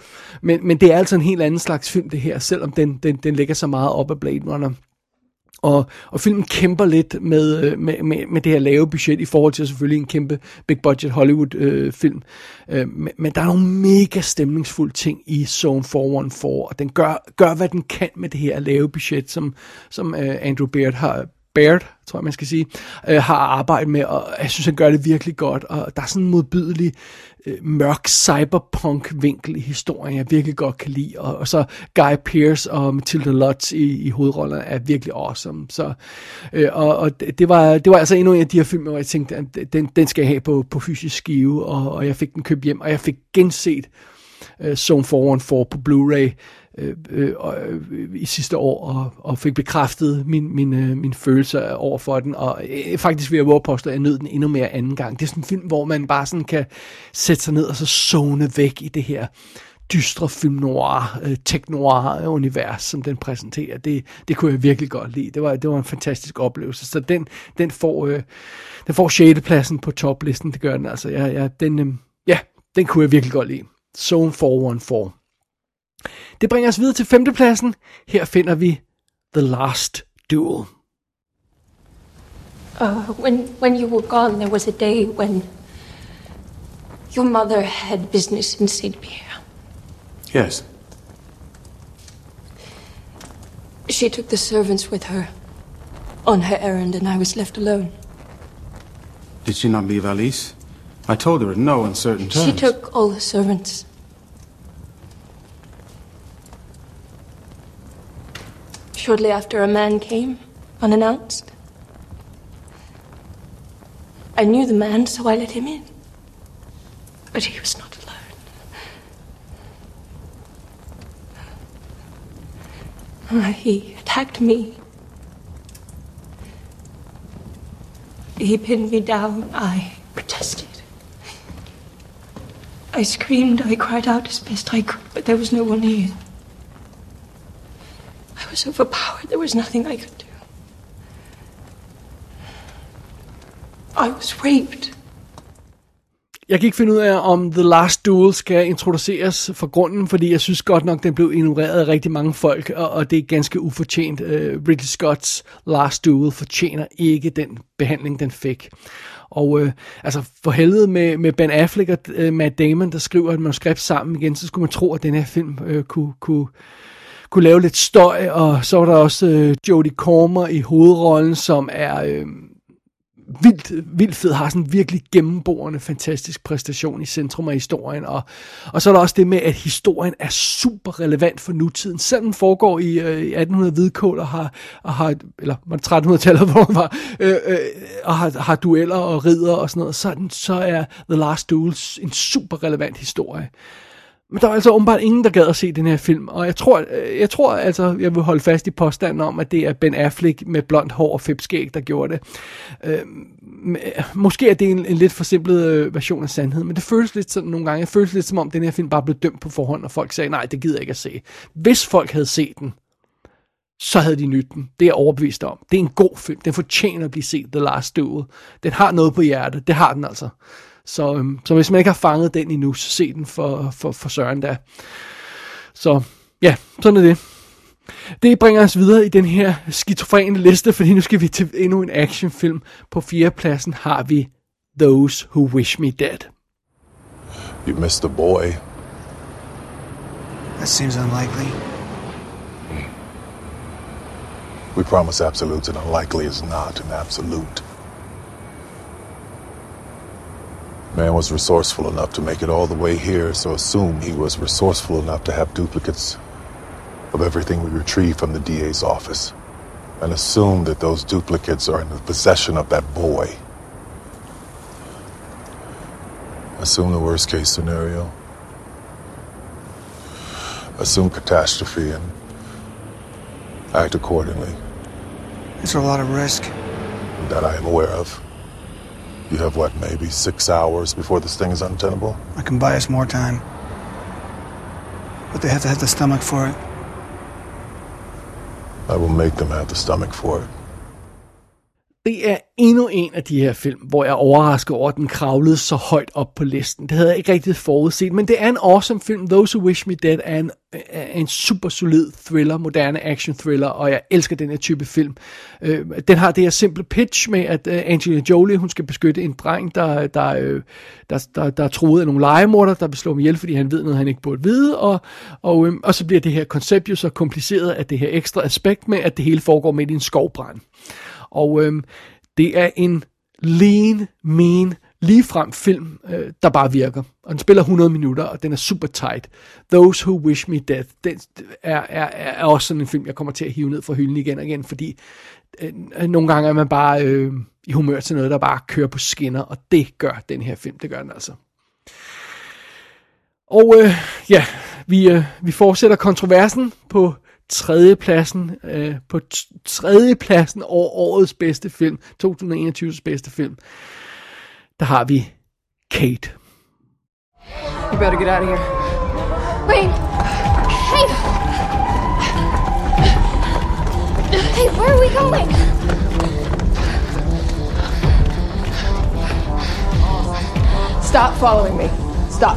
men, men det er altså en helt anden slags film det her, selvom den, den, den lægger så meget op af Blade Runner. Og, og filmen kæmper lidt med, øh, med, med, med det her lave budget i forhold til selvfølgelig en kæmpe big budget Hollywood øh, film. Øh, men, men der er nogle mega stemningsfulde ting i Zone 414, og den gør, gør hvad den kan med det her lave budget, som, som øh, Andrew Baird har, Baird, tror jeg man skal sige, øh, har arbejdet med, og jeg synes, han gør det virkelig godt, og der er sådan en modbydelig øh, mørk cyberpunk-vinkel i historien, jeg virkelig godt kan lide. Og, og så Guy Pearce og Matilda Lutz i, i hovedrollerne er virkelig awesome. Så, øh, og og det, det, var, det var altså endnu en af de her film, hvor jeg tænkte, at den, den skal jeg have på, på fysisk skive, og, og jeg fik den købt hjem, og jeg fik genset øh, Zone 414 på Blu-ray øh, øh, øh, i sidste år, og, og fik bekræftet min, min, øh, min følelse over for den, og øh, faktisk vil jeg våge påstå, at jeg nød den endnu mere anden gang. Det er sådan en film, hvor man bare sådan kan sætte sig ned og så zone væk i det her dystre film noir, øh, tech noir univers, som den præsenterer. Det, det kunne jeg virkelig godt lide. Det var, det var en fantastisk oplevelse. Så den, den får, øh, den får 6. pladsen på toplisten, det gør den altså. Ja, ja, den, øh, ja, den kunne jeg virkelig godt lide. Zone 414. Det bringer os videre til femtepladsen. Her finder vi The Last Duel. Uh, when when you were gone, there was a day when your mother had business in Saint Pierre. Yes. She took the servants with her on her errand, and I was left alone. Did she not leave Alice? I told her in no uncertain terms. She took all the servants. Shortly after, a man came, unannounced. I knew the man, so I let him in. But he was not alone. Uh, he attacked me. He pinned me down. I protested. I screamed, I cried out as best I could, but there was no one near. Was overpowered. There was nothing I could do. I was raped. Jeg kan ikke finde ud af, om The Last Duel skal introduceres for grunden, fordi jeg synes godt nok, den blev ignoreret af rigtig mange folk, og, og det er ganske ufortjent. Uh, Ridley Scotts Last Duel fortjener ikke den behandling, den fik. Og uh, altså for helvede med, med Ben Affleck og uh, Matt Damon, der skriver et manuskript sammen igen, så skulle man tro, at den her film uh, kunne, kunne, kunne lave lidt støj, og så var der også øh, Jodie Comer i hovedrollen, som er... øh, vildt, vildt fed, har sådan en virkelig gennemborende, fantastisk præstation i centrum af historien, og, og så er der også det med, at historien er super relevant for nutiden, selvom den foregår i, øh, 1800 hvidkål, og har, og har eller 1300-tallet, hvor den var, øh, øh, og har, har dueller og ridder og sådan noget, så er, den, så er The Last Duel en super relevant historie. Men der var altså åbenbart ingen, der gad at se den her film, og jeg tror, øh, jeg tror altså, jeg vil holde fast i påstanden om, at det er Ben Affleck med blondt hår og fipskæg, der gjorde det. Øh, måske er det en, en lidt forsimplet øh, version af sandheden, men det føles lidt sådan nogle gange, det føles lidt som om, den her film bare blev dømt på forhånd, og folk sagde, nej, det gider jeg ikke at se. Hvis folk havde set den, så havde de nyt den. Det er jeg overbevist om. Det er en god film. Den fortjener at blive set, The Last Duel. Den har noget på hjertet. Det har den altså. Så, øhm, så hvis man ikke har fanget den endnu, så se den for, for, for Søren der. Så ja, sådan er det. Det bringer os videre i den her skizofrene liste, fordi nu skal vi til endnu en actionfilm. På fjerdepladsen har vi Those Who Wish Me Dead. You missed the boy. That seems unlikely. We promise absolutes, and unlikely is not an absolute. Man was resourceful enough to make it all the way here, so assume he was resourceful enough to have duplicates of everything we retrieve from the DA's office. And assume that those duplicates are in the possession of that boy. Assume the worst case scenario. Assume catastrophe and act accordingly. It's a lot of risk. That I am aware of. You have what, maybe six hours before this thing is untenable? I can buy us more time. But they have to have the stomach for it. I will make them have the stomach for it. Det er endnu en af de her film, hvor jeg er overrasket over, at den kravlede så højt op på listen. Det havde jeg ikke rigtig forudset, men det er en awesome film. Those Who Wish Me Dead er en, er en super solid thriller, moderne action thriller, og jeg elsker den her type film. Øh, den har det her simple pitch med, at øh, Angelina Jolie, hun skal beskytte en dreng, der, der, øh, der, der, der er troet af nogle legemorder, der vil slå ham ihjel, fordi han ved noget, han ikke burde vide, og, og, øh, og så bliver det her koncept jo så kompliceret af det her ekstra aspekt med, at det hele foregår midt i en skovbrand. Og øhm, det er en lean, mean ligefrem film, øh, der bare virker. Og den spiller 100 minutter, og den er super tight. Those Who Wish Me Death, den er, er, er også sådan en film, jeg kommer til at hive ned fra hylden igen og igen, fordi øh, nogle gange er man bare øh, i humør til noget, der bare kører på skinner, og det gør den her film, det gør den altså. Og øh, ja, vi, øh, vi fortsætter kontroversen på tredjepladsen, øh, på tredjepladsen over årets bedste film, 2021's bedste film, der har vi Kate. You better get out of here. Wait! Hey! Hey, where are we going? Stop following me. Stop.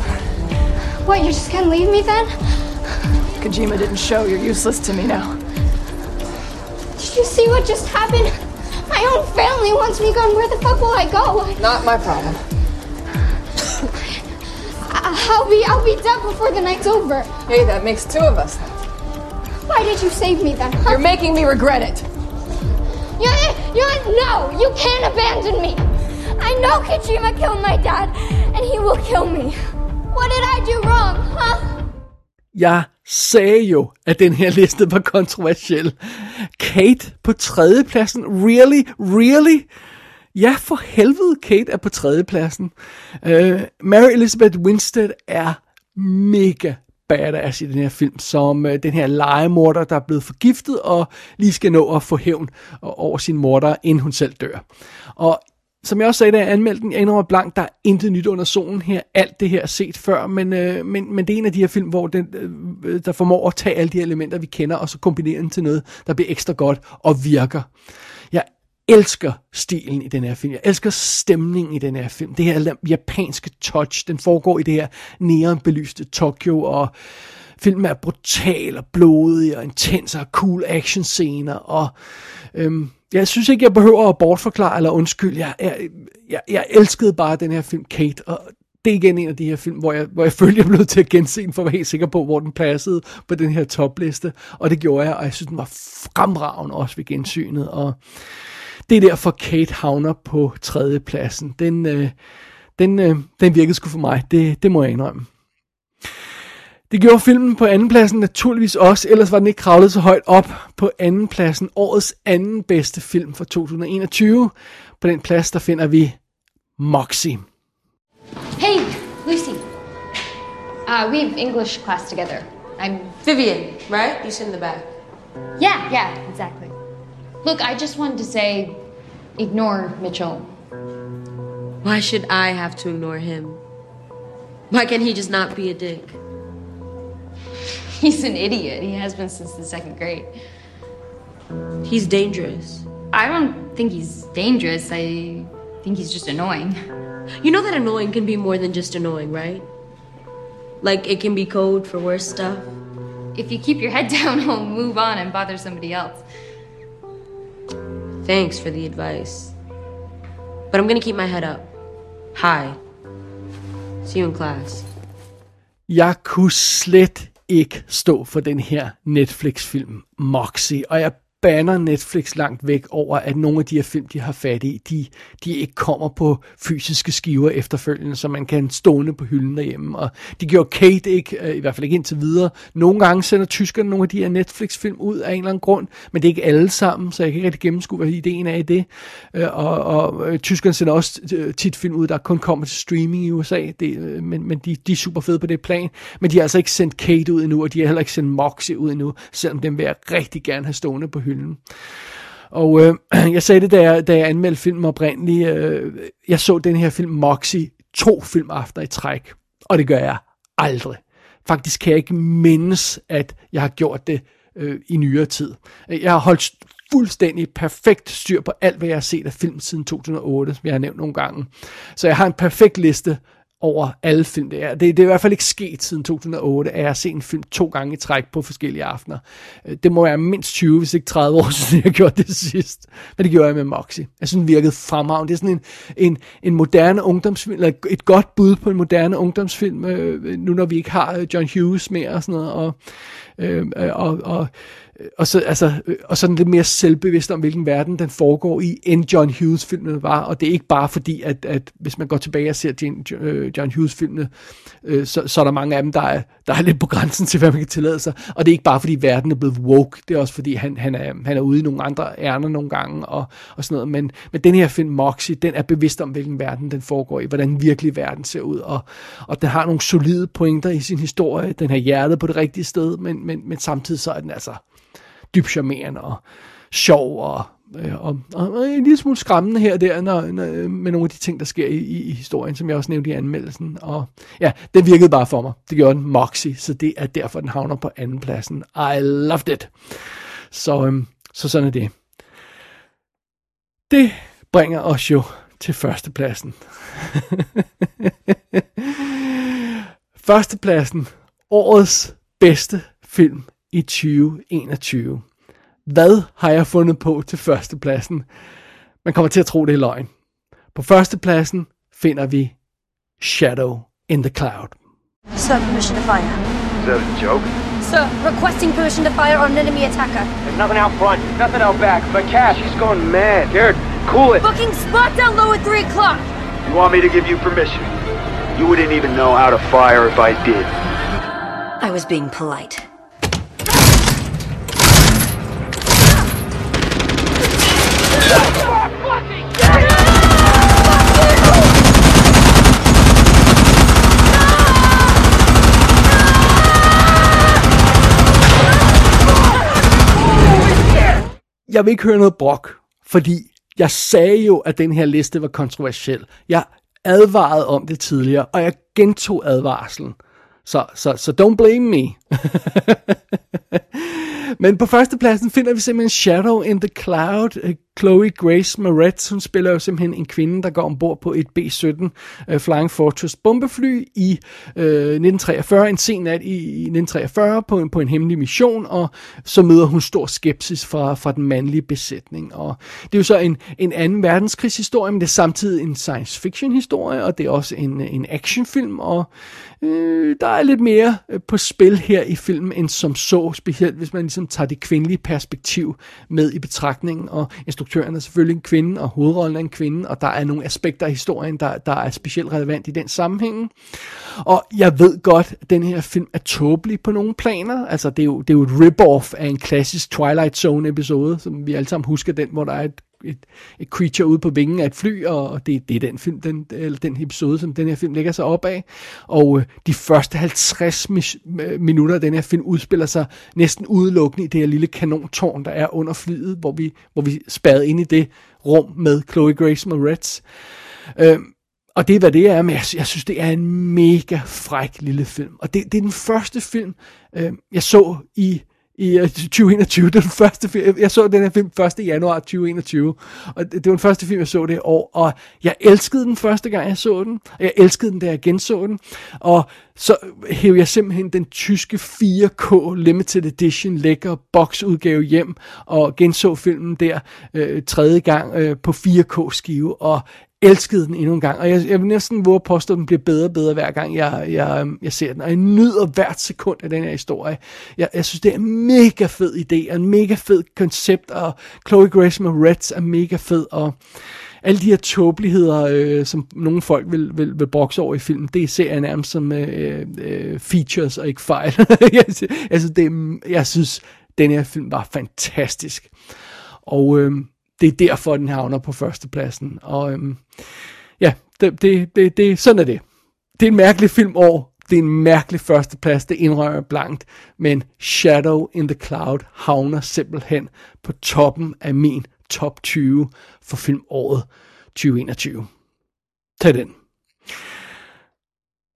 What, you're just gonna leave me then? Kojima didn't show you're useless to me now. Did you see what just happened? My own family wants me gone. Where the fuck will I go? Not my problem. I- I'll be I'll be dead before the night's over. Hey, that makes two of us. Why did you save me then? huh? You're making me regret it. You, you, no, you can't abandon me. I know Kojima killed my dad, and he will kill me. What did I do wrong, huh? Jeg sagde jo, at den her liste var kontroversiel. Kate på tredjepladsen. Really? Really? Ja, for helvede, Kate er på tredjepladsen. Uh, Mary Elizabeth Winstead er mega badass i den her film, som uh, den her legemorder, der er blevet forgiftet, og lige skal nå at få hævn over sin morder, inden hun selv dør. Og som jeg også sagde, da jeg anmeldte den, jeg indrømmer blank, der er intet nyt under solen her. Alt det her er set før, men, øh, men, men det er en af de her film, hvor den, øh, øh der formår at tage alle de elementer, vi kender, og så kombinere dem til noget, der bliver ekstra godt og virker. Jeg elsker stilen i den her film. Jeg elsker stemningen i den her film. Det her japanske touch, den foregår i det her neonbelyste Tokyo, og filmen er brutal og blodig og intens og cool action scener og øhm, jeg synes ikke, jeg behøver at bortforklare eller undskylde. Jeg, jeg, jeg, jeg elskede bare den her film Kate, og det er igen en af de her film, hvor jeg, hvor jeg følte, jeg blev til at gense den, for at være helt sikker på, hvor den passede på den her topliste. Og det gjorde jeg, og jeg synes, den var fremragende også ved gensynet. Og det er derfor, Kate havner på tredjepladsen. Den, øh, den, øh, den virkede sgu for mig, det, det må jeg indrømme. Det gjorde filmen på andenpladsen naturligvis også, ellers var den ikke kravlet så højt op på andenpladsen. Årets anden bedste film for 2021. På den plads, der finder vi Moxie. Hey, Lucy. Uh, we have English class together. I'm Vivian, right? You sit in the back. Yeah, yeah, exactly. Look, I just wanted to say, ignore Mitchell. Why should I have to ignore him? Why can't he just not be a dick? He's an idiot. He has been since the second grade. He's dangerous. I don't think he's dangerous. I think he's just annoying. You know that annoying can be more than just annoying, right? Like it can be code for worse stuff. If you keep your head down, he'll move on and bother somebody else. Thanks for the advice. But I'm gonna keep my head up. Hi. See you in class. Jeg kunne slet ikke stå for den her Netflix-film Moxie, og jeg banner Netflix langt væk over, at nogle af de her film, de har fat i, de, de ikke kommer på fysiske skiver efterfølgende, så man kan stående på hylden derhjemme. Og de gjorde Kate ikke, øh, i hvert fald ikke indtil videre. Nogle gange sender tyskerne nogle af de her Netflix-film ud af en eller anden grund, men det er ikke alle sammen, så jeg kan ikke rigtig gennemskue, hvad ideen er i det. Øh, og, og øh, tyskerne sender også tit film ud, der kun kommer til streaming i USA, det, men, men de, de er super fede på det plan. Men de har altså ikke sendt Kate ud endnu, og de har heller ikke sendt Moxie ud endnu, selvom dem vil jeg rigtig gerne have stående på hylden. Og øh, jeg sagde det, da jeg, da jeg anmeldte filmen oprindeligt. Øh, jeg så den her film Moxie to filmaftener i træk, og det gør jeg aldrig. Faktisk kan jeg ikke mindes, at jeg har gjort det øh, i nyere tid. Jeg har holdt fuldstændig perfekt styr på alt, hvad jeg har set af film siden 2008, som jeg har nævnt nogle gange. Så jeg har en perfekt liste over alle film. Det er, det, det er i hvert fald ikke sket siden 2008, at jeg har set en film to gange i træk på forskellige aftener. Øh, det må være mindst 20, hvis ikke 30 år siden, jeg gjorde det sidst. Men det gjorde jeg med Moxie. Jeg synes, den virkede fremragende. Det er sådan en, en, en moderne ungdomsfilm, eller et godt bud på en moderne ungdomsfilm, øh, nu når vi ikke har øh, John Hughes mere og sådan noget. Og, øh, øh og, og Øh, og, så, altså, øh, og sådan lidt mere selvbevidst om, hvilken verden den foregår i, end John Hughes-filmene var. Og det er ikke bare fordi, at, at hvis man går tilbage og ser øh, John, John Hughes-filmene, øh, så, så er der mange af dem, der er, der er lidt på grænsen til, hvad man kan tillade sig. Og det er ikke bare fordi, verden er blevet woke. Det er også fordi, han, han, er, han er ude i nogle andre ærner nogle gange og, og sådan noget. Men, men den her film, Moxie, den er bevidst om, hvilken verden den foregår i, hvordan virkelig verden ser ud. Og, og den har nogle solide pointer i sin historie. Den har hjertet på det rigtige sted, men, men, men samtidig så er den altså dybt charmerende og sjov og, øh, og, og, og en lille smule skræmmende her og der når, når, øh, med nogle af de ting, der sker i, i, i historien, som jeg også nævnte i anmeldelsen. Og ja, det virkede bare for mig. Det gjorde den Moxie, så det er derfor, den havner på anden pladsen. I loved it. Så, øhm, så sådan er det. Det bringer os jo til førstepladsen. førstepladsen. Årets bedste film i 2021. Hvad har jeg fundet på til førstepladsen? Man kommer til at tro, det er løgn. På førstepladsen finder vi Shadow in the Cloud. Sir, permission to fire. Is that a joke? Sir, requesting permission to fire on an enemy attacker. There's nothing out front, nothing out back. But Cash, she's going mad. Garrett, cool it. Booking spot down low at 3 o'clock. You want me to give you permission? You wouldn't even know how to fire if I did. I was being polite. Jeg vil ikke høre noget brok, fordi jeg sagde jo, at den her liste var kontroversiel. Jeg advarede om det tidligere, og jeg gentog advarslen. Så, så, så don't blame me. Men på førstepladsen finder vi simpelthen Shadow in the Cloud. Chloe Grace Moretz, hun spiller jo simpelthen en kvinde, der går ombord på et B-17 uh, øh, Flying Fortress bombefly i øh, uh, 1943, en sen nat i, 1943 på en, på en hemmelig mission, og så møder hun stor skepsis fra, fra den mandlige besætning. Og det er jo så en, en anden verdenskrigshistorie, men det er samtidig en science fiction historie, og det er også en, en actionfilm, og øh, der er lidt mere øh, på spil her i filmen end som så, specielt hvis man ligesom tager det kvindelige perspektiv med i betragtningen, og instruktøren er selvfølgelig en kvinde, og hovedrollen er en kvinde, og der er nogle aspekter af historien, der, der er specielt relevant i den sammenhæng. Og jeg ved godt, at den her film er tåbelig på nogle planer. Altså, det er jo, det er jo et rip-off af en klassisk Twilight Zone-episode, som vi alle sammen husker den, hvor der er et et, et creature ude på vingen af et fly, og det, det er den film, den, eller den episode, som den her film lægger sig op af. Og øh, de første 50 øh, minutter af den her film udspiller sig næsten udelukkende i det her lille kanontårn, der er under flyet, hvor vi, hvor vi spadet ind i det rum med Chloe Grace Moretz. Øh, og det er, hvad det er, men jeg, jeg synes, det er en mega fræk lille film. Og det, det er den første film, øh, jeg så i i øh, 2021. Det var den første film. Jeg så den her film 1. januar 2021. Og det var den første film, jeg så det år. Og jeg elskede den første gang, jeg så den. Og jeg elskede den, da jeg genså den. Og så hævde jeg simpelthen den tyske 4K Limited Edition lækker boxudgave hjem. Og genså filmen der øh, tredje gang øh, på 4K skive. Og elskede den endnu en gang, og jeg, jeg vil næsten våge at påstå, at den bliver bedre og bedre hver gang, jeg, jeg, jeg ser den, og jeg nyder hvert sekund af den her historie. Jeg, jeg synes, det er en mega fed idé, og en mega fed koncept, og Chloe Grace Moretz er mega fed, og alle de her tåbeligheder, øh, som nogle folk vil, vil, vil brokse over i filmen, det ser jeg nærmest som øh, øh, features og ikke fejl. altså, det, jeg synes, den her film var fantastisk. Og øh, det er derfor, den havner på førstepladsen. Og øhm, ja, det, det, det, det, sådan er det. Det er en mærkelig filmår. Det er en mærkelig førsteplads, det indrømmer blankt. Men Shadow in the Cloud havner simpelthen på toppen af min top 20 for filmåret 2021. Tag den.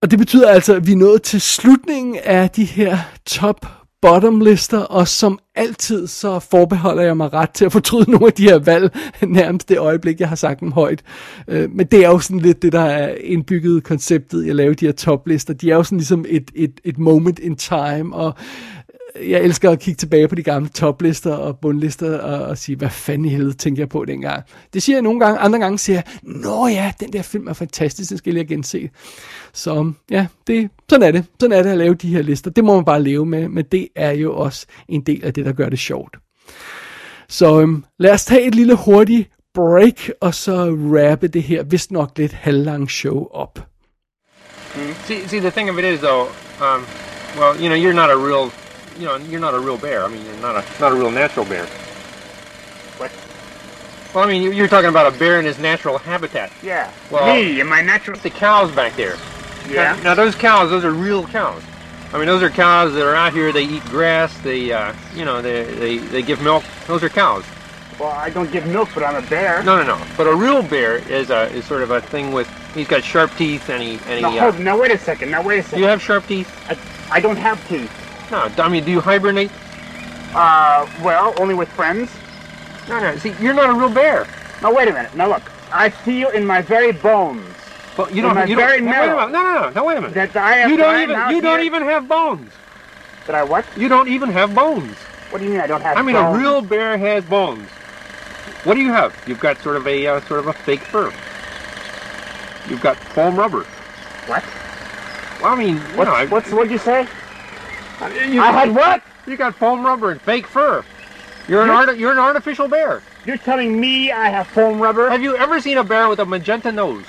Og det betyder altså, at vi er nået til slutningen af de her top bottomlister, og som altid, så forbeholder jeg mig ret til at fortryde nogle af de her valg, nærmest det øjeblik, jeg har sagt dem højt. Øh, men det er jo sådan lidt det, der er indbygget konceptet, jeg laver de her toplister. De er jo sådan ligesom et, et, et moment in time, og jeg elsker at kigge tilbage på de gamle toplister og bundlister og, og sige, hvad fanden i helvede tænker jeg på dengang. Det siger jeg nogle gange, andre gange siger jeg, nå ja, den der film er fantastisk, den skal jeg gense. Så ja, det, sådan er det. Sådan er det at lave de her lister. Det må man bare leve med, men det er jo også en del af det, der gør det sjovt. Så øhm, lad os tage et lille hurtigt break, og så rappe det her, vist nok lidt halvlang show op. Mm. See, see, the thing of it is, though, um, well, you know, you're not a real, you know, you're not a real bear. I mean, you're not a not a real natural bear. What? Well, I mean, you- you're talking about a bear in his natural habitat. Yeah. Well, Me and my natural. The cows back there. Yeah. Now, now those cows, those are real cows. I mean, those are cows that are out here. They eat grass. They, uh, you know, they, they they give milk. Those are cows. Well, I don't give milk, but I'm a bear. No, no, no. But a real bear is a is sort of a thing with. He's got sharp teeth and he and he. No, uh, hold, now wait a second. Now wait a second. Do you have sharp teeth? I, I don't have teeth. No, I mean, do you hibernate? Uh, well, only with friends. No, no. See, you're not a real bear. Now wait a minute. Now look, I feel in my very bones. But you don't. my you very don't. Now, wait a marrow. minute. No, no, no. No, wait a minute. That I am. you don't even. You don't even have bones. That I what? You don't even have bones. What do you mean I don't have? Bones? I mean, bones? a real bear has bones. What do you have? You've got sort of a uh, sort of a fake fur. You've got foam rubber. What? Well, I mean, you What's, know, what's what you say? You, I had what? You got foam rubber and fake fur. You're an You're- art, You're an artificial bear. You're telling me I have foam rubber? Have you ever seen a bear with a magenta nose?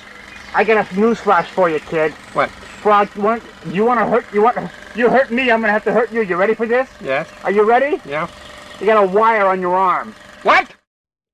I got a newsflash for you, kid. What? Frog, you want you want to hurt you want you hurt me? I'm gonna have to hurt you. You ready for this? Yes. Are you ready? Yeah. You got a wire on your arm. What?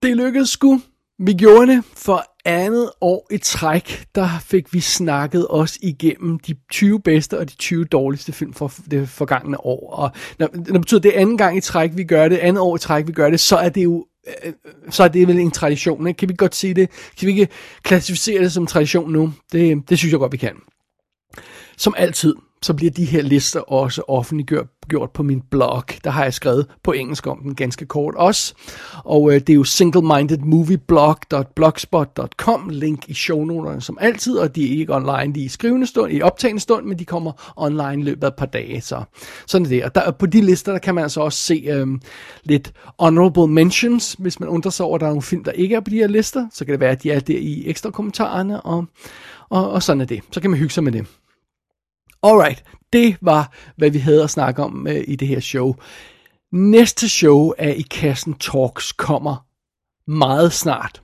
Det lykkedes sgu. Vi gjorde det for andet år i træk, der fik vi snakket os igennem de 20 bedste og de 20 dårligste film for det forgangne år. Og når, når det betyder, det er anden gang i træk, vi gør det, andet år i træk, vi gør det, så er det jo øh, så er det vel en tradition. Ikke? Kan vi godt sige det? Kan vi ikke klassificere det som tradition nu? Det, det synes jeg godt, vi kan. Som altid, så bliver de her lister også offentliggjort gjort på min blog. Der har jeg skrevet på engelsk om den ganske kort også. Og øh, det er jo singlemindedmovieblog.blogspot.com. Link i shownoterne som altid, og de er ikke online, lige i skrivende stund, i optagende stund, men de kommer online i løbet af et par dage. Så sådan er det. Og der, på de lister, der kan man altså også se øh, lidt honorable mentions, hvis man undrer sig over, at der er nogle film, der ikke er på de her lister. Så kan det være, at de er der i ekstra kommentarerne, og, og, og sådan er det. Så kan man hygge sig med det. Alright, det var, hvad vi havde at snakke om øh, i det her show. Næste show af I Kassen Talks kommer meget snart.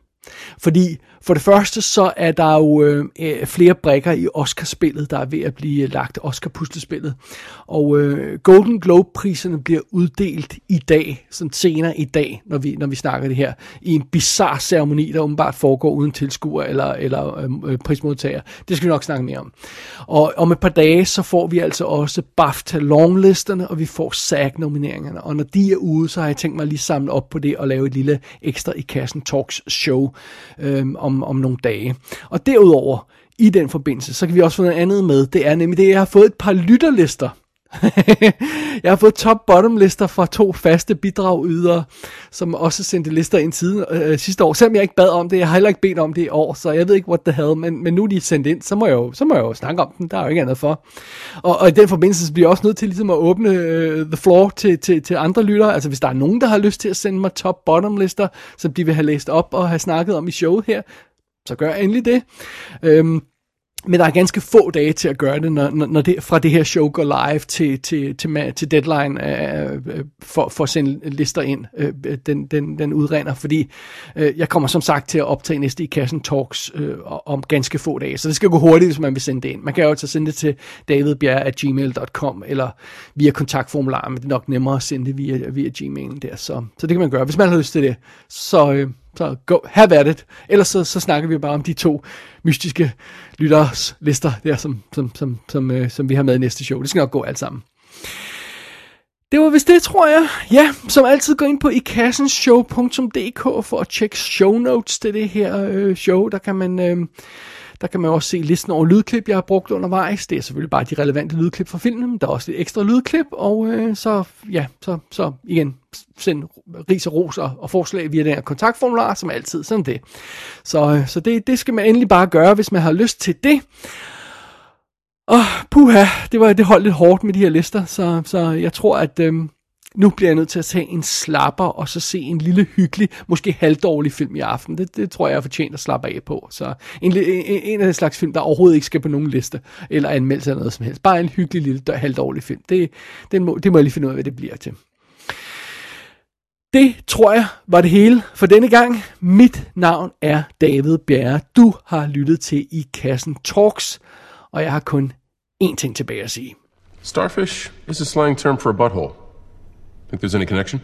Fordi for det første så er der jo øh, øh, flere brækker i Oscarspillet, der er ved at blive øh, lagt Oscar-puslespillet. Og øh, Golden Globe-priserne bliver uddelt i dag, sådan senere i dag, når vi, når vi snakker det her, i en bizarre ceremoni, der åbenbart foregår uden tilskuer eller, eller øhm, øh, prismodtager. Det skal vi nok snakke mere om. Og om et par dage, så får vi altså også BAFTA longlisterne, og vi får SAG-nomineringerne. Og når de er ude, så har jeg tænkt mig lige samle op på det og lave et lille ekstra i kassen Talks show øh, om, om nogle dage. Og derudover, i den forbindelse, så kan vi også få noget andet med. Det er nemlig det, jeg har fået et par lytterlister. jeg har fået top-bottom lister fra to faste bidragydere, som også sendte lister ind siden øh, sidste år. Selvom jeg ikke bad om det, jeg har heller ikke bedt om det i år, så jeg ved ikke, what the hell, men, men nu er de sendt ind, så må, jeg jo, så må jeg jo snakke om dem, der er jo ikke andet for. Og, og i den forbindelse så bliver jeg også nødt til ligesom at åbne øh, the floor til, til, til andre lyttere. Altså hvis der er nogen, der har lyst til at sende mig top-bottom lister, som de vil have læst op og have snakket om i showet her, så gør endelig det. Øhm, men der er ganske få dage til at gøre det, når, når det, fra det her show går live til, til, til, til deadline øh, øh, for, for at sende lister ind, øh, den, den, den udregner, fordi øh, jeg kommer som sagt til at optage næste i kassen talks øh, om ganske få dage, så det skal gå hurtigt, hvis man vil sende det ind. Man kan jo altså sende det til davidbjerg.gmail.com eller via kontaktformular, men det er nok nemmere at sende det via, via Gmailen der, så, så det kan man gøre, hvis man har lyst til det. Så, øh, så go, have at it. Ellers så, så snakker vi bare om de to mystiske lytters lister der, som, som, som, som, øh, som vi har med i næste show. Det skal nok gå alt sammen. Det var vist det, tror jeg. Ja, som altid gå ind på ikassenshow.dk for at tjekke show notes til det her øh, show. Der kan man... Øh, der kan man også se listen over lydklip, jeg har brugt undervejs. Det er selvfølgelig bare de relevante lydklip fra filmen, men der er også lidt ekstra lydklip, og øh, så, ja, så, så igen, sende ris og ros og, og forslag via den her kontaktformular, som altid, sådan det. Så, øh, så det, det skal man endelig bare gøre, hvis man har lyst til det. Åh, puha, det, var, det holdt lidt hårdt med de her lister, så, så jeg tror, at øhm, nu bliver jeg nødt til at tage en slapper, og så se en lille hyggelig, måske halvdårlig film i aften. Det, det tror jeg, jeg er fortjent at slappe af på. Så en, en, en af de slags film, der overhovedet ikke skal på nogen liste, eller anmeldelse eller noget som helst. Bare en hyggelig lille halvdårlig film. Det, det, må, det må jeg lige finde ud af, hvad det bliver til. Det tror jeg var det hele for denne gang. Mit navn er David Bjerre. Du har lyttet til I Kassen Talks, og jeg har kun én ting tilbage at sige. Starfish is a slang term for a butthole. Think there's any connection?